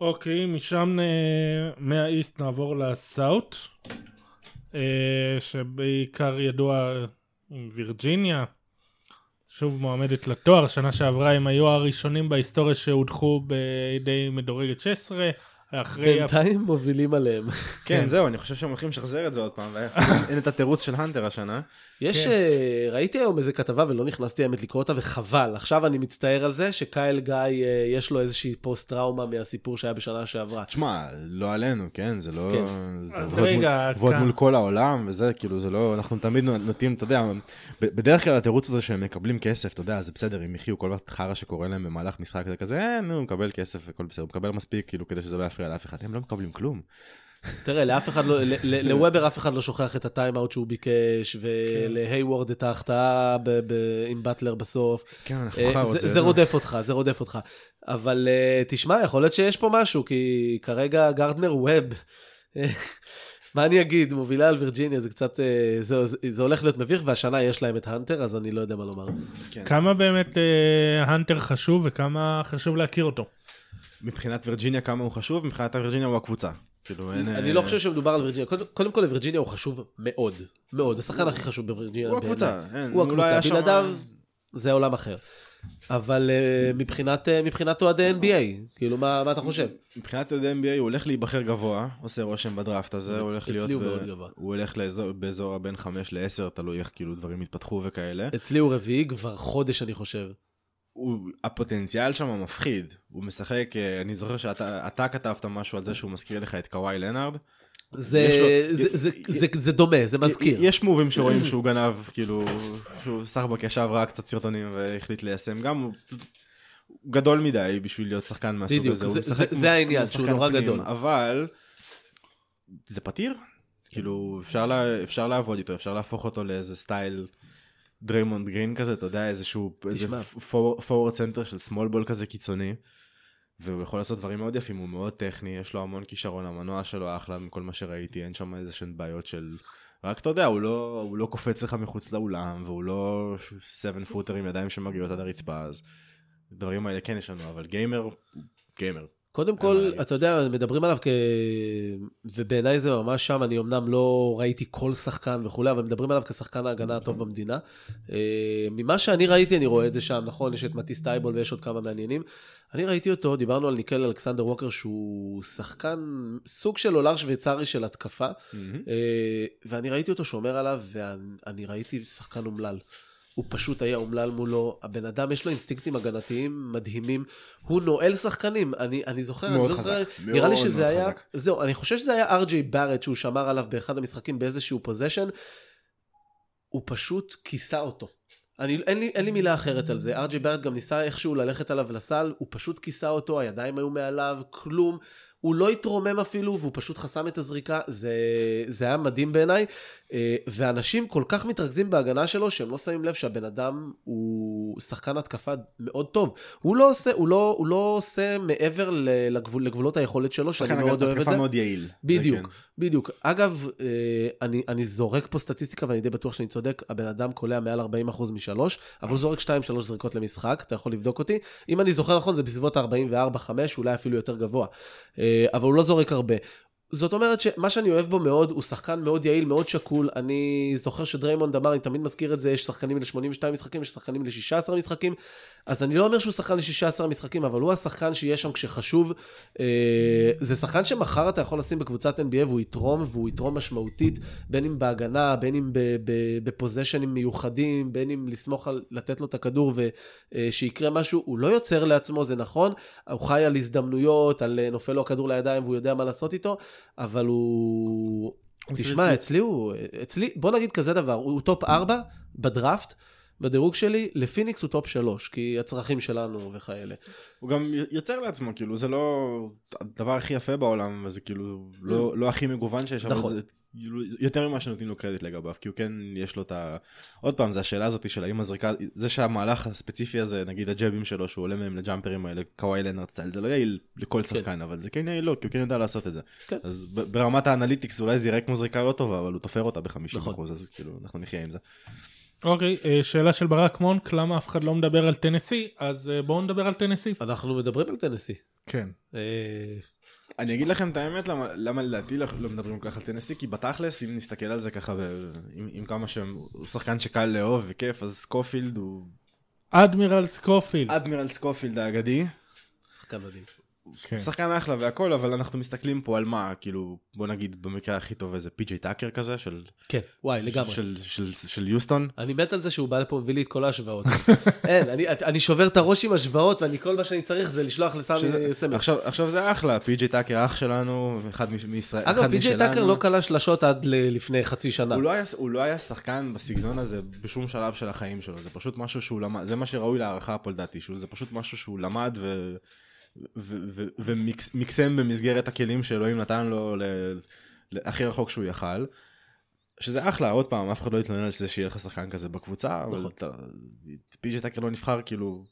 Speaker 5: אוקיי, משם אה, מהאיסט נעבור לסאוט, אה, שבעיקר ידוע עם וירג'יניה, שוב מועמדת לתואר, שנה שעברה הם היו הראשונים בהיסטוריה שהודחו בידי מדורגת 16, אחרי...
Speaker 7: בינתיים מובילים עליהם.
Speaker 6: כן, זהו, אני חושב שהם הולכים לשחזר את זה עוד פעם, ואין את התירוץ של הנטר השנה.
Speaker 7: יש,
Speaker 5: כן.
Speaker 7: אה, ראיתי היום איזה כתבה ולא נכנסתי האמת לקרוא אותה וחבל. עכשיו אני מצטער על זה שקייל גיא אה, יש לו איזושהי פוסט טראומה מהסיפור שהיה בשנה שעברה.
Speaker 6: תשמע, לא עלינו, כן? זה לא...
Speaker 7: כן.
Speaker 6: זה
Speaker 5: אז רגע, כאן-
Speaker 6: מול כל העולם, וזה, כאילו, זה לא... אנחנו תמיד נוטים, אתה יודע, בדרך כלל התירוץ הזה שהם מקבלים כסף, אתה יודע, זה בסדר, אם יחיו כל חרא שקורה להם במהלך משחק, זה כזה, אה, נו, מקבל כסף, הכל בסדר, הוא מקבל מספיק, כאילו, כדי שזה לא יפריע לאף אחד. הם לא מקבלים כלום.
Speaker 7: תראה, לאף אחד לא, ל- לוובר אף אחד לא שוכח את הטיים-אאוט שהוא ביקש, ולהיוורד את ההחטאה עם באטלר בסוף.
Speaker 6: כן, אנחנו
Speaker 7: אה,
Speaker 6: חרות,
Speaker 7: זה,
Speaker 6: זה-
Speaker 7: זה רודף אותך, זה רודף אותך. אבל אה, תשמע, יכול להיות שיש פה משהו, כי כרגע גרדנר ווב, אה, מה אני אגיד, מובילה על וירג'יניה, זה קצת, זה, הולך להיות מביך, והשנה יש להם את האנטר, אז אני לא יודע מה לומר.
Speaker 5: כמה באמת האנטר חשוב וכמה חשוב להכיר אותו.
Speaker 6: מבחינת וירג'יניה כמה הוא חשוב, מבחינת וירג'יניה הוא הקבוצה. כאילו אין...
Speaker 7: אני לא חושב שמדובר על וירג'יניה. קודם, כל, לווירג'יניה הוא חשוב מאוד, מאוד. השחקן הכי חשוב בווירג'יניה.
Speaker 6: הוא. הקבוצה, אין,
Speaker 7: הוא
Speaker 6: הוא לא
Speaker 7: הקבוצה. בלעדיו זה עולם אחר. אבל אה, מבחינת, אה, מבחינת אוהדי NBA, כאילו, מה, אתה חושב?
Speaker 6: מבחינת ידי NBA הוא הולך להיבחר גבוה, עושה רושם בדראפט הזה, הוא הולך
Speaker 7: אצלי
Speaker 6: להיות...
Speaker 7: הוא
Speaker 6: ב-
Speaker 7: מאוד גבוה.
Speaker 6: הוא הולך באזור הבין 5 ל-10, תלוי איך כאילו דברים יתפתחו וכאלה.
Speaker 7: אצלי הוא רביעי כבר חודש, אני חושב.
Speaker 6: הוא, הפוטנציאל שם מפחיד. הוא משחק, אה, אני זוכר שאתה אתה כתבת משהו על זה שהוא מזכיר לך את קוואי לנארד.
Speaker 7: זה,
Speaker 6: לו-
Speaker 7: זה, זה, זה, זה דומה, זה מזכיר.
Speaker 6: יש מובים שרואים שהוא גנב, כאילו, שהוא סחבק ישב ראה קצת סרטונים והחליט ליישם. גם הוא גדול מדי בשביל להיות שחקן מהסוג
Speaker 7: בדיוק,
Speaker 6: הזה. הוא
Speaker 7: זה- זה- זה העניין, שהוא נורא
Speaker 6: פנים,
Speaker 7: גדול.
Speaker 6: אבל זה פתיר. כאילו, אפשר לה- אפשר לעבוד איתו, אפשר להפוך אותו לאיזה סטייל דריימונד גרין כזה, אתה יודע, איזשהו, איזה. פורוורד סנטר של small ball כזה קיצוני. והוא יכול לעשות דברים מאוד יפים, הוא מאוד טכני, יש לו המון כישרון, המנוע שלו אחלה מכל מה שראיתי, אין שם איזה שהן בעיות של... רק אתה יודע, הוא לא, הוא לא קופץ לך מחוץ לאולם, והוא לא 7 footer עם ידיים שמגיעות עד הרצפה, אז דברים האלה כן יש לנו, אבל gamer, gamer.
Speaker 7: קודם כל. אתה יודע, מדברים עליו כ... ובעיניי זה ממש שם, אני אמנם לא ראיתי כל שחקן וכולי, אבל מדברים עליו כשחקן ההגנה הטוב במדינה. אה, ממה שאני ראיתי, אני רואה את זה שם, נכון, יש את מתיס טייבול ויש עוד כמה מעניינים. אני ראיתי אותו, דיברנו על ניקיל אלכסנדר ווקר, שהוא שחקן, סוג של אולר שוויצרי של התקפה, אה, ואני ראיתי אותו שומר עליו, ואני ראיתי שחקן אומלל. הוא פשוט היה אומלל מולו, הבן אדם יש לו אינסטינקטים הגנתיים מדהימים, הוא נועל שחקנים, אני, אני זוכר,
Speaker 6: מאוד
Speaker 7: אני לא
Speaker 6: חזק,
Speaker 7: זוכר, נראה לי
Speaker 6: מאוד
Speaker 7: שזה
Speaker 6: מאוד
Speaker 7: היה,
Speaker 6: חזק.
Speaker 7: זהו, אני חושב שזה היה אר ג'יי בארט שהוא שמר עליו באחד המשחקים באיזשהו possession, הוא פשוט כיסה אותו. אני, אין, לי, אין לי מילה אחרת על זה, ארג'יי בארט גם ניסה איכשהו ללכת עליו לסל, הוא פשוט כיסה אותו, הידיים היו מעליו, כלום. הוא לא התרומם אפילו, והוא פשוט חסם את הזריקה, זה, זה היה מדהים בעיניי. אה, ואנשים כל כך מתרכזים בהגנה שלו, שהם לא שמים לב שהבן אדם הוא שחקן התקפה מאוד טוב. הוא לא עושה, הוא לא, הוא לא עושה מעבר לגבול, לגבולות היכולת שלו, שאני
Speaker 6: שחקן
Speaker 7: מאוד אוהב את
Speaker 6: התקפה
Speaker 7: זה.
Speaker 6: מאוד יעיל.
Speaker 7: בדיוק,
Speaker 6: כן.
Speaker 7: בדיוק. אגב, אה, אני, אני זורק פה סטטיסטיקה ואני די בטוח שאני צודק, הבן אדם קולע מעל 40% משלוש, אבל הוא זורק 2-3 זריקות למשחק, אתה יכול לבדוק אותי. אם אני זוכר נכון, זה בסביבות ה-44-5, אולי אפילו יותר גבוה. אה, אבל הוא לא זורק הרבה. זאת אומרת שמה שאני אוהב בו מאוד, הוא שחקן מאוד יעיל, מאוד שקול. אני זוכר שדריימונד אמר, אני תמיד מזכיר את זה, יש שחקנים ל-82 משחקים, יש שחקנים ל-16 משחקים. אז אני לא אומר שהוא שחקן ל-16 משחקים, אבל הוא השחקן שיהיה שם כשחשוב. אה, זה שחקן שמחר אתה יכול לשים בקבוצת NBA והוא יתרום, והוא יתרום משמעותית, בין אם בהגנה, בין אם בפוזיישנים מיוחדים, בין אם לסמוך על לתת לו את הכדור ושיקרה משהו. הוא לא יוצר לעצמו, זה נכון, הוא חי על הזדמנויות, על אה, נופל לו הכדור לידיים והוא יודע מה לעשות איתו, אבל הוא... תשמע, אצלי הוא, אצלי, בוא נגיד כזה דבר, הוא top 4 בדראפט, בדירוג שלי, לפיניקס הוא top 3, כי הצרכים שלנו וכאלה.
Speaker 6: הוא גם יוצר לעצמו, כאילו, זה לא הדבר הכי יפה בעולם, וזה כאילו לא, לא הכי מגוון שיש, אבל
Speaker 7: נכון.
Speaker 6: זה כאילו, יותר ממה שנותנים לו קרדיט לגביו, כי הוא כן, יש לו את ה... עוד פעם, זה השאלה הזאת של האם הזריקה, זה שהמהלך הספציפי הזה, נגיד הג'אבים שלו, שהוא עולה מהם לג'אמפרים האלה, קוואי לנרד style, זה לא יעיל לכל שחקן, אבל זה כן יעיל לו, כי הוא כן יודע לעשות את זה.
Speaker 7: כן.
Speaker 6: אז ברמת ה analytics אולי זה יראה כמו זריקה לא טובה, אבל הוא תופר אותה ב-50%,
Speaker 7: נכון.
Speaker 6: אז כאילו, אנחנו נחיה עם זה.
Speaker 5: אוקיי, אה, שאלה של ברק מונק, למה אף אחד לא מדבר על טנסי? אז אה, בואו נדבר על טנסי.
Speaker 7: אנחנו מדברים על טנסי.
Speaker 5: כן.
Speaker 7: אה,
Speaker 6: אני אגיד לכם את האמת למה, למה לדעתי לא, לא מדברים כל כך על טנסי כי בתכלס אם נסתכל על זה ככה ו- עם, עם כמה שהם הוא שחקן שקל לאהוב וכיף אז סקופילד הוא
Speaker 5: אדמירל סקופילד.
Speaker 6: אדמירל סקופילד האגדי
Speaker 7: שחקן מדהים.
Speaker 5: כן.
Speaker 6: שחקן אחלה והכל אבל אנחנו מסתכלים פה על מה כאילו בוא נגיד במקרה הכי טוב איזה פי.ג'יי טאקר כזה של,
Speaker 7: כן, וואי, לגמרי.
Speaker 6: של, של, של, של יוסטון
Speaker 7: אני מת על זה שהוא בא לפה ומביא לי את כל ההשוואות. *laughs* אין, אני, אני שובר את הראש עם השוואות, ואני כל מה שאני צריך זה לשלוח לסמי
Speaker 6: שזה-
Speaker 7: סמס.
Speaker 6: עכשיו, עכשיו זה אחלה פי.ג'יי טאקר אח שלנו אחד מ- מישראל
Speaker 7: אגב,
Speaker 6: אחד
Speaker 7: פי.ג'יי. טאקר לא קלע שלשות עד ל- לפני חצי שנה.
Speaker 6: הוא לא, היה, הוא לא היה שחקן בסגנון הזה בשום שלב של החיים שלו, זה פשוט משהו שהוא למד, זה מה שראוי להערכה פה לדעתי, שהוא- זה פשוט משהו שהוא למד ו... ומיקסם במסגרת הכלים שאלוהים נתן לו הכי רחוק שהוא יכל. שזה אחלה, עוד פעם, אף אחד לא יתלונן על זה שיהיה לך שחקן כזה בקבוצה, אבל פי.ג'י טאקר לא נבחר כאילו...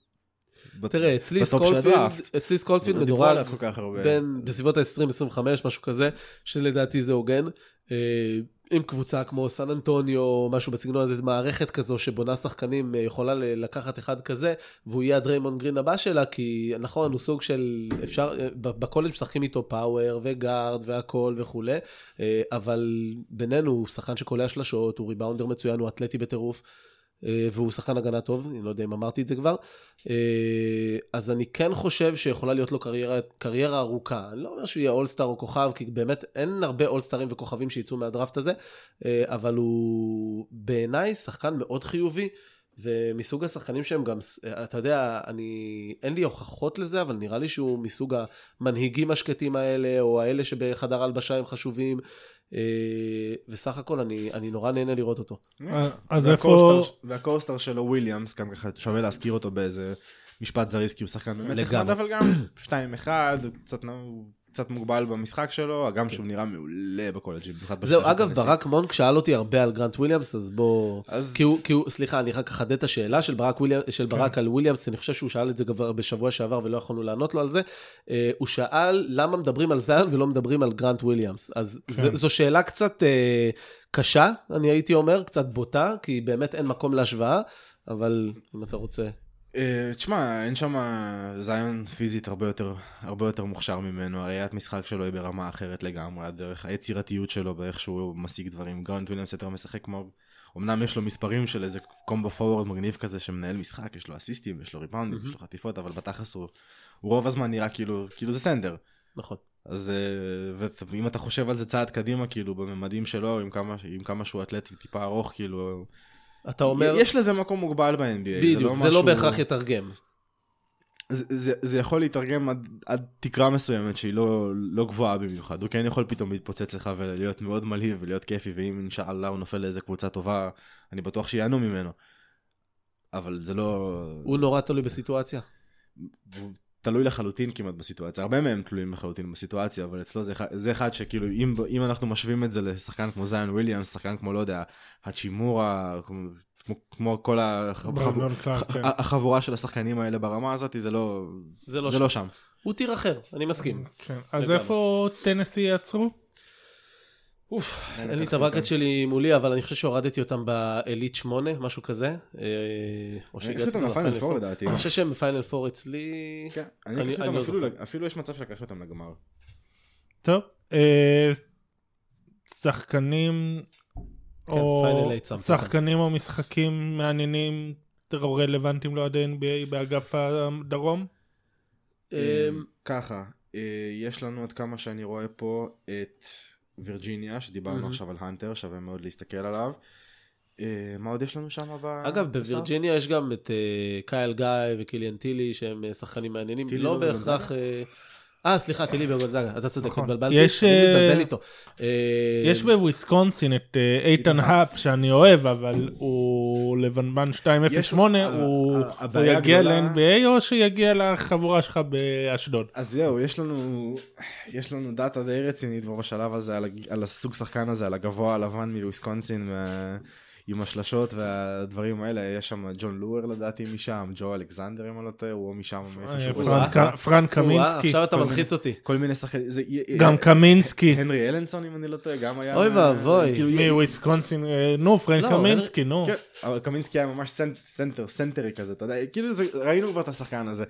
Speaker 7: תראה, אצלי
Speaker 6: סקופילד.
Speaker 7: אצלי
Speaker 6: סקופילד
Speaker 7: מדורג. בין, בסביבות ה-20-25, משהו כזה, שלדעתי זה הוגן. עם קבוצה כמו סן אנטוניו, משהו בסגנון הזה, מערכת כזו שבונה שחקנים, אה, יכולה לקחת אחד כזה, והוא יהיה הדריימונד גרין הבא שלה, כי נכון, הוא סוג של, אפשר, אה, בקולג' משחקים איתו power וגארד והכל וכולי, אה, אבל בינינו, הוא שחקן שקולע שלשות, הוא ריבאונדר מצוין, הוא אתלטי בטירוף. אה, והוא שחקן הגנה טוב, אני לא יודע אם אמרתי את זה כבר. אה, אז אני כן חושב שיכולה להיות לו קריירה, קריירה ארוכה. אני לא אומר שהוא יהיה אולסטאר או כוכב, כי באמת אין הרבה אולסטארים וכוכבים שיצאו מהדראפט הזה, אה, אבל הוא בעיניי שחקן מאוד חיובי. ומסוג השחקנים שהם גם, אתה יודע, אני, אין לי הוכחות לזה, אבל נראה לי שהוא מסוג המנהיגים השקטים האלה, או האלה שבחדר הלבשה הם חשובים, וסך הכל אני, אני נורא נהנה לראות אותו.
Speaker 5: אז
Speaker 6: וה co-star-
Speaker 5: איפה...
Speaker 6: וה co-star שלו וויליאמס, גם ככה שווה להזכיר אותו באיזה משפט זריז, כי הוא שחקן באמת נחמד. אבל גם 2-1, הוא קצת הוא קצת מוגבל במשחק שלו, הגם שהוא נראה מעולה במיוחד
Speaker 7: כן. זהו, אגב. ברק מונק שאל אותי הרבה על גרנט וויליאמס, אז בוא...
Speaker 6: אז-
Speaker 7: כי הוא, כי הוא, סליחה, אני רק אחדד את השאלה של ברק, וויליאמ, של
Speaker 6: כן.
Speaker 7: ברק על וויליאמס, אני חושב שהוא שאל את זה כבר בשבוע שעבר ולא יכולנו לענות לו על זה. אה, הוא שאל למה מדברים על זיון ולא מדברים על גרנט וויליאמס. אז
Speaker 6: כן.
Speaker 7: זו, זו שאלה קצת אה, קשה, אני הייתי אומר, קצת בוטה, כי באמת אין מקום להשוואה, אבל אם אתה רוצה...
Speaker 6: אה, תשמע, אין שם זיון פיזית הרבה יותר, הרבה יותר מוכשר ממנו, הראיית משחק שלו היא ברמה אחרת לגמרי, הדרך, היצירתיות שלו באיך שהוא משיג דברים, גרנט וויליאמס יותר משחק כמו, אמנם יש לו מספרים של איזה combo forward מגניב כזה שמנהל משחק, יש לו אסיסטים, יש לו ריבאונדים, יש לו חטיפות, אבל בתכלס הוא, הוא רוב הזמן נראה כאילו, כאילו זה סנדר.
Speaker 7: נכון.
Speaker 6: אז אה, ואם אתה חושב על זה צעד קדימה, כאילו, בממדים שלו, עם כמה, עם כמה שהוא אתלט וטיפה ארוך, כאילו,
Speaker 7: אתה אומר,
Speaker 6: יש לזה מקום מוגבל ב-NBA.
Speaker 7: בדיוק, זה לא בהכרח יתרגם.
Speaker 6: זה, זה, זה יכול להתרגם עד, עד תקרה מסוימת שהיא לא, לא גבוהה במיוחד. הוא כן יכול פתאום להתפוצץ לך ולהיות מאוד מלהיב ולהיות כיפי, ואם אינשאללה הוא נופל לאיזה קבוצה טובה, אני בטוח שיענו ממנו. אבל זה לא...
Speaker 7: הוא נורא תלוי בסיטואציה.
Speaker 6: תלוי לחלוטין כמעט בסיטואציה. הרבה מהם תלויים לחלוטין בסיטואציה, אבל אצלו זה, אחד- זה אחד שכאילו, אם, אם אנחנו משווים את זה לשחקן כמו זיון וויליאמס, שחקן כמו, לא יודע, האצ'ימורה, כמו, כמו, כמו כל החב...
Speaker 5: קלארק, כן.
Speaker 6: החבורה של השחקנים האלה ברמה הזאת, זה לא,
Speaker 7: זה לא
Speaker 6: זה
Speaker 7: שם.
Speaker 6: לא שם.
Speaker 7: הוא tier אחר, אני מסכים.
Speaker 5: כן. אז
Speaker 7: לגמרי.
Speaker 5: איפה טנסי יעצרו?
Speaker 7: אוף, אין לי את הברקט שלי מולי, אבל אני חושב שהורדתי אותם באליט 8, משהו כזה. אה, או
Speaker 6: אני
Speaker 7: שהגעתי
Speaker 6: אותם לפיינל פור לדעתי.
Speaker 7: אני חושב שהם בפיינל פור אצלי.
Speaker 6: כן,
Speaker 7: אני-
Speaker 6: אני אותם
Speaker 7: לא
Speaker 6: אפילו, יש מצב שלקחתי אותם לגמר.
Speaker 5: טוב. אה, שחקנים או
Speaker 7: שמת אותם.
Speaker 5: שחקנים או משחקים מעניינים או רלוונטיים לאוהדי NBA באגף הדרום?
Speaker 7: אמ,
Speaker 6: ככה, אה, יש לנו עד כמה שאני רואה פה את וירג'יניה, שדיברנו
Speaker 7: מהמם.
Speaker 6: עכשיו על האנטר, שווה מאוד להסתכל עליו. אה, מה עוד יש לנו שם? ב-
Speaker 7: אגב? בווירג'יניה יש גם את אה, קייל גיא וקיליאן טילי, שהם אה, שחקנים מעניינים.
Speaker 6: טילי
Speaker 7: לא
Speaker 6: לא
Speaker 7: בהכרח... אה, סליחה, טילי בגונזאגה, אתה צודק,
Speaker 5: נכון.
Speaker 7: התבלבלתי, אני
Speaker 5: אה,
Speaker 7: מתבלבל איתו. אה,
Speaker 5: יש בוויסקונסין את אה, איתן האפ שאני אוהב, אבל הוא לבנבן 208,
Speaker 6: יש-
Speaker 5: הוא יגיע ל-NBA או שיגיע לחבורה שלך באשדוד?
Speaker 6: אז זהו, יש לנו, יש לנו דאטה די רצינית בשלב הזה על, הסוג שחקן הזה, על הגבוה הלבן מוויסקונסין, עם השלשות והדברים האלה, יש שם ג'ון לואר לדעתי משם, ג'ו אלכסנדר אם אני לא טועה, הוא משם,
Speaker 5: אה, פרנק- קמינסקי,
Speaker 7: עכשיו אתה
Speaker 6: כל
Speaker 7: מלחיץ אותי.
Speaker 6: כל מיני שחקנים, זה-
Speaker 5: גם קמינסקי
Speaker 6: הנרי אלנסון אם אני לא טועה, גם היה...
Speaker 7: אוי ואבוי.
Speaker 6: כאילו,
Speaker 5: מוויסקונסין, אה, נו פרנק
Speaker 7: לא,
Speaker 5: קמינסקי, נו.
Speaker 6: כן, אבל קמינסקי היה ממש סנט, center, סנטרי כזה, אתה יודע, כאילו ראינו כבר את השחקן הזה.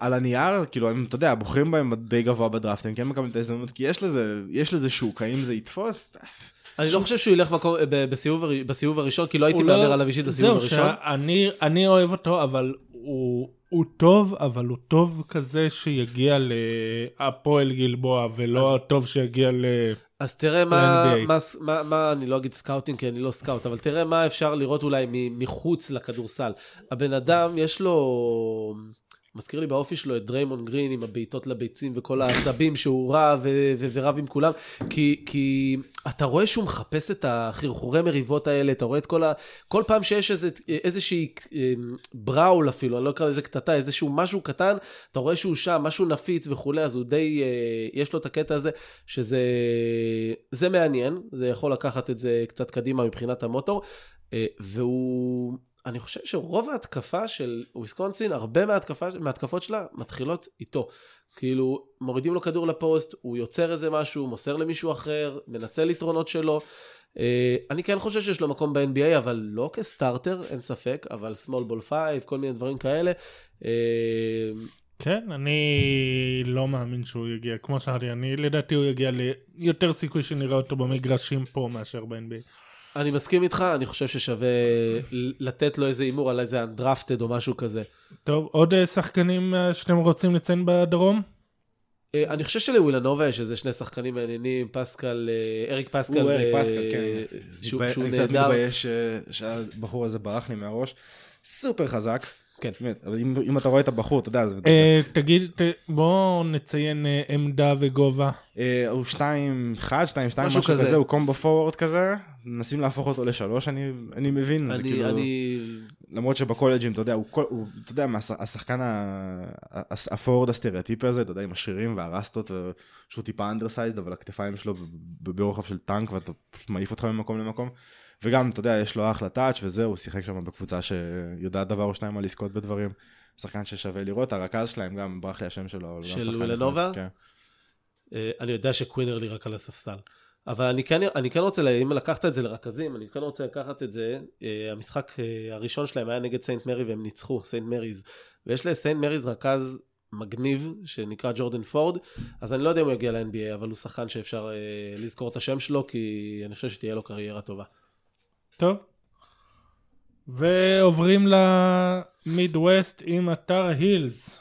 Speaker 6: על הנייר, כאילו, הם, אתה יודע, בוחרים בהם די גבוה בדראפט, הם כן מקבלים את ההזדמנות, כי יש לזה, יש לזה שוק, האם זה יתפוס?
Speaker 7: אני לא חושב שהוא ילך בסיבוב הר- בסיבוב הראשון, כי לא הייתי
Speaker 5: לא-
Speaker 7: מהמר עליו אישית בסיבוב
Speaker 5: זהו,
Speaker 7: הראשון.
Speaker 5: שאני אני אוהב אותו, אבל הוא הוא טוב, אבל הוא טוב כזה שיגיע להפועל גלבוע, ולא טוב שיגיע ל...
Speaker 7: אז תראה מה. מה, מה, מה, אני לא אגיד scouting כי אני לא scout, אבל תראה מה אפשר לראות אולי מחוץ לכדורסל. הבן אדם יש לו מזכיר לי באופי שלו את דריימון גרין עם הבעיטות לביצים וכל העצבים שהוא רב ו- ו- ורב עם כולם, כי, כי אתה רואה שהוא מחפש את החרחורי מריבות האלה, אתה רואה את כל ה... כל פעם שיש איזה, איזושהי brawl אפילו, אני לא אקרא לזה קטטה, איזשהו משהו קטן, אתה רואה שהוא שם, משהו נפיץ וכולי, אז הוא די, אה, יש לו את הקטע הזה, שזה זה מעניין, זה יכול לקחת את זה קצת קדימה מבחינת המוטור, אה, והוא... אני חושב שרוב ההתקפה של וויסקונסין, הרבה מההתקפה, מההתקפות שלה מתחילות איתו. כאילו, מורידים לו כדור לפוסט, הוא יוצר איזה משהו, מוסר למישהו אחר, מנצל יתרונות שלו. אה, אני כן חושב שיש לו מקום ב-NBA, אבל לא כסטארטר, אין ספק, אבל small ball 5, כל מיני דברים כאלה. אה,
Speaker 5: כן, אני לא מאמין שהוא יגיע, כמו שאמרתי, אני לדעתי הוא יגיע ליותר סיכוי שנראה אותו במגרשים פה מאשר ב-NBA.
Speaker 7: אני מסכים איתך, אני חושב ששווה לתת לו איזה הימור על איזה אנדרפטד או משהו כזה.
Speaker 5: טוב, עוד אה, שחקנים אה, שאתם רוצים לציין בדרום?
Speaker 7: אה, אני חושב שלווילנובה יש איזה שני שחקנים מעניינים, פסקל, אריק פסקל.
Speaker 6: הוא אריק פסקל, כן.
Speaker 7: שהוא
Speaker 6: אני קצת
Speaker 7: נהדר.
Speaker 6: מתבייש שהבחור הזה ברח לי מהראש. סופר חזק.
Speaker 7: כן.
Speaker 6: באמת, אבל אם אם אתה רואה את הבחור, אתה יודע, זה...
Speaker 5: אה, תגיד, ת- בואו נציין אה, עמדה וגובה.
Speaker 6: אה, הוא 2, 1, 2, 2,
Speaker 7: משהו
Speaker 6: משהו
Speaker 7: כזה.
Speaker 6: כזה, הוא combo forward כזה. מנסים להפוך אותו לשלוש, אני אני מבין. זה
Speaker 7: אני,
Speaker 6: כאילו-
Speaker 7: אני,
Speaker 6: למרות שבקולג'ים, אתה יודע, הוא, כל, הוא אתה יודע, השחקן ה- ה- ה forward הסטריאוטיפי הזה, אתה יודע, עם השרירים והרסטות, שהוא טיפה undersized, אבל הכתפיים שלו ברוחב של טנק, ואתה פשוט מעיף אותך ממקום למקום. וגם, אתה יודע, יש לו אחלה touch וזהו, הוא שיחק שם בקבוצה שיודעת דבר או שניים על לזכות בדברים. שחקן ששווה לראות, הרכז שלהם גם, ברח לי השם שלו.
Speaker 7: של?
Speaker 6: נחמד, כן.
Speaker 7: אה, אני יודע שקווינרלי רק על הספסל. אבל אני כן, אני כן רוצה, אם לקחת את זה לרכזים, אני כן רוצה לקחת את זה, אה, המשחק אה, הראשון שלהם היה נגד סיינט מרי והם ניצחו, סיינט מריז. ויש לסיינט מריז רכז מגניב, שנקרא ג'ורדן פורד, אז אני לא יודע אם הוא יגיע ל-NBA, אבל הוא שחקן שאפשר לזכור את השם שלו, כי אני חושב שתהיה לו קריירה טובה.
Speaker 5: טוב. ועוברים למיד ווסט עם אתר הילס.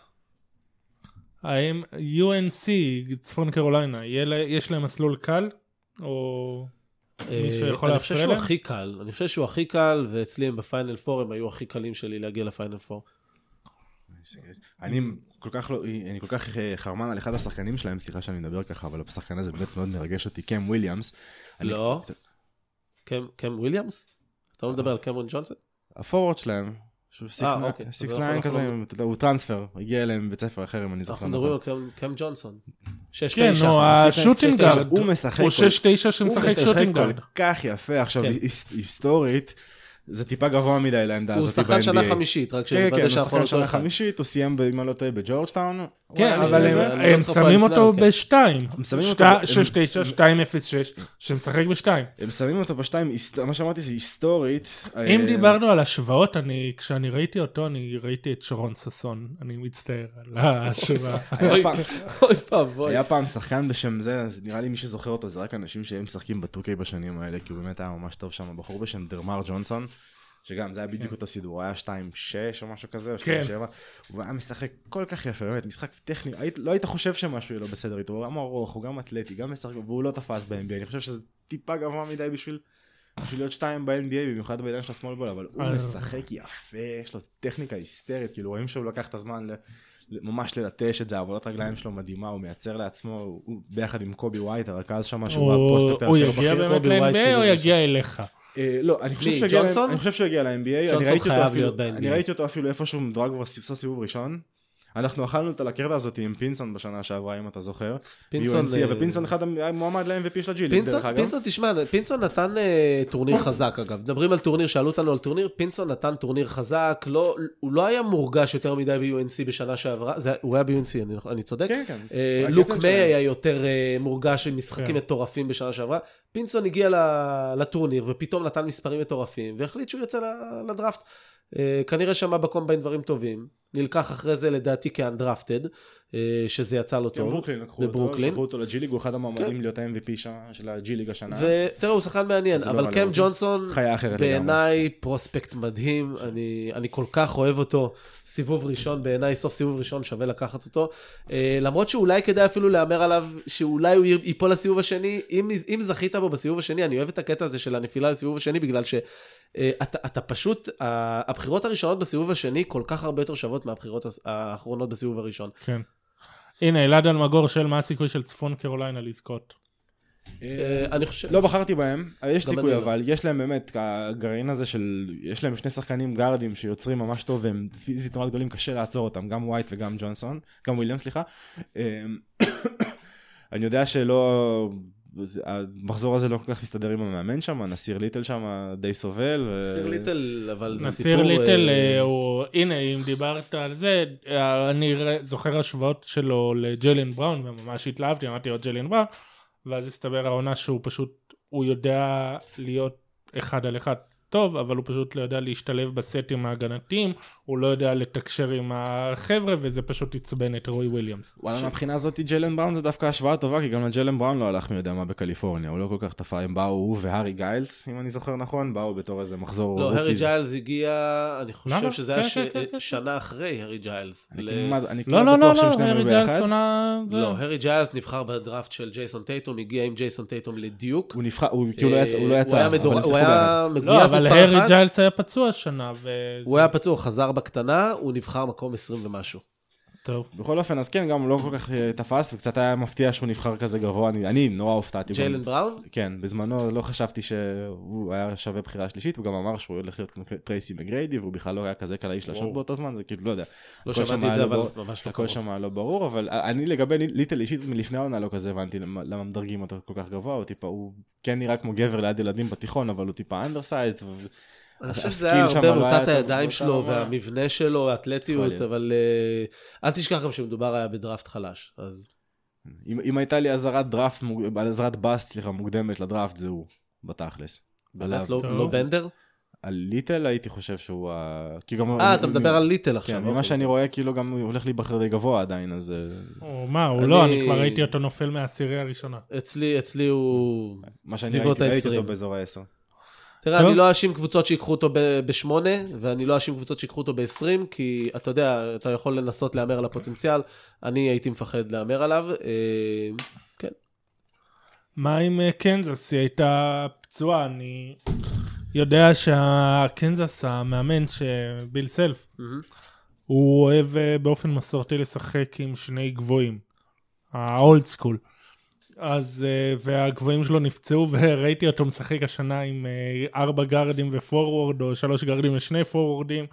Speaker 5: האם UNC, צפון קרוליינה, יש להם מסלול קל? או מישהו יכול
Speaker 7: אה, אני חושב
Speaker 5: להפריע
Speaker 7: שהוא
Speaker 5: להם?
Speaker 7: הכי קל, אני חושב שהוא הכי קל, ואצלי הם בפיינל פור, הם היו הכי קלים שלי להגיע לפיינל פור.
Speaker 6: אני כל כך לא, אני כל כך אה, חרמן על אחד השחקנים שלהם, סליחה שאני מדבר ככה, אבל השחקן הזה באמת מאוד מרגש אותי, קם וויליאמס.
Speaker 7: לא.
Speaker 6: קצת-
Speaker 7: קם קם וויליאמס? אתה לא מדבר על קמרון ג'ונסון?
Speaker 6: הפורוורד שלהם, שהוא
Speaker 7: אה. אז
Speaker 6: 6-9
Speaker 7: אנחנו
Speaker 6: כזה,
Speaker 7: לא-
Speaker 6: יודע, הוא טרנספר, הגיע אליהם מבית ספר אחר אם אני זוכר
Speaker 7: אנחנו
Speaker 6: נכון.
Speaker 7: מדברים על קם- ג'ונסון. שש
Speaker 5: כן,
Speaker 7: תשע.
Speaker 5: נו, השוטינגארד.
Speaker 6: הוא משחק
Speaker 5: הוא
Speaker 6: כל-
Speaker 5: 6-9 שמשחק
Speaker 6: הוא משחק
Speaker 5: שוטינגארד.
Speaker 6: כל כך יפה, עכשיו
Speaker 7: כן.
Speaker 6: היס- היסטורית, זה טיפה גבוה מדי לעמדה
Speaker 7: הוא
Speaker 6: הזאת
Speaker 7: שחקן שנה
Speaker 6: ב-NBA.
Speaker 7: חמישית, רק
Speaker 6: כן, כן,
Speaker 7: שנוודא
Speaker 6: הוא
Speaker 7: שאנחנו
Speaker 6: שחקן
Speaker 7: לא
Speaker 6: שנה. חמישית, הוא סיים, ב- אם אני לא טועה, בג'ורג'טאון. הוא
Speaker 5: כן,
Speaker 6: היה
Speaker 5: אבל הם-
Speaker 7: לא
Speaker 5: הם שמים אותו
Speaker 7: כן.
Speaker 5: בשתיים.
Speaker 6: הם שמים אותו-
Speaker 5: שתי-
Speaker 6: הם-
Speaker 5: 6-9, 2-0-6, שמשחק בשתיים.
Speaker 6: הם שמים אותו בשתיים, מה שאמרתי זה היסטורית.
Speaker 5: אם
Speaker 6: אה,
Speaker 5: דיברנו על השוואות, אני, כשאני ראיתי אותו, אני ראיתי את שרון ששון. אני מצטער על ההשוואה. *laughs*
Speaker 7: אוי ואבוי.
Speaker 6: היה פעם שחקן בשם זה, נראה לי מי שזוכר אותו זה רק אנשים שהם משחקים בטוקיי בשנים האלה, כי הוא באמת היה ממש טוב שם, בחור בשם דרמר ג'ונסון, שגם זה היה בדיוק אותו סידור, היה 2-6 או משהו כזה, או 2-7, הוא היה משחק כל כך יפה, באמת, משחק טכני, לא היית חושב שמשהו יהיה לא בסדר איתו, הוא גם ארוך, הוא גם אתלטי, גם משחק, והוא לא תפס ב-NBA, אני חושב שזה טיפה גבוה מדי בשביל... בשביל להיות שתיים ב-NBA, במיוחד בעידן של השמאל בול, אבל הוא. משחק יפה, יש לו טכניקה היסטרית, כאילו רואים שהוא לקח את הזמן ממש ללטש את זה, עבודת רגליים שלו מדהימה, הוא מייצר לעצמו, הוא- ביחד עם קובי ווייט, הרכז שם, שהוא
Speaker 5: הוא
Speaker 6: הפרוספקט
Speaker 5: הוא יגיע. באמת ל-NBA או יגיע אליך?
Speaker 6: אה, לא, אני חושב שהוא הגיע ל-NBA, אני
Speaker 7: ג'ונסון
Speaker 6: ראיתי אותו
Speaker 7: חייב
Speaker 6: אפילו,
Speaker 7: להיות ב-NBA.
Speaker 6: אני ראיתי אותו אפילו איפשהו מדורג כבר עשה סיבוב ראשון. אנחנו אכלנו את הלקרדה הזאת עם פינסון בשנה שעברה, אם אתה זוכר.
Speaker 7: פינסון,
Speaker 6: UNC,
Speaker 7: אה,
Speaker 6: ופינסון אחד היה מועמד ל-MVP של ה G League,
Speaker 7: פינסון,
Speaker 6: דרך אגב.
Speaker 7: פינסון, תשמע, פינסון נתן אה, טורניר חזק אגב. מדברים על טורניר, שאלו אותנו על טורניר, פינסון נתן טורניר חזק, לא, הוא לא היה מורגש יותר מדי ב-UNC בשנה שעברה, זה, הוא היה ב-UNC, אני, אני צודק?
Speaker 6: כן, כן.
Speaker 7: אה,
Speaker 6: הקפטן
Speaker 7: לוק. מיי היה יותר אה, מורגש עם משחקים
Speaker 5: כן.
Speaker 7: מטורפים בשנה שעברה. פינסון הגיע לטורניר ופתאום נתן מספרים מטורפים, והחליט שהוא יוצא לדראפט. אה, כנראה שמע בקומביין דברים טובים. נלקח אחרי זה לדעתי כאנדרפטד, אה, שזה יצא לו
Speaker 6: גם
Speaker 7: טוב.
Speaker 6: ברוקלין לקחו אותו,
Speaker 7: בברוקלין.
Speaker 6: שלחו אותו לג'י ליג, הוא אחד המועמדים להיות ה-MVP של הג'י ליג השנה.
Speaker 7: ותראה, הוא שחקן מעניין,
Speaker 6: לא
Speaker 7: אבל קם
Speaker 6: אותי.
Speaker 7: ג'ונסון, בעיניי פרוספקט מדהים, אני, אני כל כך אוהב אותו. סיבוב ראשון, בעיניי סוף סיבוב ראשון שווה לקחת אותו. אה, למרות שאולי כדאי אפילו להמר עליו, שאולי הוא ייפול לסיבוב השני. אם, אם זכית בו בסיבוב השני, אני אוהב את הקטע הזה של הנפילה לסיבוב השני, בגלל שאתה אתה פשוט, הבחירות הראשונות בסיבוב השני כל כך הרבה יותר שוות דקות מהבחירות האחרונות בסיבוב הראשון.
Speaker 5: כן. הנה, אלעד אלמגור שואל מה הסיכוי של צפון קרוליינה לזכות.
Speaker 7: אה, אני חושב...
Speaker 6: לא בחרתי בהם, יש
Speaker 7: גם
Speaker 6: סיכוי
Speaker 7: לא.
Speaker 6: אבל יש להם באמת, הגרעין הזה של, יש להם שני שחקנים גארדים שיוצרים ממש טוב והם פיזית נורא גדולים, קשה לעצור אותם, גם ווייט וגם ג'ונסון, קם וויליאם סליחה. *coughs* אני יודע שלא, המחזור הזה לא כל כך מסתדר עם המאמן שם, נסיר ליטל שם די סובל. ו-
Speaker 7: נסיר ליטל, אבל זה
Speaker 5: נסיר
Speaker 7: סיפור...
Speaker 5: ליטל,
Speaker 7: אה,
Speaker 5: אה, הוא, הנה, אם דיברת על זה, אה, אני זוכר השוואות שלו לג'לן בראון, וממש התלהבתי, אמרתי לו ג'לן בראון, ואז הסתבר העונה שהוא פשוט, הוא יודע להיות אחד על אחד טוב, אבל הוא פשוט לא יודע להשתלב בסטים ההגנתיים, הוא לא יודע לתקשר עם החבר'ה, וזה פשוט עצבן את רוי וויליאמס.
Speaker 6: וואלה, מהבחינה הזאת ג'לן בראון זה דווקא השוואה טובה, כי גם לג'לן בראון לא הלך מי יודע מה בקליפורניה, הוא לא כל כך תפע, הם באו, הוא והארי גיילס, אם אני זוכר נכון, באו בתור איזה מחזור
Speaker 7: לא, הארי. ג'יילס הגיע, אני חושב
Speaker 5: למה?
Speaker 7: שזה היה
Speaker 5: כן,
Speaker 7: ש-
Speaker 5: כן, כן.
Speaker 7: שנה אחרי הארי ג'יילס.
Speaker 6: אני
Speaker 7: ל-
Speaker 6: כמעט- אני
Speaker 5: לא,
Speaker 6: כמעט
Speaker 5: לא, לא,
Speaker 6: בטוח שהם
Speaker 5: לא,
Speaker 6: שניהם
Speaker 5: הארי
Speaker 6: היו
Speaker 5: ג'יילס
Speaker 6: ביחד.
Speaker 7: לא, הארי ג'יילס נבחר בדראפט של ג'ייסון טייטום, הגיע עם ג'ייסון טייטום לדיוק.
Speaker 6: הוא נבחר, הוא כאילו לא יצא, הוא לא
Speaker 7: אה,
Speaker 6: יצא,
Speaker 7: הוא היה.
Speaker 5: לא,
Speaker 7: מגויס
Speaker 5: אבל
Speaker 7: מספר
Speaker 5: הארי. ג'יילס היה פצוע השנה, וזה...
Speaker 7: הוא היה פצוע, חזר בקטנה, הוא נבחר מקום 20 ומשהו.
Speaker 5: טוב.
Speaker 6: בכל אופן, אז כן, גם הוא לא כל כך אה, תפס, וקצת היה מפתיע שהוא נבחר כזה גבוה, אני, אני נורא הופתעתי.
Speaker 7: ג'יילן בראון?
Speaker 6: כן, בזמנו לא חשבתי שהוא היה שווה בחירה שלישית, הוא גם אמר שהוא הולך להיות כמו טרייסי מגריידי, והוא בכלל לא היה כזה קלעי שלשות
Speaker 7: וואו.
Speaker 6: באותו זמן, זה כאילו, לא יודע.
Speaker 7: לא
Speaker 6: הכל
Speaker 7: שמעתי
Speaker 6: שם
Speaker 7: את זה, אבל
Speaker 6: לא ברור-
Speaker 7: ממש לא
Speaker 6: הכל
Speaker 7: קרוב.
Speaker 6: שם היה לא ברור, אבל אני לגבי ליטל אישית מלפני העונה לא כזה הבנתי למה למה מדרגים אותו כל כך גבוה, הוא טיפה, הוא כן נראה כמו גבר ליד ילדים בתיכון, אבל הוא טיפה undersized.
Speaker 7: אני חושב שזה היה הרבה מוטת הידיים שלו. והמבנה שלו, האתלטיות, אבל אה, אל תשכח גם שמדובר היה בדראפט חלש. אז
Speaker 6: אם אם הייתה לי אזהרת דראפט, אזהרת bust, סליחה, מוקדמת לדראפט, זה הוא, בתכלס.
Speaker 7: באמת. לא. לא בנדר?
Speaker 6: על ליטל הייתי חושב שהוא ה... כי גם...
Speaker 7: אה, אתה מדבר על ליטל עכשיו.
Speaker 6: כן, ממה
Speaker 7: אוקיי,
Speaker 6: שאני רואה, כאילו גם הוא הולך להיבחר די גבוה עדיין, אז... אה,
Speaker 5: הוא- מה, הוא לא, אני כבר ראיתי אותו נופל מהעשירייה הראשונה.
Speaker 7: אצלי, אצלי הוא...
Speaker 6: מה שאני ראיתי, ראיתי. אותו באזור ה-10.
Speaker 7: תראה,
Speaker 5: טוב.
Speaker 7: אני לא אאשים קבוצות שיקחו אותו בשמונה, ואני לא אאשים קבוצות שיקחו אותו ב-20, כי אתה יודע, אתה יכול לנסות להמר על הפוטנציאל, אני הייתי מפחד להמר עליו. אה, כן.
Speaker 5: מה עם אה, קנזס? היא הייתה פצועה, אני יודע שהקנזס, המאמן, שביל סלף. הוא אוהב אה, באופן מסורתי לשחק עם שני גבוהים, האולד סקול. אז, אה, והגבוהים שלו נפצעו, וראיתי אותו משחק השנה עם אה, ארבע גארדים ופורוורד, או שלוש גארדים ושני פורוורדים.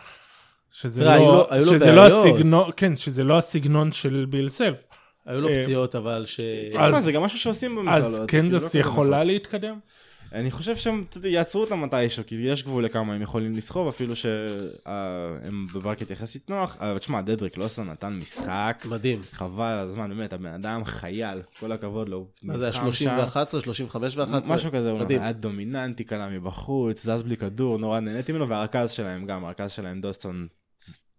Speaker 5: שזה
Speaker 7: תראה, היו
Speaker 5: לא,
Speaker 7: לו- היו
Speaker 5: שזה לא. הסגנון, כן, שזה לא הסגנון של ביל סלף.
Speaker 7: היו לו
Speaker 5: אה,
Speaker 7: פציעות, אבל ש...
Speaker 5: אז-
Speaker 6: תשמע, זה גם משהו שעושים במכללות.
Speaker 5: אז
Speaker 6: זה
Speaker 5: קנזס
Speaker 6: כאילו לא כזה
Speaker 5: יכולה. להתקדם?
Speaker 6: אני חושב שהם יעצרו אותם מתישהו, כי יש גבול לכמה הם יכולים לסחוב, אפילו שהם בברקט יחסית נוח. אבל תשמע, דדריק לוסון נתן משחק,
Speaker 7: מדהים.
Speaker 6: חבל על הזמן, באמת, הבן אדם חייל, כל הכבוד לו.
Speaker 7: מה זה היה
Speaker 6: נלחם
Speaker 7: 30
Speaker 6: שם.
Speaker 7: ו-11, 35 ו-11?
Speaker 6: משהו כזה, הוא. היה דומיננטי, קלה מבחוץ, זז בלי כדור, נורא נהניתי ממנו, והרכז שלהם גם, הרכז שלהם דוסטון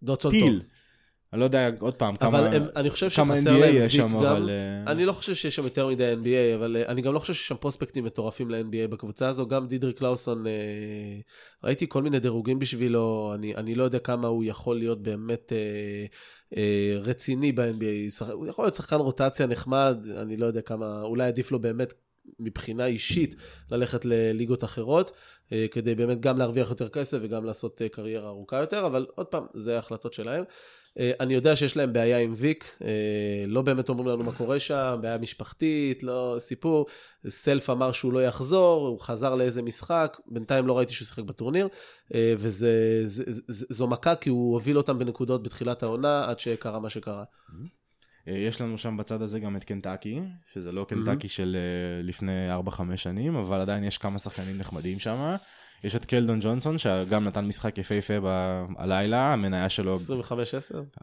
Speaker 7: דוטסון טוב.
Speaker 6: אני לא יודע עוד פעם כמה
Speaker 7: אבל הם, אני חושב
Speaker 6: כמה NBA יש שם,
Speaker 7: גם.
Speaker 6: אבל... אה,
Speaker 7: אני לא חושב שיש שם יותר מדי NBA, אבל אה, אני גם לא חושב שיש שם פרוספקטים מטורפים ל-NBA בקבוצה הזו. גם דידריק קלאוסון, אה, ראיתי כל מיני דירוגים בשבילו, אני, אני לא יודע כמה הוא יכול להיות באמת אה, אה, רציני ב-NBA. הוא יכול להיות שחקן רוטציה נחמד, אני לא יודע כמה, אולי עדיף לו באמת מבחינה אישית ללכת לליגות אחרות, כדי באמת גם להרוויח יותר כסף וגם לעשות קריירה ארוכה יותר, אבל עוד פעם, זה החלטות שלהם. אה, אני יודע שיש להם בעיה עם ויק, אה, לא באמת אומרים לנו מה קורה שם, בעיה משפחתית, לא סיפור. סלף אמר שהוא לא יחזור, הוא חזר לאיזה משחק, בינתיים לא ראיתי שהוא שיחק בטורניר, אה, וזו מכה כי הוא הוביל אותם בנקודות בתחילת העונה, עד שקרה מה שקרה.
Speaker 6: יש לנו שם בצד הזה גם את קנטקי, שזה לא קנטקי של אה, לפני 4-5 שנים, אבל עדיין יש כמה שחקנים נחמדים שם. יש את קלדון ג'ונסון, שגם נתן משחק יפהפה בלילה, המניה שלו...
Speaker 7: 25-10?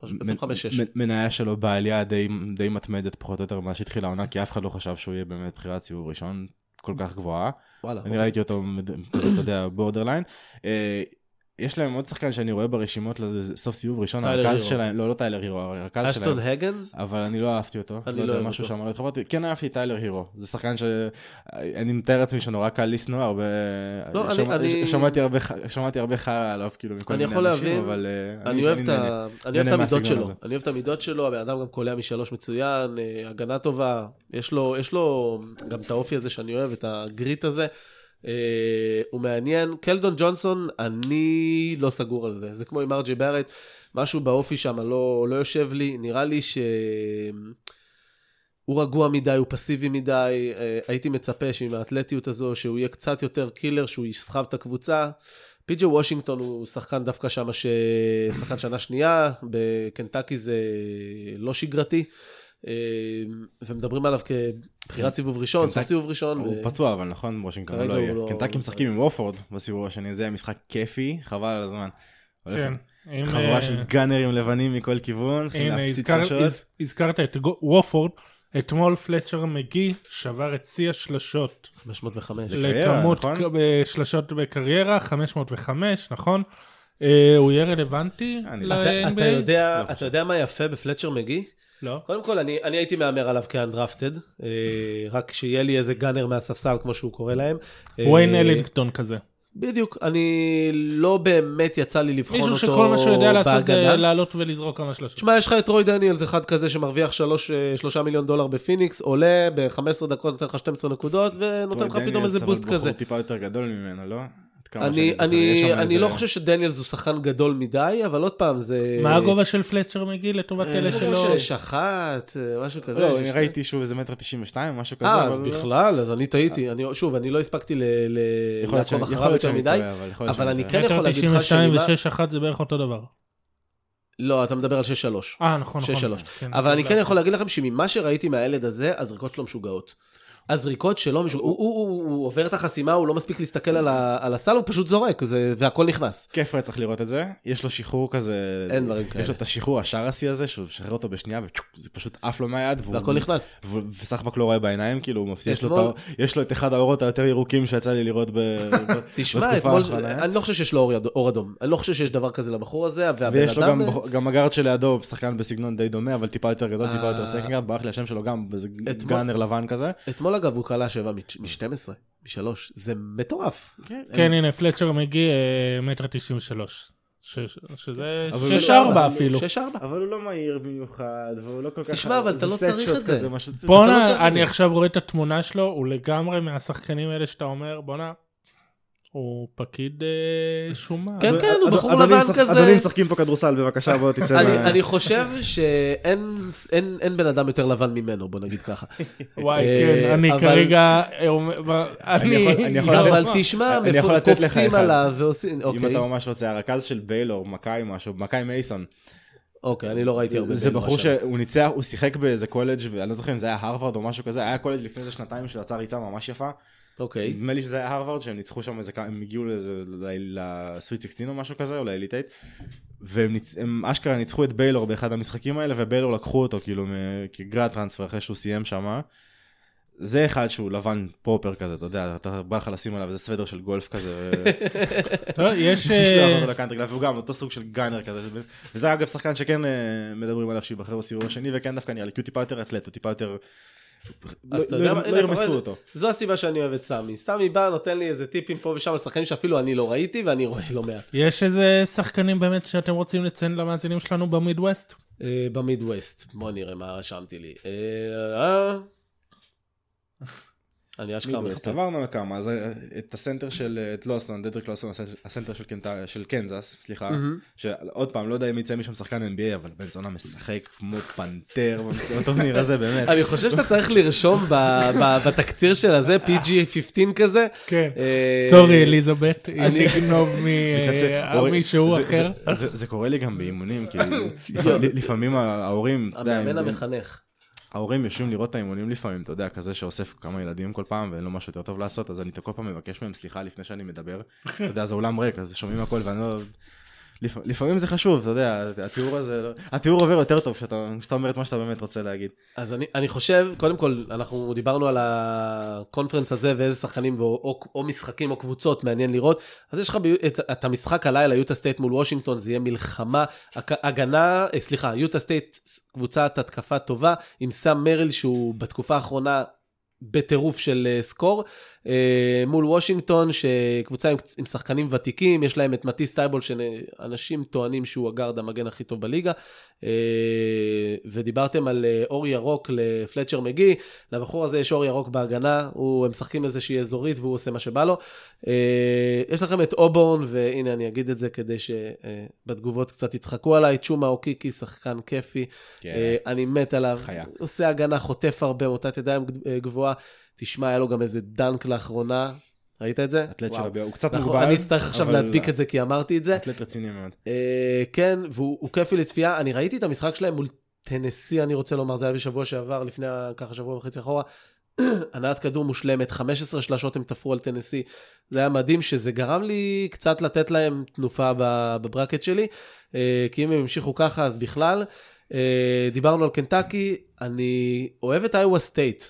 Speaker 6: מ-
Speaker 7: 25-6.
Speaker 6: מ- מניה שלו בעלייה די, די מתמדת פחות או יותר מאז שהתחילה העונה, כי אף אחד לא חשב שהוא יהיה באמת בחירת סיבוב ראשון כל כך גבוהה.
Speaker 7: וואלה.
Speaker 6: אני ראיתי אותו אתה יודע, borderline. יש להם עוד שחקן שאני רואה ברשימות לסוף סיבוב ראשון, הרכז. שלהם, לא, לא טיילר הירו, הרכז שלהם.
Speaker 7: אשטון הייגנס?
Speaker 6: אבל אני לא אהבתי אותו.
Speaker 7: אני
Speaker 6: לא
Speaker 7: לא
Speaker 6: יודע, משהו. שם לא התחברתי. כן אהבתי טיילר הירו. זה שחקן שאני מתאר לעצמי שנורא קל לשנוא, הרבה...
Speaker 7: לא,
Speaker 6: שמע-
Speaker 7: אני-
Speaker 6: שמעתי הרבה ח- שמעתי הרבה חרא עליו, כאילו, מכל מיני אנשים,
Speaker 7: להבין.
Speaker 6: אבל... אה,
Speaker 7: אני אוהב את המידות שלו. אני אוהב את המידות שלו, הבן אדם גם קולע משלוש מצוין, אה, הגנה טובה. יש לו גם את האופי הזה שאני אוהב, את הגריט הזה. אה, הוא מעניין. קלדון ג'ונסון, אני לא סגור על זה. זה כמו עם ארג'י בארט, משהו באופי שם לא, לא יושב לי. נראה לי ש... הוא רגוע מדי, הוא פסיבי מדי, אה, הייתי מצפה שעם האתלטיות הזו, שהוא יהיה קצת יותר קילר, שהוא יסחב את הקבוצה. פי.ג'י וושינגטון הוא שחקן דווקא שם, ש... שחקן שנה שנייה, בקנטקי זה לא שגרתי, ומדברים עליו כבחירת סיבוב ראשון, סוף סיבוב ראשון.
Speaker 6: הוא פצוע, אבל נכון, וושינגטון לא יהיה.
Speaker 7: לא-
Speaker 6: קנטקי משחקים עם וופורד בסיבוב השני, זה היה משחק כיפי, חבל על הזמן.
Speaker 5: כן.
Speaker 6: חבורה
Speaker 5: אה,
Speaker 6: של גאנרים לבנים מכל כיוון,
Speaker 5: הזכרת את וופורד, אתמול פלצ'ר מגי שבר את שיא השלשות
Speaker 7: 505.
Speaker 6: בקריירה,
Speaker 5: לכמות
Speaker 6: נכון?
Speaker 5: ק- שלשות בקריירה, 505, נכון? אה, הוא יהיה רלוונטי
Speaker 6: לא-
Speaker 5: ל-NBA?
Speaker 7: יודע,
Speaker 6: לא
Speaker 7: אתה
Speaker 6: חושב.
Speaker 7: יודע מה יפה בפלצ'ר מגי?
Speaker 5: לא.
Speaker 7: קודם כל, אני, אני הייתי מהמר עליו כ undrafted, אה, רק שיהיה לי איזה gunner מהספסל, כמו שהוא קורא להם.
Speaker 5: וויין
Speaker 7: אה,
Speaker 5: אלינגטון כזה.
Speaker 7: בדיוק, אני לא באמת יצא לי לבחון אותו
Speaker 5: מישהו שכל מה שהוא יודע לעשות זה
Speaker 7: בהגנה.
Speaker 5: לעלות ולזרוק כמה שלושות.
Speaker 7: תשמע, יש לך את טרוי דניאלס, אחד כזה שמרוויח שלוש, אה, שלושה מיליון דולר בפיניקס, עולה ב-15 דקות, נותן לך 12 נקודות, ונותן לך
Speaker 6: דניאלס,
Speaker 7: פתאום איזה
Speaker 6: אבל
Speaker 7: boost
Speaker 6: בחור
Speaker 7: כזה.
Speaker 6: טיפה יותר גדול ממנו, לא? עד כמה
Speaker 7: אני,
Speaker 6: שאני זוכר,
Speaker 7: אני, אני
Speaker 6: איזה-
Speaker 7: לא חושב שדניאלס הוא שחקן גדול מדי, אבל עוד פעם, זה...
Speaker 5: מה הגובה של פלצ'ר מגי לטובת אלה שלא...
Speaker 7: שש אחת, אה, משהו כזה.
Speaker 6: לא, אני ראיתי שוב איזה מטר 92 או משהו כזה.
Speaker 7: אה, אז בכלל, אז אני טעיתי. אני, שוב, אני לא הספקתי ל- ל-
Speaker 6: יכול להיות
Speaker 7: לעקוב
Speaker 6: שאני- יכול
Speaker 7: אחריו
Speaker 6: להיות
Speaker 7: יותר
Speaker 6: שאני
Speaker 7: מדי,
Speaker 6: טועה, אבל שאני
Speaker 7: אני. כן יכול
Speaker 5: מטר
Speaker 7: להגיד לך
Speaker 5: 92
Speaker 7: שמה...
Speaker 5: ו-6-1 זה בערך אותו דבר.
Speaker 7: לא, אתה מדבר על 6-3.
Speaker 5: אה, נכון, נכון.
Speaker 7: 6-3.
Speaker 5: כן,
Speaker 7: אבל אני
Speaker 5: לא.
Speaker 7: כן יכול להגיד לכם שממה שראיתי מהילד הזה, הזריקות שלו משוגעות. הזריקות שלו משוגעות. הוא, הוא, הוא, הוא עובר את החסימה, הוא לא מספיק להסתכל על, ה, על הסל, הוא פשוט זורק, זה, והכל נכנס.
Speaker 6: כיף רצח לראות את זה, יש לו שחרור כזה,
Speaker 7: אין דברים כאלה.
Speaker 6: יש לו את השחרור השרסי הזה, שהוא משחרר אותו בשנייה, וזה פשוט עף לו מהיד, והוא-
Speaker 7: והכל נכנס.
Speaker 6: וסחבק לא רואה בעיניים, כאילו הוא מפסיד, יש לו
Speaker 7: אתמול-
Speaker 6: יש לו את אחד האורות היותר ירוקים שיצא לי לראות ב- *laughs*
Speaker 7: תשמע,
Speaker 6: בתקופה
Speaker 7: אתמול,
Speaker 6: האחרונה.
Speaker 7: אני לא חושב שיש לו אור, אדום. אני לא חושב שיש דבר כזה לבחור הזה,
Speaker 6: ויש לו. גם, הגארד שלידו, שחקן בסגנון די דומה, אבל טיפה יותר גדול, טיפה יותר
Speaker 7: אה.
Speaker 6: second guard, ברח לי השם שלו גם,
Speaker 7: אתמול-
Speaker 6: גאנר לבן כזה.
Speaker 7: אתמול אגב הוא קלע 7 מ-12, מ-3, זה מטורף.
Speaker 5: כן, הנה, פלצ'ר מגי, אה, מטר 93. ש- שזה
Speaker 6: אבל
Speaker 5: 6-4 אפילו.
Speaker 7: 6-4.
Speaker 6: אבל הוא לא מהיר במיוחד, והוא לא כל כך...
Speaker 7: תשמע, אבל אתה לא
Speaker 6: זה
Speaker 7: צריך את זה. לא
Speaker 5: בואנה, אני. עכשיו רואה את התמונה שלו, הוא לגמרי מהשחקנים האלה שאתה אומר, בואנה, הוא פקיד אה, שומה.
Speaker 7: כן, כן, הוא בחור לבן כזה.
Speaker 6: אדונים משחקים פה כדורסל, בבקשה בוא תצא
Speaker 7: אני,
Speaker 6: מה...
Speaker 7: אני חושב שאין אין, אין בן אדם יותר לבן ממנו, בוא נגיד ככה. *laughs*
Speaker 5: וואי,
Speaker 7: אה,
Speaker 5: כן, אני כרגע, אני,
Speaker 6: יכול- אני יכול
Speaker 5: לא,
Speaker 7: אבל
Speaker 6: לתת-
Speaker 7: תשמע,
Speaker 6: אני יכול
Speaker 7: מפו-
Speaker 6: לתת לך
Speaker 7: קופצים. עליו ועושים,
Speaker 6: אם
Speaker 7: אוקיי,
Speaker 6: אתה ממש רוצה, הרכז של ביילור, מקאי משהו, מקאי מייסון.
Speaker 7: אוקיי, אני לא ראיתי הרבה
Speaker 6: זה בחור. שהוא ניצח, הוא שיחק באיזה קולג' ואני לא זוכר אם זה היה הרווארד או משהו כזה, היה קולג' לפני איזה שנתיים שיצא ריצה ממש יפה.
Speaker 7: אוקיי,
Speaker 6: נדמה לי שזה היה הרווארד שהם ניצחו שם איזה כמה, הם הגיעו לאיזה, ל Sweet 16 או משהו כזה, או ל Elite 8, והם ניצ... הם אשכרה ניצחו את ביילור באחד המשחקים האלה, וביילור לקחו אותו כאילו כ grad transfer אחרי שהוא סיים שם. זה אחד שהוא לבן proper כזה, אתה יודע, אתה בא לך לשים עליו איזה סוודר של גולף כזה,
Speaker 5: לא, יש...
Speaker 6: לשלוח
Speaker 5: אה,
Speaker 6: אותו ל country club, והוא גם אותו סוג של gunner כזה, וזה אגב שחקן שכן אה, מדברים עליו שייבחר בסיבוב השני, וכן דווקא נראה לי, כי הוא טיפה יותר אתלט, הוא טיפה יותר...
Speaker 7: אז אתה
Speaker 6: לא-
Speaker 7: יודע מה,
Speaker 6: לא ירמסו
Speaker 7: זה-
Speaker 6: אותו.
Speaker 7: זו הסיבה שאני אוהב את סמי. סמי בא, נותן לי איזה טיפים פה ושם על שחקנים שאפילו אני לא ראיתי, ואני רואה לא מעט.
Speaker 5: יש איזה שחקנים באמת שאתם רוצים לציין למאזינים שלנו במידווסט?
Speaker 7: אה, במידווסט, בוא נראה מה רשמתי לי. אה, אה, אני אשכרה
Speaker 6: מידווסט,
Speaker 7: מחפש.
Speaker 6: עברנו לכמה, אז אה, את הסנטר של, אה, את לוסון, דדריק לוסון, הסנטר- של, קנט- של קנזס, סליחה, שעוד פעם, לא יודע אם יצא משם שחקן NBA, אבל בן זונה משחק כמו פנתר בטורניר הזה, באמת.
Speaker 7: אני חושב שאתה צריך לרשום ב- ב- בתקציר של הזה, PG-15 כזה.
Speaker 5: כן.
Speaker 7: אה,
Speaker 5: סורי אליזבת, אם
Speaker 7: אני- *laughs*
Speaker 6: הורים-
Speaker 5: ממישהו
Speaker 6: זה-
Speaker 5: אחר.
Speaker 6: זה- זה- זה קורה לי גם באימונים, *laughs* כי לפ- לפעמים ההורים,
Speaker 7: המאמן המחנך.
Speaker 6: ההורים יושבים לראות את האימונים לפעמים, אתה יודע, כזה שאוסף כמה ילדים כל פעם ואין לו משהו יותר טוב לעשות, אז אני כל פעם מבקש מהם סליחה לפני שאני מדבר. *laughs* אתה יודע, זה אולם ריק, אז שומעים הכל ואני לא... לפ- לפעמים זה חשוב, אתה יודע, התיאור הזה, לא- התיאור עובר יותר טוב כשאתה אומר את מה שאתה באמת רוצה להגיד.
Speaker 7: אז אני, אני חושב, קודם כל, אנחנו דיברנו על הקונפרנס הזה ואיזה שחקנים או, או, או משחקים או קבוצות מעניין לראות. אז יש לך את, את המשחק הלילה, יוטה סטייט מול וושינגטון, זה יהיה מלחמה, הגנה, אה, סליחה, יוטה סטייט קבוצת התקפה טובה, עם סאם מריל שהוא בתקופה האחרונה בטירוף של אה, score. אה, מול וושינגטון, שקבוצה עם, עם שחקנים ותיקים, יש להם את מטיס טייבול, שאנשים טוענים שהוא הגארד המגן הכי טוב בליגה, אה, ודיברתם על אה, אור ירוק לפלצ'ר מגי, לבחור הזה יש אור ירוק בהגנה, הוא, הם משחקים איזושהי אזורית והוא עושה מה שבא לו. יש לכם את אובורן, והנה אני אגיד את זה כדי שבתגובות קצת יצחקו עליי, צ'ומה אוקיקי, שחקן כיפי,
Speaker 6: כן.
Speaker 7: אני מת עליו,
Speaker 6: חיה.
Speaker 7: עושה הגנה, חוטף הרבה, מוטת ידיים גבוהה. תשמע, היה לו גם איזה dunk לאחרונה, ראית את זה?
Speaker 6: אתלט של. הביאה, הוא קצת
Speaker 7: נכון,
Speaker 6: מוגבל.
Speaker 7: אני אצטרך עכשיו להדביק את זה כי אמרתי את זה.
Speaker 6: אתלט רציני מאוד.
Speaker 7: אה, כן, והוא הוא כיפי לצפייה. אני ראיתי את המשחק שלהם מול טנסי, אני רוצה לומר, זה היה בשבוע שעבר, לפני ככה שבוע וחצי אחורה. *clears throat* הנעת כדור מושלמת, 15 שלשות הם תפרו על טנסי. זה היה מדהים, שזה גרם לי קצת לתת להם תנופה ב bracket שלי, אה, כי אם הם ימשיכו ככה, אז בכלל. אה, דיברנו על קנטקי, אני אוהב את איווה סטייט.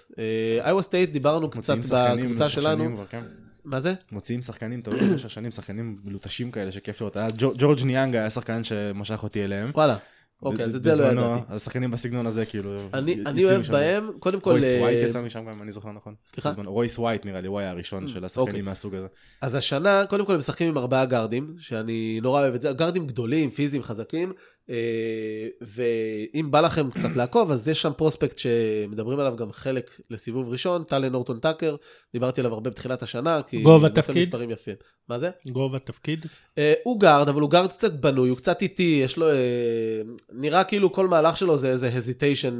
Speaker 7: איווה סטייט, דיברנו קצת בקבוצה שלנו.
Speaker 6: כן.
Speaker 7: מה זה?
Speaker 6: מוציאים שחקנים טובים במשך שנים, שחקנים מלוטשים כאלה שכיף לראות. ג'ורג' ניאנג היה שחקן שמשך אותי אליהם.
Speaker 7: וואלה. אוקיי, אז את זה לא ידעתי.
Speaker 6: אז שחקנים בסגנון הזה, כאילו...
Speaker 7: אני, אוהב. בהם, קודם כל,
Speaker 6: רויס
Speaker 7: אה,
Speaker 6: ווייט יצא משם גם, אם אני זוכר נכון.
Speaker 7: סליחה?
Speaker 6: רויס ווייט נראה לי, הוא היה הראשון של
Speaker 7: אוקיי.
Speaker 6: השחקנים מהסוג הזה.
Speaker 7: אז השנה, קודם כל הם משחקים עם ארבעה גארדים, שאני נורא אוהב את זה, גארדים גדולים, פיזיים, חזקים, ואם בא לכם קצת לעקוב, אז יש שם prospect שמדברים עליו גם חלק לסיבוב ראשון, טלן נורטון טאקר, דיברתי עליו הרבה בתחילת השנה, כי...
Speaker 5: גובה
Speaker 7: נותן
Speaker 5: תפקיד?
Speaker 7: מספרים יפים. מה זה?
Speaker 5: גובה תפקיד.
Speaker 7: אה, הוא גארד, אבל הוא גארד קצת בנוי, הוא קצת איטי, יש לו... אה, נראה כאילו כל מהלך שלו זה איזה hesitation,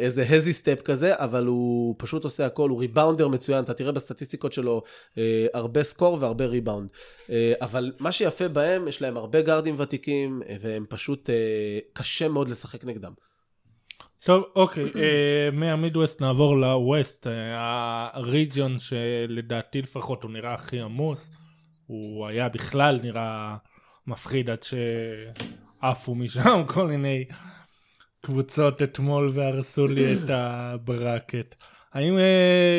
Speaker 7: איזה hesi step כזה, אבל הוא פשוט עושה הכל, הוא rebounder מצוין, אתה תראה בסטטיסטיקות שלו אה, הרבה סקור והרבה ריבאונד. אה, אבל מה שיפה בהם, יש להם הרבה גארדים ותיקים, אה, והם פשוט, אה, קשה מאוד לשחק נגדם.
Speaker 5: טוב, אוקיי, אה, מהמידווסט נעבור לווסט, אה, הריג'ון שלדעתי לפחות הוא נראה הכי עמוס, הוא היה בכלל נראה מפחיד עד שעפו משם *laughs* כל מיני קבוצות אתמול והרסו לי את הברקט. האם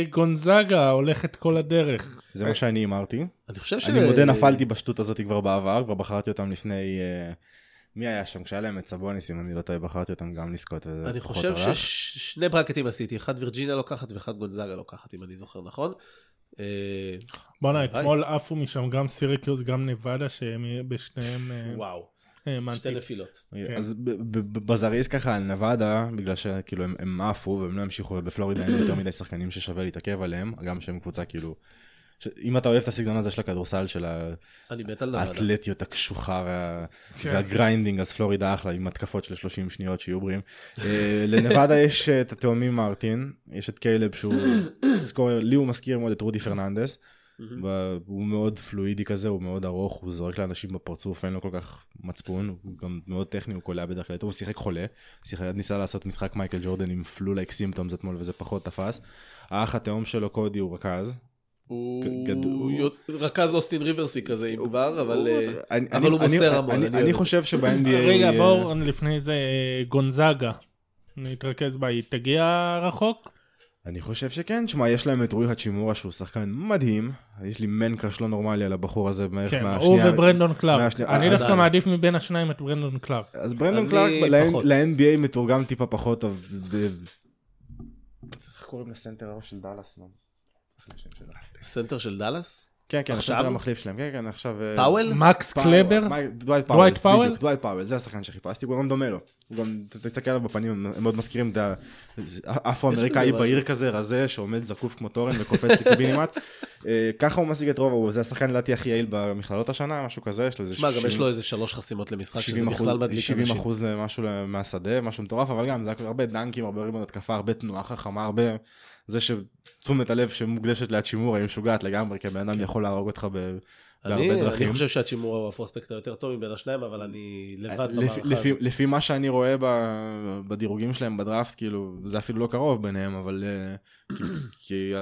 Speaker 5: גונזאגה הולכת כל הדרך?
Speaker 6: זה מה שאני אמרתי.
Speaker 7: אני חושב ש...
Speaker 6: אני מודה נפלתי בשטות הזאת כבר בעבר, כבר בחרתי אותם לפני... אה, מי היה שם? כשהיה להם את סבוניס, אם אני לא טועה, בחרתי אותם גם לזכות. וזה
Speaker 7: אני חושב. ששני ברקטים עשיתי, אחד וירג'יניה לוקחת ואחד גונזאגה לוקחת, אם אני זוכר נכון. אה,
Speaker 5: בואנה. אתמול עפו משם גם סירקיוס, גם נבדה, שהם בשניהם אה,
Speaker 7: וואו. שתי נפילות.
Speaker 5: כן.
Speaker 6: אז בזריז ככה על נבדה, בגלל שכאילו הם עפו והם לא המשיכו, ובפלורידה אין יותר מדי שחקנים ששווה להתעכב עליהם, גם שהם קבוצה כאילו... ש- אם אתה אוהב את הסגנון הזה של הכדורסל, של. האתלטיות הקשוחה וה...
Speaker 5: כן.
Speaker 6: וה grinding, אז פלורידה אחלה עם התקפות של 30 שניות שיהיו בריאים. אה, לנבדה יש את התאומים מרטין, יש את קיילב שהוא scorer, לי הוא מזכיר מאוד את רודי פרננדס. הוא מאוד פלואידי כזה, הוא מאוד ארוך, הוא זורק לאנשים בפרצוף, אין לו כל כך מצפון, הוא גם מאוד טכני, הוא קולע בדרך כלל, הוא שיחק חולה, שיחק, ניסה לעשות משחק מייקל ג'ורדן עם flu-like symptoms אתמול וזה פחות תפס. האח התאום שלו קודי הוא רכז.
Speaker 7: הוא
Speaker 6: גד-
Speaker 7: הוא רכז אוסטין ריברסי כזה, אם כבר, אבל אה,
Speaker 6: אני-
Speaker 7: אבל
Speaker 6: אני-
Speaker 7: הוא
Speaker 6: אני-
Speaker 7: מוסר המון.
Speaker 6: אני-
Speaker 7: אני
Speaker 6: אני חושב שב-NBA
Speaker 5: רגע, בואו לפני זה גונזאגה. נתרכז בה, היא תגיע רחוק?
Speaker 6: אני חושב שכן, שמע, יש להם את רועי הצ'ימורה שהוא שחקן מדהים, יש לי man crush לא נורמלי על הבחור הזה בערך
Speaker 5: כן, הוא
Speaker 6: מהשנייה.
Speaker 5: וברנדון קלארק.
Speaker 6: מהשנייה-
Speaker 5: אני
Speaker 6: אז-
Speaker 5: דווקא מעדיף מבין השניים את ברנדון קלארק.
Speaker 6: אז ברנדון קלארק. ל-NBA מתורגם טיפה פחות. ב- איך קוראים לסנטר של דאלאס?
Speaker 7: סנטר של דאלאס?
Speaker 6: כן, כן,
Speaker 7: עכשיו?
Speaker 6: המחליף שלהם, כן, כן, עכשיו... אה,
Speaker 7: פאוול?
Speaker 5: מקס
Speaker 6: פאוול,
Speaker 5: קלבר?
Speaker 6: דווייט
Speaker 5: דווייט
Speaker 6: פאוול? בדיוק, דווייט פאוול, זה השחקן שחיפשתי, הוא גם דומה לו. הוא גם, תסתכל עליו בפנים, הם מאוד מזכירים את האפרו-אמריקאי. בהיר כזה, רזה, שעומד זקוף כמו תורן וקופץ לקיבינימט. *laughs* אה, ככה הוא משיג את רוב, זה השחקן לדעתי הכי יעיל במכללות השנה, משהו כזה, יש לו איזה
Speaker 7: שמע, גם יש
Speaker 6: 70
Speaker 7: לו איזה שלוש חסימות למשחק, שזה
Speaker 6: 70
Speaker 7: בכלל מדליק
Speaker 6: 70
Speaker 7: אנשים.
Speaker 6: אחוז למשהו מהשדה, משהו מטורף, אבל גם זה הרבה דנקים, הרבה ריבון התקפה, הרבה תנועה חכמה, הרבה... זה שתשומת הלב שמוקדשת ליד שימור היא משוגעת לגמרי, כי הבן אדם יכול להרוג אותך בהרבה
Speaker 7: אני
Speaker 6: דרכים.
Speaker 7: אני חושב שהצ'ימורה הוא הפרוספקט היותר טוב מבין השניים, אבל אני לבד
Speaker 6: לפי-
Speaker 7: במערכה
Speaker 6: לפי-
Speaker 7: הזאת.
Speaker 6: לפי מה שאני רואה ב- בדירוגים שלהם בדראפט, כאילו, זה אפילו לא קרוב ביניהם, אבל... אה, כי-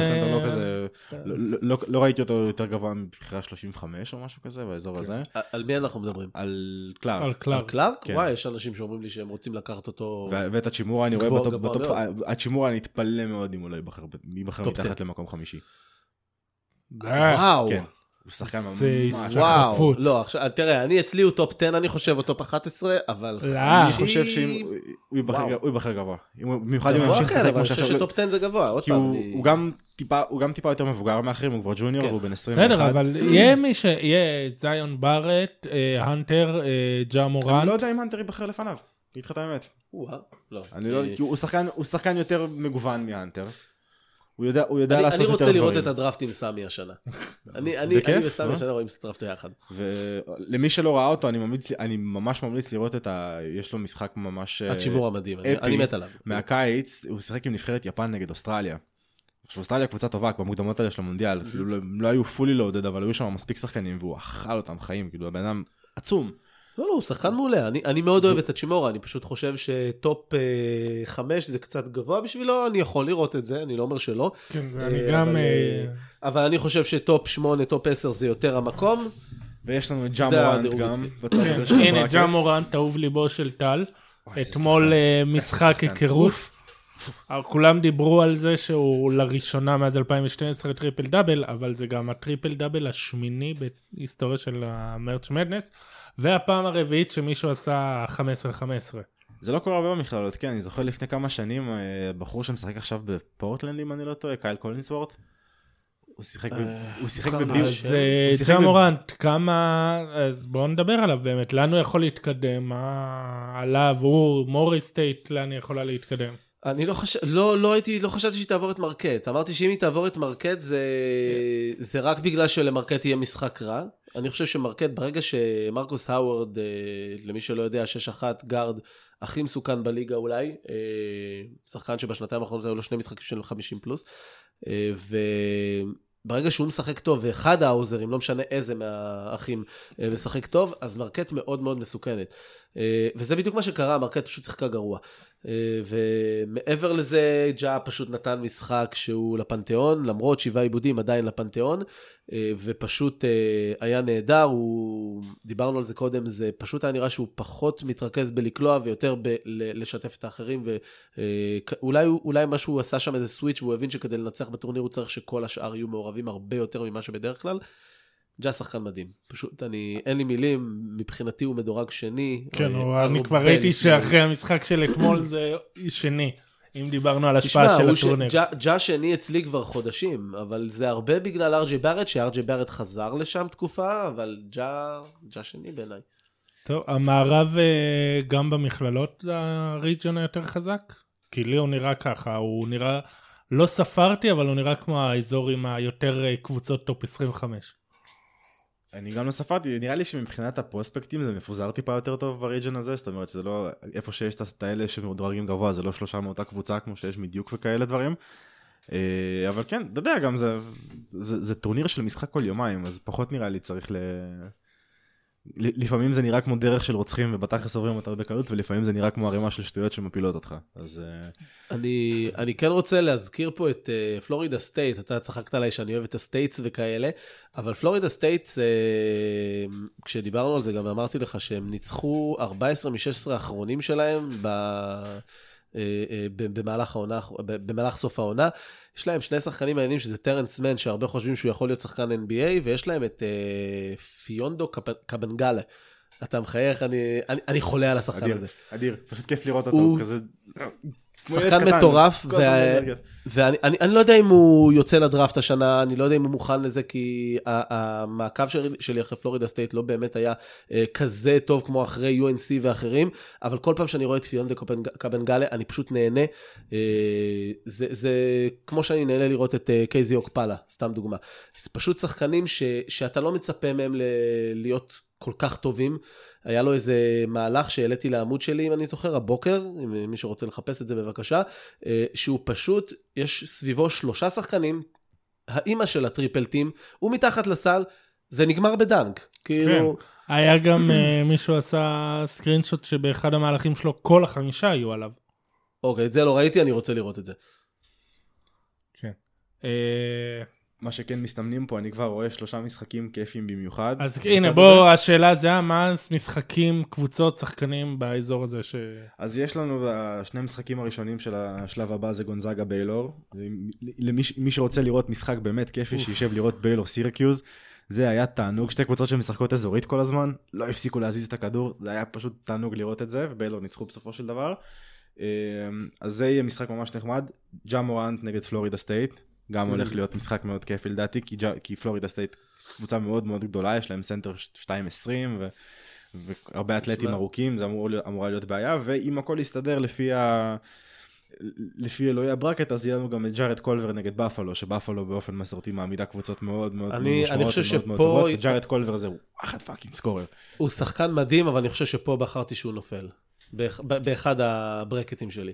Speaker 6: הסנטר לא כזה, לא- לא- לא ראיתי אותו יותר גבוה מבחירה 35 או משהו כזה, באזור הזה.
Speaker 7: על מי אנחנו מדברים?
Speaker 6: על
Speaker 5: על
Speaker 6: קלאר.
Speaker 7: על
Speaker 5: קלארק.
Speaker 7: קלארק?
Speaker 6: כן.
Speaker 7: וואי, יש אנשים שאומרים לי שהם רוצים לקחת אותו...
Speaker 6: ו- ואת הצ'ימורה אני רואה ב
Speaker 7: top.
Speaker 6: הצ'ימורה אני אתפלא מאוד אם הוא לא ייבחר, מתחת
Speaker 7: 10.
Speaker 6: למקום חמישי.
Speaker 5: אה,
Speaker 7: וואו.
Speaker 6: כן. הוא שחקן ממש...
Speaker 5: זה
Speaker 7: וואו,
Speaker 5: סחרפות.
Speaker 7: לא, עכשיו, תראה, אני אצלי הוא top 10, אני חושב, או top 11, אבל...
Speaker 5: לא.
Speaker 6: אני חושב שאם הוא ייבחר-. הוא גבוה. הוא- במיוחד אם הוא ימשיך
Speaker 7: כן,
Speaker 6: לשחק כמו
Speaker 7: אני חושב
Speaker 6: שעכשיו.
Speaker 7: שטופ 10 זה גבוה, עוד
Speaker 6: כי
Speaker 7: פעם.
Speaker 6: הוא
Speaker 7: אני-
Speaker 6: הוא גם טיפה- הוא גם טיפה יותר מבוגר מאחרים, הוא כבר ג'וניור
Speaker 7: כן.
Speaker 6: והוא בן 21.
Speaker 5: בסדר, אבל יהיה מי ש... יהיה זיון בארט, אה, האנטר, אה, ג'ה
Speaker 6: אני
Speaker 5: מורנט.
Speaker 6: לא יודע אם האנטר ייבחר לפניו. אגיד לך את האמת.
Speaker 7: לא.
Speaker 6: אני לא...
Speaker 7: אה,
Speaker 6: כי הוא שחקן- הוא שחקן יותר מגוון מהאנטר. הוא יודע הוא יודע
Speaker 7: אני-
Speaker 6: לעשות
Speaker 7: אני
Speaker 6: יותר
Speaker 7: רוצה לראות
Speaker 6: דברים.
Speaker 7: את הדראפט עם סמי השנה. *laughs* אני אני-
Speaker 6: בכיף,
Speaker 7: אני וסמי
Speaker 6: אה?
Speaker 7: השנה רואים את הדראפט ביחד.
Speaker 6: ולמי שלא ראה אותו, אני ממליץ, אני ממש ממליץ לראות את ה... יש לו משחק ממש... אה,
Speaker 7: הצ'ימור המדהים, אני-
Speaker 6: אפי,
Speaker 7: אני מת עליו.
Speaker 6: מהקיץ, הוא שיחק עם נבחרת יפן נגד אוסטרליה. עכשיו אוסטרליה קבוצה טובה, כבר מוקדמות האלה של המונדיאל, כאילו לא- לא היו fully loaded, אבל היו שם מספיק שחקנים, והוא אכל אותם חיים, כאילו הבן אדם עצום.
Speaker 7: לא, לא, הוא שחקן מעולה. אני, אני מאוד אוהב את הצ'ימורה, אני פשוט חושב ש top אה, חמש זה קצת גבוה בשבילו, אני יכול לראות את זה, אני לא אומר שלא.
Speaker 5: כן, זה
Speaker 7: אה,
Speaker 5: אני גם...
Speaker 7: אבל,
Speaker 5: אה,
Speaker 7: אה, אבל אני חושב ש top שמונה, top עשר זה יותר המקום.
Speaker 6: ויש לנו את ג'ה
Speaker 7: זה
Speaker 6: מורנט
Speaker 7: הדירוג
Speaker 6: גם,
Speaker 5: הנה,
Speaker 6: ה bracket.
Speaker 5: ג'ה מורנט, אהוב ליבו של טל. אתמול אה. משחק. היכרות. כולם דיברו על זה שהוא לראשונה מאז 2012 טריפל דאבל, אבל זה גם הטריפל דאבל השמיני בהיסטוריה של ה March Madness, והפעם הרביעית שמישהו עשה 15-15.
Speaker 6: זה לא קורה הרבה במכללות, כן, אני זוכר לפני כמה שנים, אה, בחור שמשחק עכשיו בפורטלנד, אם אני לא טועה, קייל קולינסוורט. הוא שיחק ב- הוא שיחק ב
Speaker 7: BYU...
Speaker 5: אז אה, ג'ה מורנט, כמה... אז בואו נדבר עליו באמת, לאן הוא יכול להתקדם, מה עליו, הוא, מורי סטייט, לאן היא יכולה להתקדם.
Speaker 7: אני לא חושב, לא, לא הייתי, לא חשבתי שהיא תעבור את מרקט. אמרתי שאם היא תעבור את מרקט זה, זה רק בגלל שלמרקט יהיה משחק רע. אני חושב שמרקט, ברגע שמרקוס האוורד, אה, למי שלא יודע, 6-1 גארד, הכי מסוכן בליגה אולי, אה, שחקן שבשנתיים האחרונות היו לו שני משחקים של 50 פלוס, אה, וברגע שהוא משחק טוב, ואחד האוזרים, לא משנה איזה מהאחים, משחק טוב, אז מרקט מאוד מאוד מסוכנת. וזה בדיוק מה שקרה, מרקט פשוט שיחקה גרוע. אה, ומעבר לזה, ג'ה פשוט נתן משחק שהוא לפנתיאון, למרות שבעה איבודים עדיין לפנתיאון, אה, ופשוט אה, היה נהדר, הוא, דיברנו על זה קודם, זה פשוט היה נראה שהוא פחות מתרכז בלקלוע ויותר בלשתף את האחרים, ואולי אולי מה שהוא עשה שם איזה switch והוא הבין שכדי לנצח בטורניר הוא צריך שכל השאר יהיו מעורבים הרבה יותר ממה שבדרך כלל. ג'ה שחקן מדהים, פשוט אני, אין לי מילים, מבחינתי הוא מדורג שני.
Speaker 5: כן,
Speaker 7: אה,
Speaker 5: הוא-
Speaker 7: הרבה
Speaker 5: אני כבר ראיתי. שאחרי המשחק של אתמול זה שני, אם דיברנו על השפעה
Speaker 7: תשמע,
Speaker 5: של הטורניר.
Speaker 7: ג'ה- ג'ה שני אצלי כבר חודשים, אבל זה הרבה בגלל ארג'י בארט, שארג'י בארט חזר לשם תקופה, אבל ג'ה, ג'ה שני בעיניי.
Speaker 5: טוב, המערב אה, גם במכללות הריג'ון היותר חזק? כי לי הוא נראה ככה, הוא נראה, לא ספרתי, אבל הוא נראה כמו האזור עם היותר אה, קבוצות top 25.
Speaker 6: אני גם לא ספרתי, נראה לי שמבחינת הפרוספקטים זה מפוזר טיפה יותר טוב ב region הזה, זאת אומרת שזה לא, איפה שיש את האלה שמדורגים גבוה זה לא שלושה מאותה קבוצה כמו שיש מדיוק וכאלה דברים. אה, אבל כן, אתה יודע, גם זה, זה, זה טורניר של משחק כל יומיים, אז פחות נראה לי צריך ל... לפעמים זה נראה כמו דרך של רוצחים ובתכלס עוברים אותה בקלות ולפעמים זה נראה כמו ערימה של שטויות שמפילות אותך. אז אה,
Speaker 7: אני, אני כן רוצה להזכיר פה את אה, פלורידה סטייט, אתה צחקת עליי שאני אוהב את ה states וכאלה, אבל פלורידה סטייטס, אה, כשדיברנו על זה גם אמרתי לך שהם ניצחו 14 מ-16 האחרונים שלהם ב... אה, אה, במהלך העונה, במהלך סוף העונה. יש להם שני שחקנים מעניינים שזה טרנס מן, שהרבה חושבים שהוא יכול להיות שחקן NBA, ויש להם את אה, פיונדו קבנגלה. אתה מחייך, אני, אני, אני חולה על השחקן
Speaker 6: אדיר,
Speaker 7: הזה.
Speaker 6: אדיר, פשוט כיף לראות אותו,
Speaker 7: הוא
Speaker 6: כזה...
Speaker 7: שחקן מטורף. ואני אני, אני לא יודע אם הוא יוצא לדראפט השנה, אני לא יודע אם הוא מוכן לזה, כי המעקב שלי, אחרי פלורידה סטייט לא באמת היה אה, כזה טוב כמו אחרי UNC ואחרים, אבל כל פעם שאני רואה את פיונדה קופנג- קבנגלה, אני פשוט נהנה. אה, זה, כמו שאני נהנה לראות את אה, קיי זי אוקפלה, סתם דוגמה. זה פשוט שחקנים שאתה לא מצפה מהם להיות כל כך טובים. היה לו איזה מהלך שהעליתי לעמוד שלי, אם אני זוכר, הבוקר, אם מי שרוצה לחפש את זה בבקשה, אה, שהוא פשוט, יש סביבו שלושה שחקנים, האימא של הטריפל טים, הוא מתחת לסל, זה נגמר בדנק. כאילו,
Speaker 5: היה גם אה, מישהו עשה סקרינשוט שבאחד המהלכים שלו כל החמישה היו עליו.
Speaker 7: אוקיי, את זה לא ראיתי, אני רוצה לראות את זה.
Speaker 5: כן. אה,
Speaker 6: מה שכן מסתמנים פה, אני כבר רואה שלושה משחקים כיפים במיוחד.
Speaker 5: אז הנה
Speaker 6: הזה.
Speaker 5: בוא, השאלה זה מה משחקים, קבוצות, שחקנים באזור הזה ש...
Speaker 6: אז יש לנו שני המשחקים הראשונים של השלב הבא זה גונזאגה ביילור. למי מי שרוצה לראות משחק באמת כיפי, שישב לראות ביילור סירקיוז. זה היה תענוג, שתי קבוצות שמשחקות אזורית כל הזמן, לא הפסיקו להזיז את הכדור, זה היה פשוט תענוג לראות את זה, וביילור ניצחו בסופו של דבר. אה, אז זה יהיה משחק ממש נחמד, ג'ה מורנט נגד פלורידה סטייט, גם הולך להיות משחק מאוד כיפי לדעתי, כי, ג'ה- כי פלורידה סטייט קבוצה מאוד מאוד גדולה, יש להם סנטר 2.20 ו... והרבה אתלטים ארוכים, זה אמור, אמורה להיות בעיה, ואם הכל יסתדר לפי ה... לפי אלוהי ה bracket, אז יהיה לנו גם את ג'ארד קולבר נגד בפלו, שבפלו באופן מסורתי מעמידה קבוצות מאוד מאוד
Speaker 7: אני- אני חושב
Speaker 6: ומאוד מאוד
Speaker 7: שפה-
Speaker 6: טובות, וג'ארד קולבר זה וואחד fucking scorer.
Speaker 7: הוא שחקן מדהים, אבל אני חושב שפה בחרתי שהוא נופל. באח- באחד הברקטים שלי.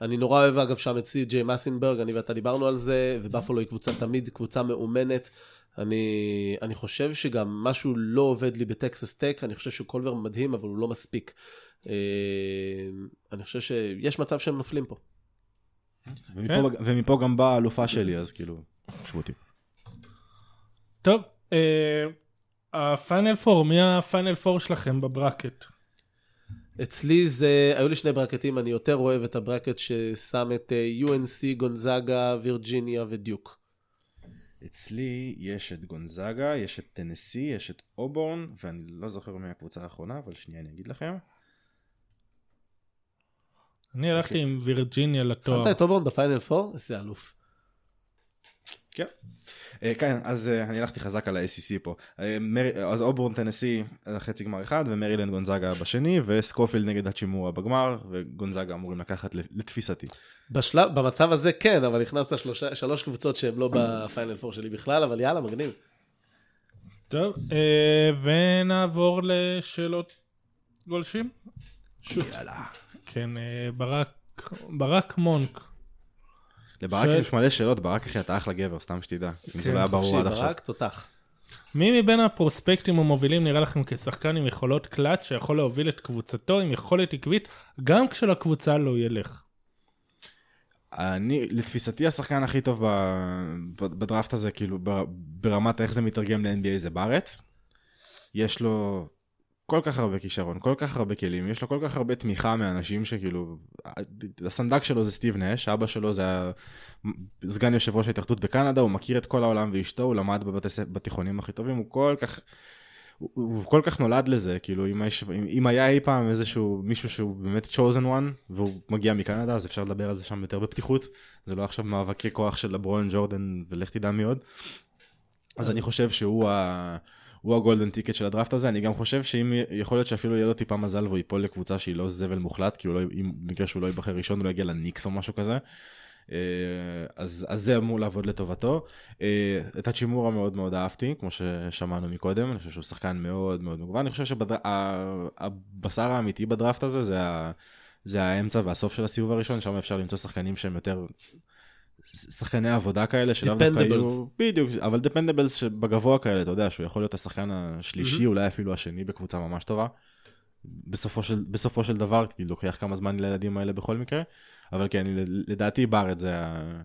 Speaker 7: אני נורא אוהב אגב שם את סי.ג'יי מסינברג, אני ואתה דיברנו על זה, ובפלו היא קבוצה תמיד קבוצה מאומנת. אני, אני חושב שגם משהו לא עובד לי בטקסס טק, אני חושב שקולבר מדהים, אבל הוא לא מספיק. אה, אני חושב שיש מצב שהם נופלים פה.
Speaker 6: ומפה, ומפה גם באה האלופה שלי, אז כאילו, שבו אותי.
Speaker 5: טוב, אה, הפיינל פור, מי הפיינל פור שלכם ב bracket?
Speaker 7: אצלי זה, היו לי שני ברקטים, אני יותר אוהב את ה bracket ששם את אה, UNC, גונזאגה, וירג'יניה ודיוק.
Speaker 6: אצלי יש את גונזאגה, יש את טנסי, יש את אובורן, ואני לא זוכר מי הקבוצה האחרונה, אבל שנייה אני אגיד לכם.
Speaker 5: אני הלכתי עם וירג'יניה לתואר.
Speaker 7: שמת את אובורן בפיינל פור? איזה אלוף.
Speaker 6: כן. אה, כן, אז אה, אני הלכתי חזק על ה-ACC פה. אה, אז אובורן טנסי חצי גמר אחד, ומרילנד גונזאגה בשני, וסקופילד נגד הצ'ימורה בגמר, וגונזאגה אמורים לקחת לתפיסתי.
Speaker 7: בשלב, במצב הזה כן, אבל הכנסת שלושה, שלוש קבוצות שהן לא בפיינל פור שלי בכלל, אבל יאללה, מגניב.
Speaker 5: טוב, ונעבור לשאלות גולשים.
Speaker 6: יאללה.
Speaker 5: כן, ברק, ברק מונק.
Speaker 6: לברק יש מלא שאלות, ברק אחי אתה אחלה גבר, סתם שתדע. אם זה
Speaker 5: כן,
Speaker 6: לא היה ברור עד עכשיו.
Speaker 7: ברק, תותח.
Speaker 5: מי מבין הפרוספקטים המובילים נראה לכם כשחקן עם יכולות קלאץ' שיכול להוביל את קבוצתו עם יכולת עקבית גם כשלקבוצה לא ילך?
Speaker 6: אני, לתפיסתי השחקן הכי טוב בדראפט הזה, כאילו ברמת איך זה מתרגם ל-NBA זה בארט. יש לו כל כך הרבה כישרון, כל כך הרבה כלים, יש לו כל כך הרבה תמיכה מאנשים שכאילו, הסנדק שלו זה סטיב נש, אבא שלו זה סגן יושב ראש ההתאחדות בקנדה, הוא מכיר את כל העולם ואשתו, הוא למד בתיכונים הכי טובים, הוא כל כך... הוא, הוא כל כך נולד לזה, כאילו אם, יש, אם, אם היה אי פעם איזשהו מישהו שהוא באמת chosen one והוא מגיע מקנדה אז אפשר לדבר על זה שם יותר בפתיחות, זה לא עכשיו מאבקי כוח של לברון ג'ורדן ולך תדע מי עוד. אז אני חושב שהוא ה... הוא הגולדן טיקט של הדראפט הזה, אני גם חושב שאם יכול להיות שאפילו יהיה לו טיפה מזל והוא ייפול לקבוצה שהיא לא זבל מוחלט, כי לא, אם במקרה שהוא לא ייבחר ראשון הוא לא יגיע לניקס או משהו כזה. אה, אז, אז זה אמור לעבוד לטובתו. אה, את הצ'ימורה מאוד מאוד אהבתי, כמו ששמענו מקודם, אני חושב שהוא שחקן מאוד מאוד מגוון. אני חושב שהבשר האמיתי בדראפט הזה זה, ה, זה האמצע והסוף של הסיבוב הראשון, שם אפשר למצוא שחקנים שהם יותר שחקני עבודה כאלה, שלאו דווקא. יהיו... בדיוק, אבל דפנדבלס שבגבוה כאלה, אתה יודע, שהוא יכול להיות השחקן השלישי, אולי אפילו השני בקבוצה ממש טובה. בסופו של, בסופו של דבר, כי לוקח כמה זמן לילדים האלה בכל מקרה, אבל כן, לדעתי בארט זה ה...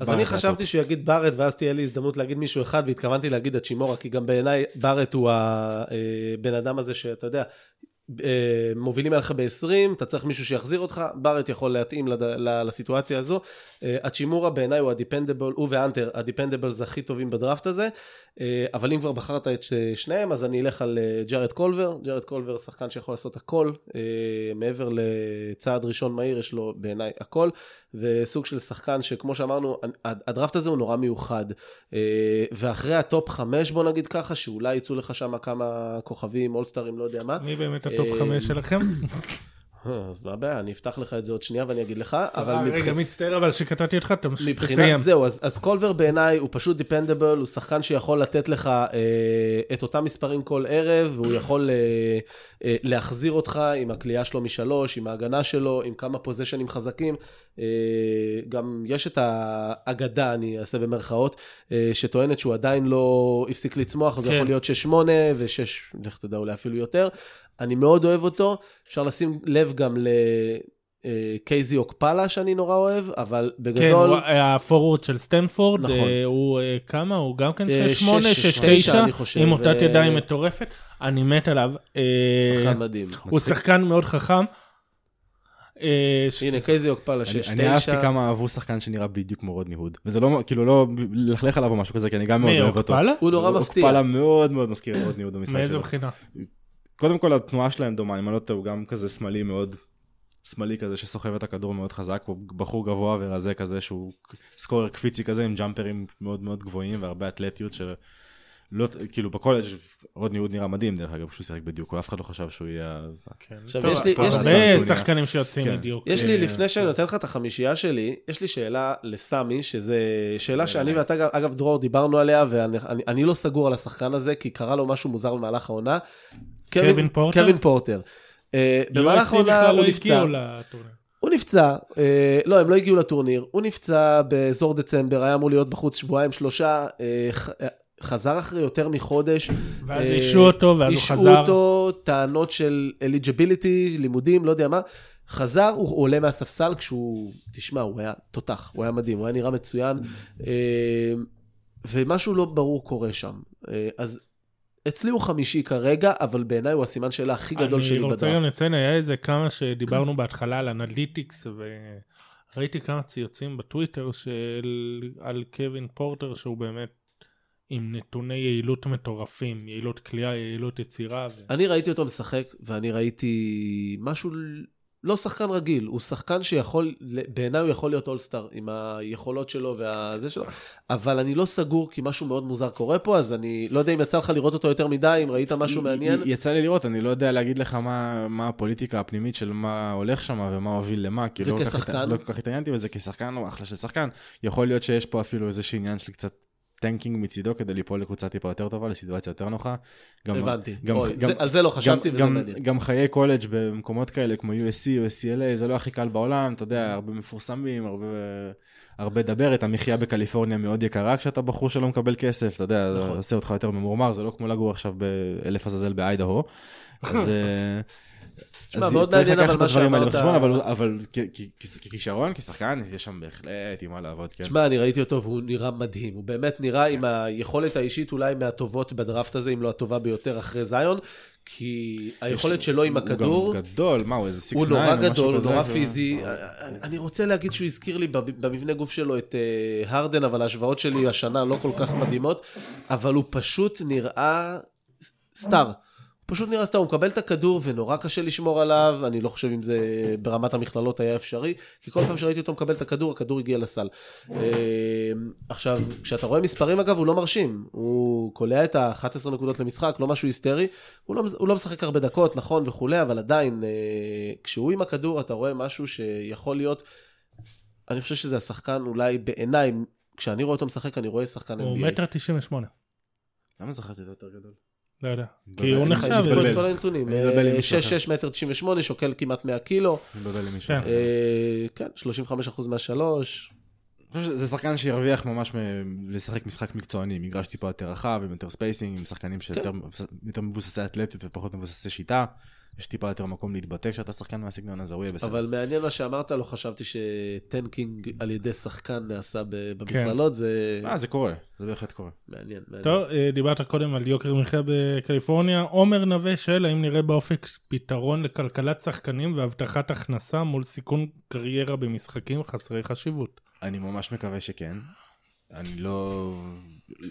Speaker 7: אז אני חשבתי שהוא יגיד בארט, ואז תהיה לי הזדמנות להגיד מישהו אחד, והתכוונתי להגיד את האצ'ימורה, כי גם בעיניי בארט הוא הבן אדם הזה שאתה יודע, אה, מובילים עליך ב-20, אתה צריך מישהו שיחזיר אותך, בארט יכול להתאים לד... לסיטואציה הזו. אה, האצ'ימורה בעיניי הוא ה dependable, הוא והאנטר, ה dependables הכי טובים בדראפט הזה, אה, אבל אם כבר בחרת את שניהם, אז אני אלך על אה, ג'ארט קולבר, ג'ארט קולבר שחקן שיכול לעשות הכל, אה, מעבר לצעד ראשון מהיר, יש לו בעיניי הכל, וסוג של שחקן שכמו שאמרנו, הד- הדראפט הזה הוא נורא מיוחד, אה, ואחרי ה top חמש בוא נגיד ככה, שאולי יצאו לך שם כמה כוכבים, אולסטרים, לא יודע מה,
Speaker 5: מי באמת ה top
Speaker 7: אה,
Speaker 5: חמש שלכם?
Speaker 7: אה, אז מה הבעיה, אני אפתח לך את זה עוד שנייה ואני אגיד לך, אבל
Speaker 5: אה,
Speaker 7: מבח-
Speaker 5: רגע, מצטער אבל שקטעתי אותך, אתה
Speaker 7: מבחינת
Speaker 5: תסיים.
Speaker 7: זהו, אז, קולבר בעיניי הוא פשוט dependable, הוא שחקן שיכול לתת לך את אותם מספרים כל ערב, והוא יכול להחזיר אותך עם הקליעה שלו משלוש, עם ההגנה שלו, עם כמה פוזיישנים חזקים. גם יש את האגדה, אני אעשה במרכאות, שטוענת שהוא עדיין לא הפסיק לצמוח, אז
Speaker 5: כן.
Speaker 7: יכול להיות 6-8 ו-6, לך תדע, אולי אפילו יותר. אני מאוד אוהב אותו, אפשר לשים לב גם ל... אה, קיי זי אוקפלה שאני נורא אוהב, אבל
Speaker 5: כן,
Speaker 7: בגדול...
Speaker 5: הוא הפורוורד של סטנפורד,
Speaker 7: נכון.
Speaker 5: אה, הוא אה, כמה? הוא גם כן
Speaker 7: אה,
Speaker 5: 6-8,
Speaker 7: שש,
Speaker 5: 6-9,
Speaker 7: תשע, אני חושב,
Speaker 5: עם
Speaker 7: מוטת
Speaker 5: ידיים מטורפת, אני מת עליו. אה,
Speaker 7: שחקן מדהים.
Speaker 5: הוא שחקן מאוד חכם. אה,
Speaker 7: הנה, קייזי אוקפלה
Speaker 6: אני-
Speaker 7: 6-9.
Speaker 6: אני אהבתי כמה אהבו שחקן שנראה בדיוק כמו רודני הוד. וזה לא, כאילו, לא ללכלך עליו או משהו כזה, כי אני גם מאוד אוהב אותו.
Speaker 7: הוא נורא מפתיע.
Speaker 6: אוקפלה מאוד מאוד מזכיר את רודני הוד במשחק
Speaker 5: מאיזה
Speaker 6: שלו.
Speaker 5: בחינה?
Speaker 6: קודם כל התנועה שלהם דומה, אם אני לא טועה, הוא גם כזה שמאלי מאוד, שמאלי כזה שסוחב את הכדור מאוד חזק, הוא בחור גבוה ורזה כזה שהוא סקורר קפיצי כזה עם ג'אמפרים מאוד מאוד גבוהים והרבה אתלטיות שלא, כאילו בקולג' רודני הוד נראה מדהים דרך אגב, שהוא שיחק בדיוק, אף אחד לא חשב שהוא יהיה...
Speaker 5: כן.
Speaker 7: עכשיו, יש לי- יש לי-
Speaker 5: הרבה שחקנים שיוצאים
Speaker 6: כן.
Speaker 5: בדיוק.
Speaker 7: יש לי,
Speaker 5: אה,
Speaker 7: לפני שאני נותן לך את החמישייה שלי, יש לי שאלה לסמי, שזה שאלה שאני ואתה, גם- אגב, דרור, דיברנו עליה, ואני אני- אני לא סגור על השחקן הזה, כי קרה לו משהו מוזר במהלך העונה.
Speaker 5: קווין פורטר?
Speaker 7: קווין פורטר. אה, במהלך העונה
Speaker 5: בכלל
Speaker 7: הוא
Speaker 5: לא
Speaker 7: נפצע. הוא נפצע, אה, לא, הם לא הגיעו לטורניר, הוא נפצע באזור דצמבר, היה אמור להיות בחוץ שבועיים, שלושה, אה, אה, חזר אחרי יותר מחודש.
Speaker 5: ואז
Speaker 7: אה,
Speaker 5: השעו אותו, ואז הוא חזר.
Speaker 7: אותו, טענות של eligibility, לימודים, לא יודע מה. חזר, הוא עולה מהספסל כשהוא, תשמע, הוא היה תותח, הוא היה מדהים, הוא היה נראה מצוין, אה, ומשהו לא ברור קורה שם. אה, אז אצלי הוא חמישי כרגע, אבל בעיניי הוא הסימן שאלה הכי גדול שלי
Speaker 5: אני רוצה גם. לציין, היה איזה כמה שדיברנו בהתחלה על analytics, וראיתי כמה ציוצים בטוויטר של... על קווין פורטר, שהוא באמת עם נתוני יעילות מטורפים, יעילות כליאה, יעילות יצירה. ו...
Speaker 7: אני ראיתי אותו משחק, ואני ראיתי משהו, לא שחקן רגיל, הוא שחקן שיכול, בעיניי הוא יכול להיות אולסטאר, עם היכולות שלו והזה שלו, אבל אני לא סגור, כי משהו מאוד מוזר קורה פה, אז אני לא יודע אם יצא לך לראות אותו יותר מדי, אם ראית משהו מעניין.
Speaker 6: יצא לי לראות, אני לא יודע להגיד לך מה, מה הפוליטיקה הפנימית של מה הולך שם ומה הוביל למה, כי לא כל כך
Speaker 7: וכשחקן?
Speaker 6: לא כל כך התעניינתי בזה, כשחקן הוא אחלה של שחקן, יכול להיות שיש פה אפילו איזשהו עניין של קצת tanking מצידו כדי ליפול לקבוצה טיפה יותר טובה, לסיטואציה יותר נוחה. גם-
Speaker 7: הבנתי.
Speaker 6: גם-
Speaker 7: אוי,
Speaker 6: גם-
Speaker 7: זה- על זה לא חשבתי,
Speaker 6: גם-
Speaker 7: וזה
Speaker 6: גם-
Speaker 7: מעניין.
Speaker 6: גם חיי קולג' במקומות כאלה כמו USC, UCLA, זה לא הכי קל בעולם, אתה יודע, הרבה מפורסמים, הרבה... הרבה דברת, המחיה בקליפורניה מאוד יקרה כשאתה בחור שלא מקבל כסף, אתה יודע, זה
Speaker 7: נכון.
Speaker 6: עושה אותך יותר ממורמר, זה לא כמו לגור עכשיו באלף עזאזל באיידהו. אז אה,
Speaker 7: תשמע, מאוד מעניין, אבל מה שאמרת-
Speaker 6: אבל- ככישרון, כשחקן, יש שם בהחלט עם מה לעבוד, כן.
Speaker 7: תשמע, אני ראיתי אותו והוא נראה מדהים. הוא באמת נראה עם היכולת האישית אולי מהטובות בדראפט הזה, אם לא הטובה ביותר אחרי זיון, כי היכולת שלו עם הכדור...
Speaker 6: הוא גם גדול, מה הוא, איזה 6'9
Speaker 7: הוא נורא גדול, הוא נורא
Speaker 6: ו-
Speaker 7: פיזי. אני רוצה להגיד שהוא הזכיר לי במבנה גוף שלו את אה, הרדן, אבל ההשוואות שלי השנה לא כל כך מדהימות, אבל הוא פשוט נראה סטאר. הוא פשוט נראה סטאר, הוא מקבל את הכדור ונורא קשה לשמור עליו, אני לא חושב אם זה ברמת המכללות היה אפשרי, כי כל פעם שראיתי אותו מקבל את הכדור, הכדור הגיע לסל. אה, עכשיו, כשאתה רואה מספרים אגב, הוא לא מרשים. הוא קולע את ה-11 נקודות למשחק, לא משהו היסטרי. הוא לא, הוא לא משחק הרבה דקות, נכון וכולי, אבל עדיין, אה, כשהוא עם הכדור, אתה רואה משהו שיכול להיות... אני חושב שזה השחקן אולי בעיניי, כשאני רואה אותו משחק, אני רואה שחקן
Speaker 5: הוא
Speaker 7: NBA.
Speaker 5: מטר תשעים ושמונה.
Speaker 6: למה זכרתי את זה יותר גדול?
Speaker 5: לא יודע. כי הוא
Speaker 6: אני
Speaker 5: נחשב...
Speaker 7: יש לי. את כל הנתונים.
Speaker 6: אני מתבלבל עם מישהו
Speaker 7: 6-6 מטר 98, שוקל כמעט 100 קילו.
Speaker 6: מבלבל עם מישהו.
Speaker 5: כן.
Speaker 6: אחר.
Speaker 7: אה, כן, 35% מהשלוש.
Speaker 6: אני חושב שזה שחקן שירוויח ממש לשחק משחק מקצועני, מגרש טיפה יותר רחב, עם יותר spacing, עם שחקנים שיותר יותר מבוססי אתלטיות ופחות מבוססי שיטה. יש טיפה יותר מקום להתבטא כשאתה שחקן מהסגנון הזה, הוא יהיה בסדר.
Speaker 7: אבל מעניין מה שאמרת, לא חשבתי ש tanking על ידי שחקן נעשה ב- במכללות, זה
Speaker 6: אה, זה קורה, זה בהחלט קורה.
Speaker 7: מעניין. מעניין.
Speaker 5: טוב, אה, דיברת קודם על יוקר מחיה בקליפורניה. עומר נווה שואל האם נראה באופק פתרון לכלכלת שחקנים והבטחת הכנסה מול סיכון קריירה במשחקים חסרי חשיבות.
Speaker 6: אני ממש מקווה שכן. אני לא,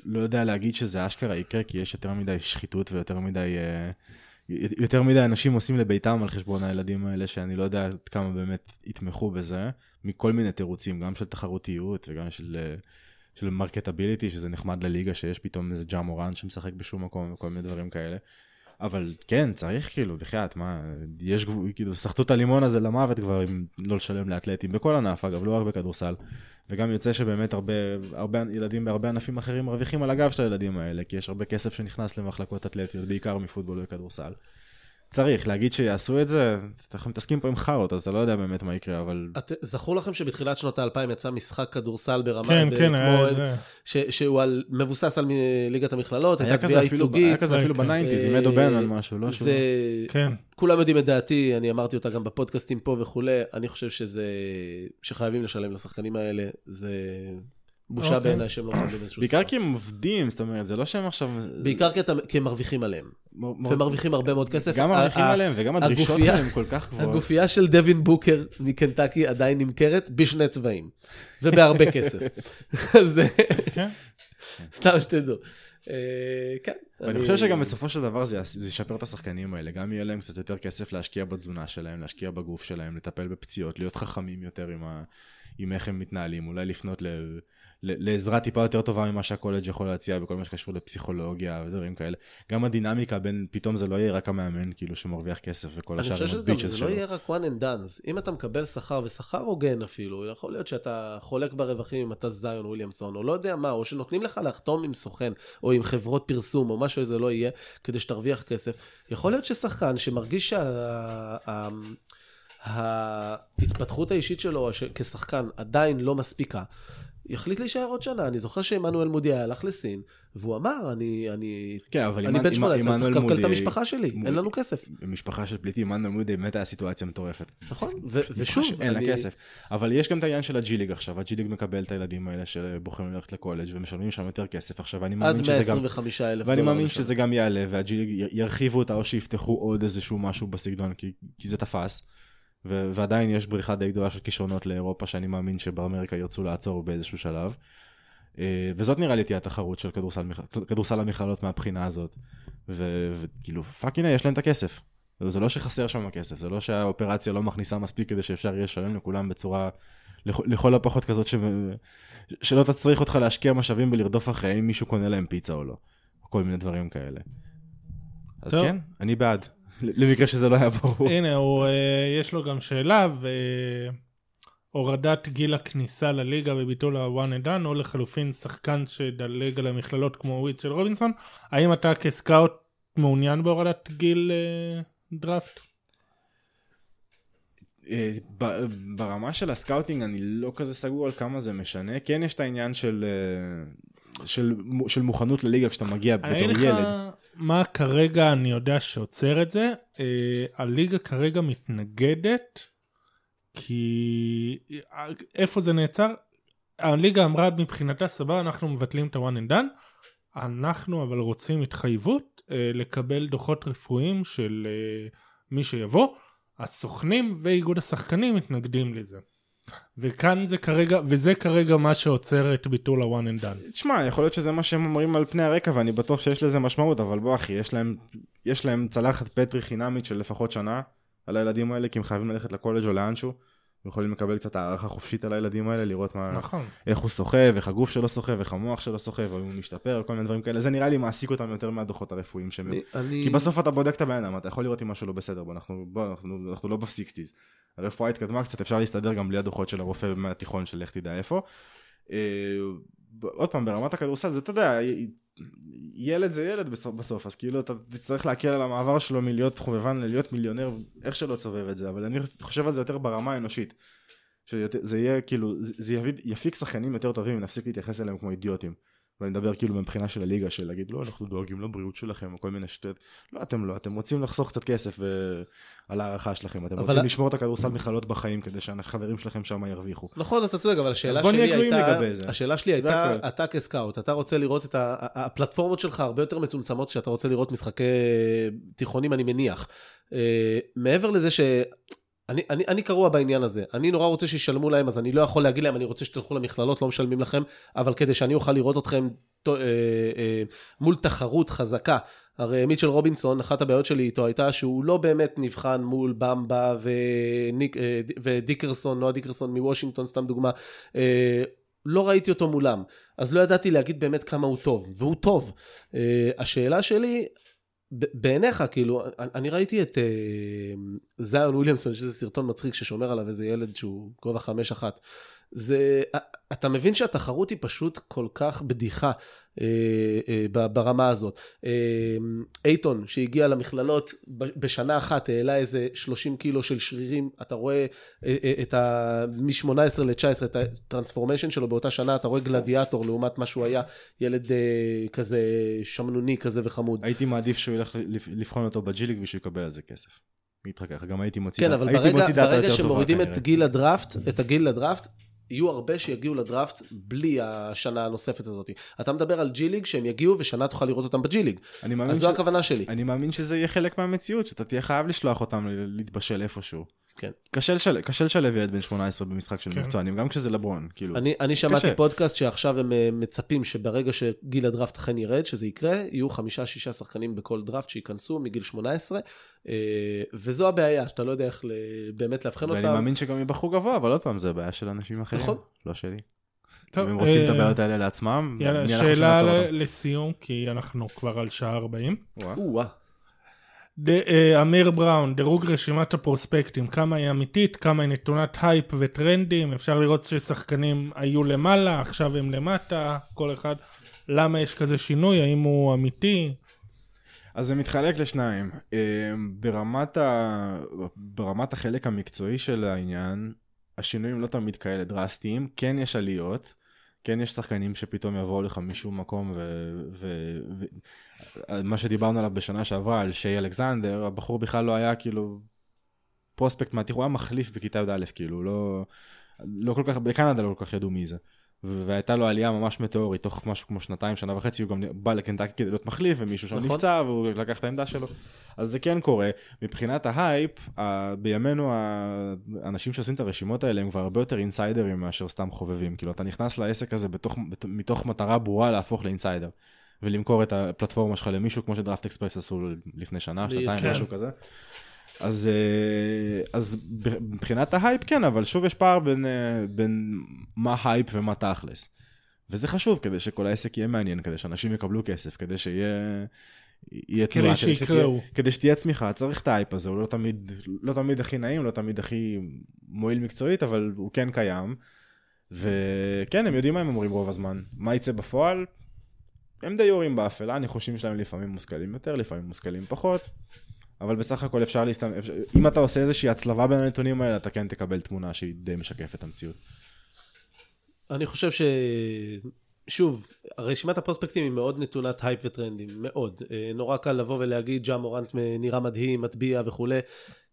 Speaker 6: לא יודע להגיד שזה אשכרה יקרה, כי יש יותר מדי שחיתות ויותר מדי, אה, יותר מדי אנשים עושים לביתם על חשבון הילדים האלה, שאני לא יודע עד כמה באמת יתמכו בזה, מכל מיני תירוצים, גם של תחרותיות וגם של, אה, של marketability, שזה נחמד לליגה, שיש פתאום איזה ג'ה מורנט שמשחק בשום מקום וכל מיני דברים כאלה. אבל כן, צריך כאילו, בחייאת, מה, יש גבול, כאילו, סחטו את הלימון הזה למוות כבר, אם לא לשלם לאתלטים, בכל ענף, אגב, לא רק בכדורסל. וגם יוצא שבאמת הרבה, הרבה ילדים בהרבה ענפים אחרים מרוויחים על הגב של הילדים האלה, כי יש הרבה כסף שנכנס למחלקות אתלטיות, בעיקר מפוטבול וכדורסל. צריך, להגיד שיעשו את זה, אנחנו מתעסקים פה עם חארות, אז אתה לא יודע באמת מה יקרה, אבל...
Speaker 7: את, זכור לכם שבתחילת שנות האלפיים יצא משחק כדורסל ברמה,
Speaker 5: כן,
Speaker 7: ב-
Speaker 5: כן,
Speaker 7: כמו-
Speaker 5: היה זה.
Speaker 7: ש, שהוא על, מבוסס על מ- ליגת המכללות, הייתה
Speaker 6: אפילו,
Speaker 7: ייצוגית.
Speaker 6: היה כזה אפילו
Speaker 5: כן.
Speaker 6: בניינטיז, עם
Speaker 7: אה,
Speaker 6: אדו בנמן משהו, לא שהוא...
Speaker 7: זה...
Speaker 5: כן.
Speaker 7: כולם יודעים את דעתי, אני אמרתי אותה גם בפודקאסטים פה וכולי, אני חושב שזה... שחייבים לשלם לשחקנים האלה, זה... בושה
Speaker 5: אוקיי.
Speaker 7: בעיניי שהם לא מקבלים איזשהו
Speaker 6: בעיקר
Speaker 7: שכר.
Speaker 6: כי הם עובדים, זאת אומרת, זה לא שהם עכשיו...
Speaker 7: בעיקר כי אתה- כי הם מרוויחים עליהם.
Speaker 6: מ-
Speaker 7: והם מרוויחים הרבה מאוד כסף.
Speaker 6: גם מרוויחים עליהם וגם הדרישות שלהם כל כך גבוהות.
Speaker 7: הגופייה של דווין בוקר מקנטקי עדיין נמכרת בשני צבעים, ובהרבה כסף. *laughs* אז
Speaker 5: כן.
Speaker 7: סתם שתדעו. אה, כן.
Speaker 6: ואני
Speaker 7: אני-
Speaker 6: חושב שגם בסופו של דבר זה ישפר את השחקנים האלה, גם יהיה להם קצת יותר כסף להשקיע בתזונה שלהם, להשקיע בגוף שלהם, לטפל בפציעות, להיות חכמים יותר עם, ה... עם איך הם מתנהלים, אולי לפנות ל... ל... לעזרה טיפה יותר טובה ממה שהקולג' יכול להציע בכל מה שקשור לפסיכולוגיה ודברים כאלה. גם הדינמיקה בין, פתאום זה לא יהיה רק המאמן כאילו שמרוויח כסף וכל
Speaker 7: אני
Speaker 6: השאר
Speaker 7: חושב
Speaker 6: עם הביצ'ס
Speaker 7: זה
Speaker 6: שלו.
Speaker 7: לא יהיה רק one and done. אם אתה מקבל שכר, ושכר הוגן אפילו, יכול להיות שאתה חולק ברווחים אם אתה זיון וויליאמסון, או לא יודע מה, או שנותנים לך לחתום עם סוכן, או עם חברות פרסום, או משהו שזה לא יהיה, כדי שתרוויח כסף. יכול להיות ששחקן שמרגיש שה... ההתפתחות האישית שלו ש- כשחקן עדיין לא מספיקה, יחליט להישאר עוד שנה. אני זוכר שעמנואל מודי הלך לסין, והוא אמר, אני, אני,
Speaker 6: כן, אבל
Speaker 7: אני בן 18, אני צריך לקלקל את המשפחה שלי,
Speaker 6: מודי-
Speaker 7: אין לנו כסף.
Speaker 6: משפחה של פליטים, עמנואל מודי באמת היה סיטואציה מטורפת.
Speaker 7: נכון, ו- ושוב,
Speaker 6: אין לה כסף. אבל יש גם את העניין של הג'י ליג עכשיו, הג'י ליג מקבל את הילדים האלה שבוחרים ללכת לקולג' ומשלמים שם יותר כסף. עכשיו אני
Speaker 7: עד
Speaker 6: מאמין שזה גם...
Speaker 7: 125 אלף
Speaker 6: ואני מאמין שזה גם יעלה, והג'י ליג י- ירחיבו אותה או שיפתחו עוד איזשהו משהו בסגנון, כי, כי זה תפס. ו- ועדיין יש בריחה די גדולה של כישרונות לאירופה, שאני מאמין שבאמריקה ירצו לעצור באיזשהו שלב. אה, וזאת נראה לי תהיה התחרות של כדורסל, מכ- כדורסל המכללות מהבחינה הזאת. וכאילו, fuck הנה, יש להם את הכסף. זה לא שחסר שם כסף, זה לא שהאופרציה לא מכניסה מספיק כדי שאפשר יהיה לשלם לכולם בצורה, לכ- לכל הפחות כזאת ש... שלא תצריך אותך להשקיע משאבים בלרדוף אחרי אם מישהו קונה להם פיצה או לא. כל מיני דברים כאלה. אז
Speaker 5: טוב.
Speaker 6: כן, אני בעד. למקרה שזה לא היה ברור.
Speaker 5: הנה, הוא, אה, יש לו גם שאלה, והורדת גיל הכניסה לליגה וביטול ה-one and done, או לחלופין שחקן שדלג על המכללות כמו מיטשל רובינסון, האם אתה כסקאוט מעוניין בהורדת גיל אה, דראפט?
Speaker 6: אה, ברמה של ה scouting אני לא כזה סגור על כמה זה משנה. כן יש את העניין של, של, של מוכנות לליגה כשאתה מגיע
Speaker 5: אני
Speaker 6: בתור
Speaker 5: אגיד לך
Speaker 6: ילד.
Speaker 5: מה כרגע אני יודע שעוצר את זה. אה, הליגה כרגע מתנגדת, כי אה, איפה זה נעצר? הליגה אמרה מבחינתה סבבה אנחנו מבטלים את ה-one and done, אנחנו אבל רוצים התחייבות אה, לקבל דוחות רפואיים של אה, מי שיבוא. הסוכנים ואיגוד השחקנים מתנגדים לזה. וכאן זה כרגע, וזה כרגע מה שעוצר את ביטול ה-one and done.
Speaker 6: תשמע, יכול להיות שזה מה שהם אומרים על פני הרקע ואני בטוח שיש לזה משמעות, אבל בוא אחי, יש להם, יש להם צלחת פטרי חינמית של לפחות שנה על הילדים האלה, כי הם חייבים ללכת לקולג' או לאנשהו. הם יכולים לקבל קצת הערכה חופשית על הילדים האלה, לראות מה,
Speaker 5: נכון.
Speaker 6: איך הוא סוחב, איך הגוף שלו סוחב, איך המוח שלו סוחב, או אם הוא משתפר, כל מיני דברים כאלה. זה נראה לי מעסיק אותם יותר מהדוחות הרפואיים שהם...
Speaker 7: אני-
Speaker 6: כי בסוף אתה בודק את הבן אדם, אתה יכול לראות אם משהו לא בסדר, בוא, אנחנו, בוא, אנחנו, אנחנו לא. הרפואה התקדמה קצת, אפשר להסתדר גם בלי הדוחות של הרופא מהתיכון של לך תדע איפה. אה, עוד פעם, ברמת הכדורסל, זה אתה יודע, ילד זה ילד בסוף, אז כאילו אתה תצטרך להקל על המעבר שלו מלהיות חובבן ללהיות מיליונר, איך שלא תסובב את זה, אבל אני חושב על זה יותר ברמה האנושית. שזה יהיה כאילו, זה יפיק שחקנים יותר טובים, נפסיק להתייחס אליהם כמו אידיוטים. ואני מדבר כאילו מבחינה של הליגה, של להגיד לא, אנחנו דואגים לבריאות שלכם, או כל מיני שטויות. לא, אתם לא, אתם רוצים לחסוך קצת כסף ו... על הערכה שלכם, אתם רוצים לשמור את הכדורסל מכללות בחיים כדי שהחברים שלכם שם ירוויחו.
Speaker 7: נכון, אתה צודק, אבל השאלה
Speaker 6: בוא נהיה
Speaker 7: שלי
Speaker 6: גלויים
Speaker 7: הייתה,
Speaker 6: לגבי זה.
Speaker 7: השאלה שלי הייתה,
Speaker 6: הכל.
Speaker 7: אתה כסקאוט, אתה רוצה לראות את ה... הפלטפורמות שלך הרבה יותר מצומצמות כשאתה רוצה לראות משחקי תיכונים, אני מניח. אה, מעבר לזה ש... אני, אני, אני קרוע בעניין הזה, אני נורא רוצה שישלמו להם, אז אני לא יכול להגיד להם, אני רוצה שתלכו למכללות, לא משלמים לכם, אבל כדי שאני אוכל לראות אתכם ת- אה, אה, מול תחרות חזקה. הרי מיטשל רובינסון, אחת הבעיות שלי איתו הייתה שהוא לא באמת נבחן מול במבה וניק, אה, ודיקרסון, נועה דיקרסון מוושינגטון, סתם דוגמה. אה, לא ראיתי אותו מולם, אז לא ידעתי להגיד באמת כמה הוא טוב, והוא טוב. אה, השאלה שלי, בעיניך, כאילו, אני- ראיתי את אה, זיון וויליאמסון, שזה סרטון מצחיק ששומר עליו איזה ילד שהוא גובה חמש אחת. זה, אתה מבין שהתחרות היא פשוט כל כך בדיחה אה, אה, ברמה הזאת. אה, אייטון, שהגיע למכללות בשנה אחת, העלה איזה 30 קילו של שרירים, אתה רואה אה, אה, את ה... מ-18 ל-19, את הטרנספורמיישן שלו באותה שנה, אתה רואה גלדיאטור לעומת מה שהוא היה, ילד אה, כזה שמנוני כזה וחמוד.
Speaker 6: הייתי מעדיף שהוא ילך לבחון אותו בג'יליג ושהוא יקבל על זה כסף. להתחכך, גם הייתי מוציא
Speaker 7: כן,
Speaker 6: דע-
Speaker 7: אבל
Speaker 6: הייתי
Speaker 7: ברגע,
Speaker 6: מוציא דעתה
Speaker 7: ברגע
Speaker 6: יותר טובה
Speaker 7: שמורידים את. גיל הדראפט, את הגיל לדראפט, יהיו הרבה שיגיעו לדראפט בלי השנה הנוספת הזאת. אתה מדבר על ג'י ליג שהם יגיעו ושנה תוכל לראות אותם בג'י ליג. אז
Speaker 6: ש-
Speaker 7: זו הכוונה שלי.
Speaker 6: אני מאמין שזה יהיה חלק מהמציאות, שאתה תהיה חייב לשלוח אותם להתבשל איפשהו.
Speaker 7: כן.
Speaker 6: קשה לשל- קשה לשלב ילד בן 18 במשחק של
Speaker 5: כן.
Speaker 6: מקצוענים, גם כשזה לברון, כאילו.
Speaker 7: אני, אני שמעתי
Speaker 6: קשה.
Speaker 7: פודקאסט שעכשיו הם אה, מצפים שברגע שגיל הדראפט אכן ירד, שזה יקרה, יהיו חמישה-שישה שחקנים בכל דראפט שייכנסו מגיל 18, אה, וזו הבעיה, שאתה לא יודע איך באמת לאבחן
Speaker 6: ואני
Speaker 7: אותם.
Speaker 6: מאמין שגם יבחרו גבוה, אבל עוד פעם, זה בעיה של אנשים אחרים.
Speaker 7: נכון.
Speaker 6: לא שלי.
Speaker 5: טוב,
Speaker 6: אם הם רוצים את
Speaker 5: אה,
Speaker 6: הבעיות האלה לעצמם,
Speaker 5: יאללה, שאלה? לסיום, כי אנחנו כבר על שעה 40. אמיר בראון, דירוג רשימת הפרוספקטים, כמה היא אמיתית, כמה היא נתונת הייפ וטרנדים, אפשר לראות ששחקנים היו למעלה, עכשיו הם למטה, כל אחד, למה יש כזה שינוי, האם הוא אמיתי?
Speaker 6: אז זה מתחלק לשניים. אה, ברמת, ה... ברמת החלק המקצועי של העניין, השינויים לא תמיד כאלה דרסטיים, כן יש עליות, כן יש שחקנים שפתאום יבואו לך משום מקום, ו... ו... ו... מה שדיברנו עליו בשנה שעברה, על שי אלכסנדר, הבחור בכלל לא היה כאילו פרוספקט מהתיכון, הוא היה מחליף בכיתה י"א, כאילו, לא, לא כל כך, בקנדה לא כל כך ידעו מי זה. והייתה לו עלייה ממש מטאורית, תוך משהו כמו שנתיים, שנה וחצי, הוא גם בא לקנטקי כדי להיות מחליף, ומישהו שם
Speaker 7: נכון.
Speaker 6: נפצע, והוא לקח את העמדה שלו. אז זה כן קורה. מבחינת ההייפ, בימינו האנשים שעושים את הרשימות האלה הם כבר הרבה יותר אינסיידרים מאשר סתם חובבים. כאילו, אתה נכנס לעסק הזה בתוך, בת- מתוך מטרה ברורה להפוך ל insider. ולמכור את הפלטפורמה שלך למישהו, כמו שדראפט אקספרס עשו לפני שנה, שנתיים,
Speaker 5: כן.
Speaker 6: משהו כזה. אז, אה, אז מבחינת ההייפ כן, אבל שוב יש פער בין, אה, בין מה הייפ ומה תכלס. וזה חשוב כדי שכל העסק יהיה מעניין, כדי שאנשים יקבלו כסף, כדי שיהיה... יהיה
Speaker 5: כדי
Speaker 6: תנועה,
Speaker 5: שיקראו.
Speaker 6: שתהיה- כדי שתהיה צמיחה, צריך את ההייפ הזה, הוא לא תמיד, לא תמיד הכי נעים, לא תמיד הכי מועיל מקצועית, אבל הוא כן קיים. וכן, הם יודעים מה הם אומרים רוב הזמן. מה יצא בפועל? הם די יורים באפלה, הניחושים שלהם לפעמים מושכלים יותר, לפעמים מושכלים פחות. אבל בסך הכל אפשר להסתמך, אם אתה עושה איזושהי הצלבה בין הנתונים האלה, אתה כן תקבל תמונה שהיא די משקפת המציאות.
Speaker 7: אני חושב ש... שוב, רשימת הפרוספקטים היא מאוד נתונת הייפ וטרנדים, מאוד. אה, נורא קל לבוא ולהגיד ג'ה מורנט נראה מדהים, מטביע וכולי.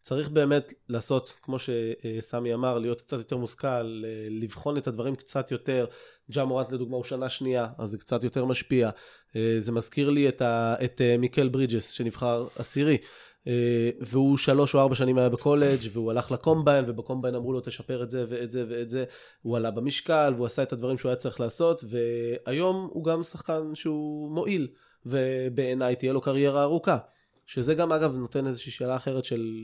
Speaker 7: צריך באמת לעשות, כמו שסמי אמר, להיות קצת יותר מושכל, אה, לבחון את הדברים קצת יותר. ג'ה מורנט לדוגמה הוא שנה שנייה, אז זה קצת יותר משפיע. אה, זה מזכיר לי את, ה... את מיקל ברידג'ס, שנבחר עשירי. אה, והוא שלוש או ארבע שנים היה בקולג' והוא הלך לקומביין ובקומביין אמרו לו תשפר את זה ואת זה ואת זה. הוא עלה במשקל והוא עשה את הדברים שהוא היה צריך לעשות והיום הוא גם שחקן שהוא מועיל ובעיניי תהיה לו קריירה ארוכה. שזה גם אגב נותן איזושהי שאלה אחרת של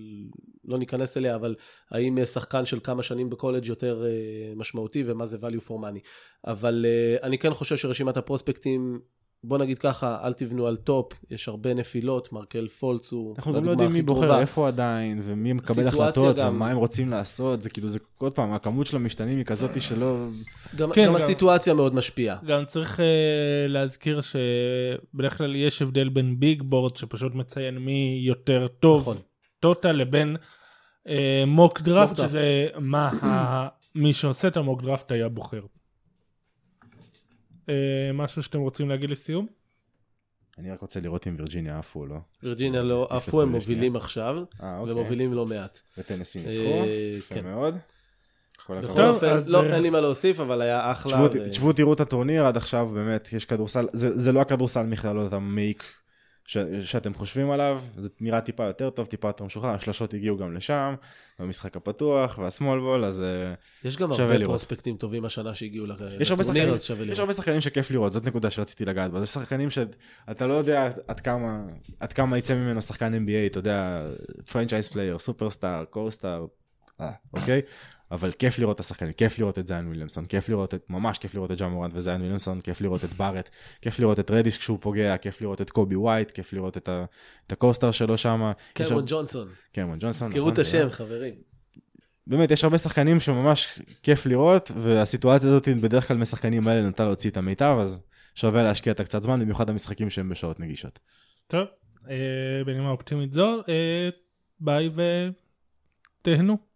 Speaker 7: לא ניכנס אליה אבל האם שחקן של כמה שנים בקולג' יותר אה, משמעותי ומה זה value for money. אבל אה, אני כן חושב שרשימת הפרוספקטים בוא נגיד ככה, אל תבנו על top, יש הרבה נפילות, מרקל פולץ הוא
Speaker 6: אנחנו גם לא
Speaker 7: הדוגמה
Speaker 6: יודעים מי
Speaker 7: הכי
Speaker 6: בוחר
Speaker 7: קרובה.
Speaker 6: איפה עדיין, ומי מקבל החלטות,
Speaker 7: גם.
Speaker 6: ומה הם רוצים לעשות, זה כאילו, זה עוד פעם, הכמות של המשתנים היא כזאת שלא...
Speaker 7: גם,
Speaker 5: כן,
Speaker 7: גם
Speaker 5: גם-
Speaker 7: הסיטואציה מאוד משפיעה.
Speaker 5: גם צריך אה, להזכיר שבדרך כלל יש הבדל בין big board שפשוט מציין מי יותר טוב
Speaker 7: נכון.
Speaker 5: טוטל לבין אה, mock draft
Speaker 7: draft.
Speaker 5: שזה מה ה... מי שעושה את המוק דראפט היה בוחר. Uh, משהו שאתם רוצים להגיד לסיום?
Speaker 6: אני רק רוצה לראות אם וירג'יניה עפו או לא.
Speaker 7: וירג'יניה לא
Speaker 6: תסלחו
Speaker 7: עפו, הם
Speaker 6: לי
Speaker 7: מובילים עכשיו,
Speaker 6: אה, אוקיי.
Speaker 7: ומובילים לא מעט.
Speaker 6: וטנסי
Speaker 7: אה,
Speaker 6: ניצחו, יפה
Speaker 7: כן.
Speaker 6: מאוד.
Speaker 7: בכל אופן, לא,
Speaker 5: אה,
Speaker 7: אין לי מה להוסיף, אבל היה אחלה.
Speaker 6: תשבו, תראו את הטורניר עד עכשיו באמת יש כדורסל זה, זה לא הכדורסל מכללות המעיק ש, שאתם חושבים עליו זה נראה טיפה יותר טוב טיפה יותר משוחרר השלשות הגיעו גם לשם במשחק הפתוח וה small ball אז אה,
Speaker 7: יש גם
Speaker 6: שווה
Speaker 7: הרבה
Speaker 6: לראות.
Speaker 7: פרוספקטים טובים השנה שהגיעו
Speaker 6: יש
Speaker 7: לטורניר,
Speaker 6: שחקנים
Speaker 7: אז שווה
Speaker 6: יש
Speaker 7: לראות.
Speaker 6: הרבה שחקנים שכיף לראות זאת נקודה שרציתי לגעת בה זה שחקנים שאתה לא יודע עד כמה עד כמה יצא ממנו שחקן NBA אתה יודע franchise player סופרסטאר קורסטאר אוקיי אבל כיף לראות את השחקנים, כיף לראות את זיין וויליאמסון, כיף לראות את, ממש כיף לראות את ג'ה מורנט וזיין וויליאמסון, כיף לראות את בארט, כיף לראות את רדיש כשהוא פוגע, כיף לראות את קובי ווייט, כיף לראות את, ה, את הקוסטר שלו שם.
Speaker 7: קמרון ג'ונסון,
Speaker 6: קמרון ג'ונסון.
Speaker 7: תזכרו
Speaker 6: נכון,
Speaker 7: את השם,
Speaker 6: באמת.
Speaker 7: חברים.
Speaker 6: באמת, יש הרבה שחקנים שממש כיף לראות, והסיטואציה הזאת בדרך כלל משחקנים האלה נוטה להוציא את המיטב, אז שווה להשקיע את הקצת זמן, במיוחד המשחקים שהם בשעות נגישות.
Speaker 5: טוב, אה, בנימה אופטימית זו, אה, ביי ותהנו.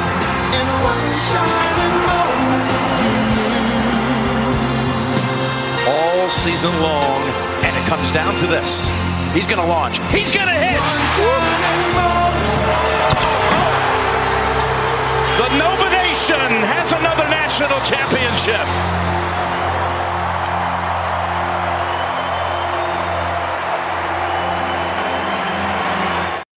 Speaker 1: All season long, and it comes down to this. He's going to launch. He's going to hit. The Nova Nation has another national championship.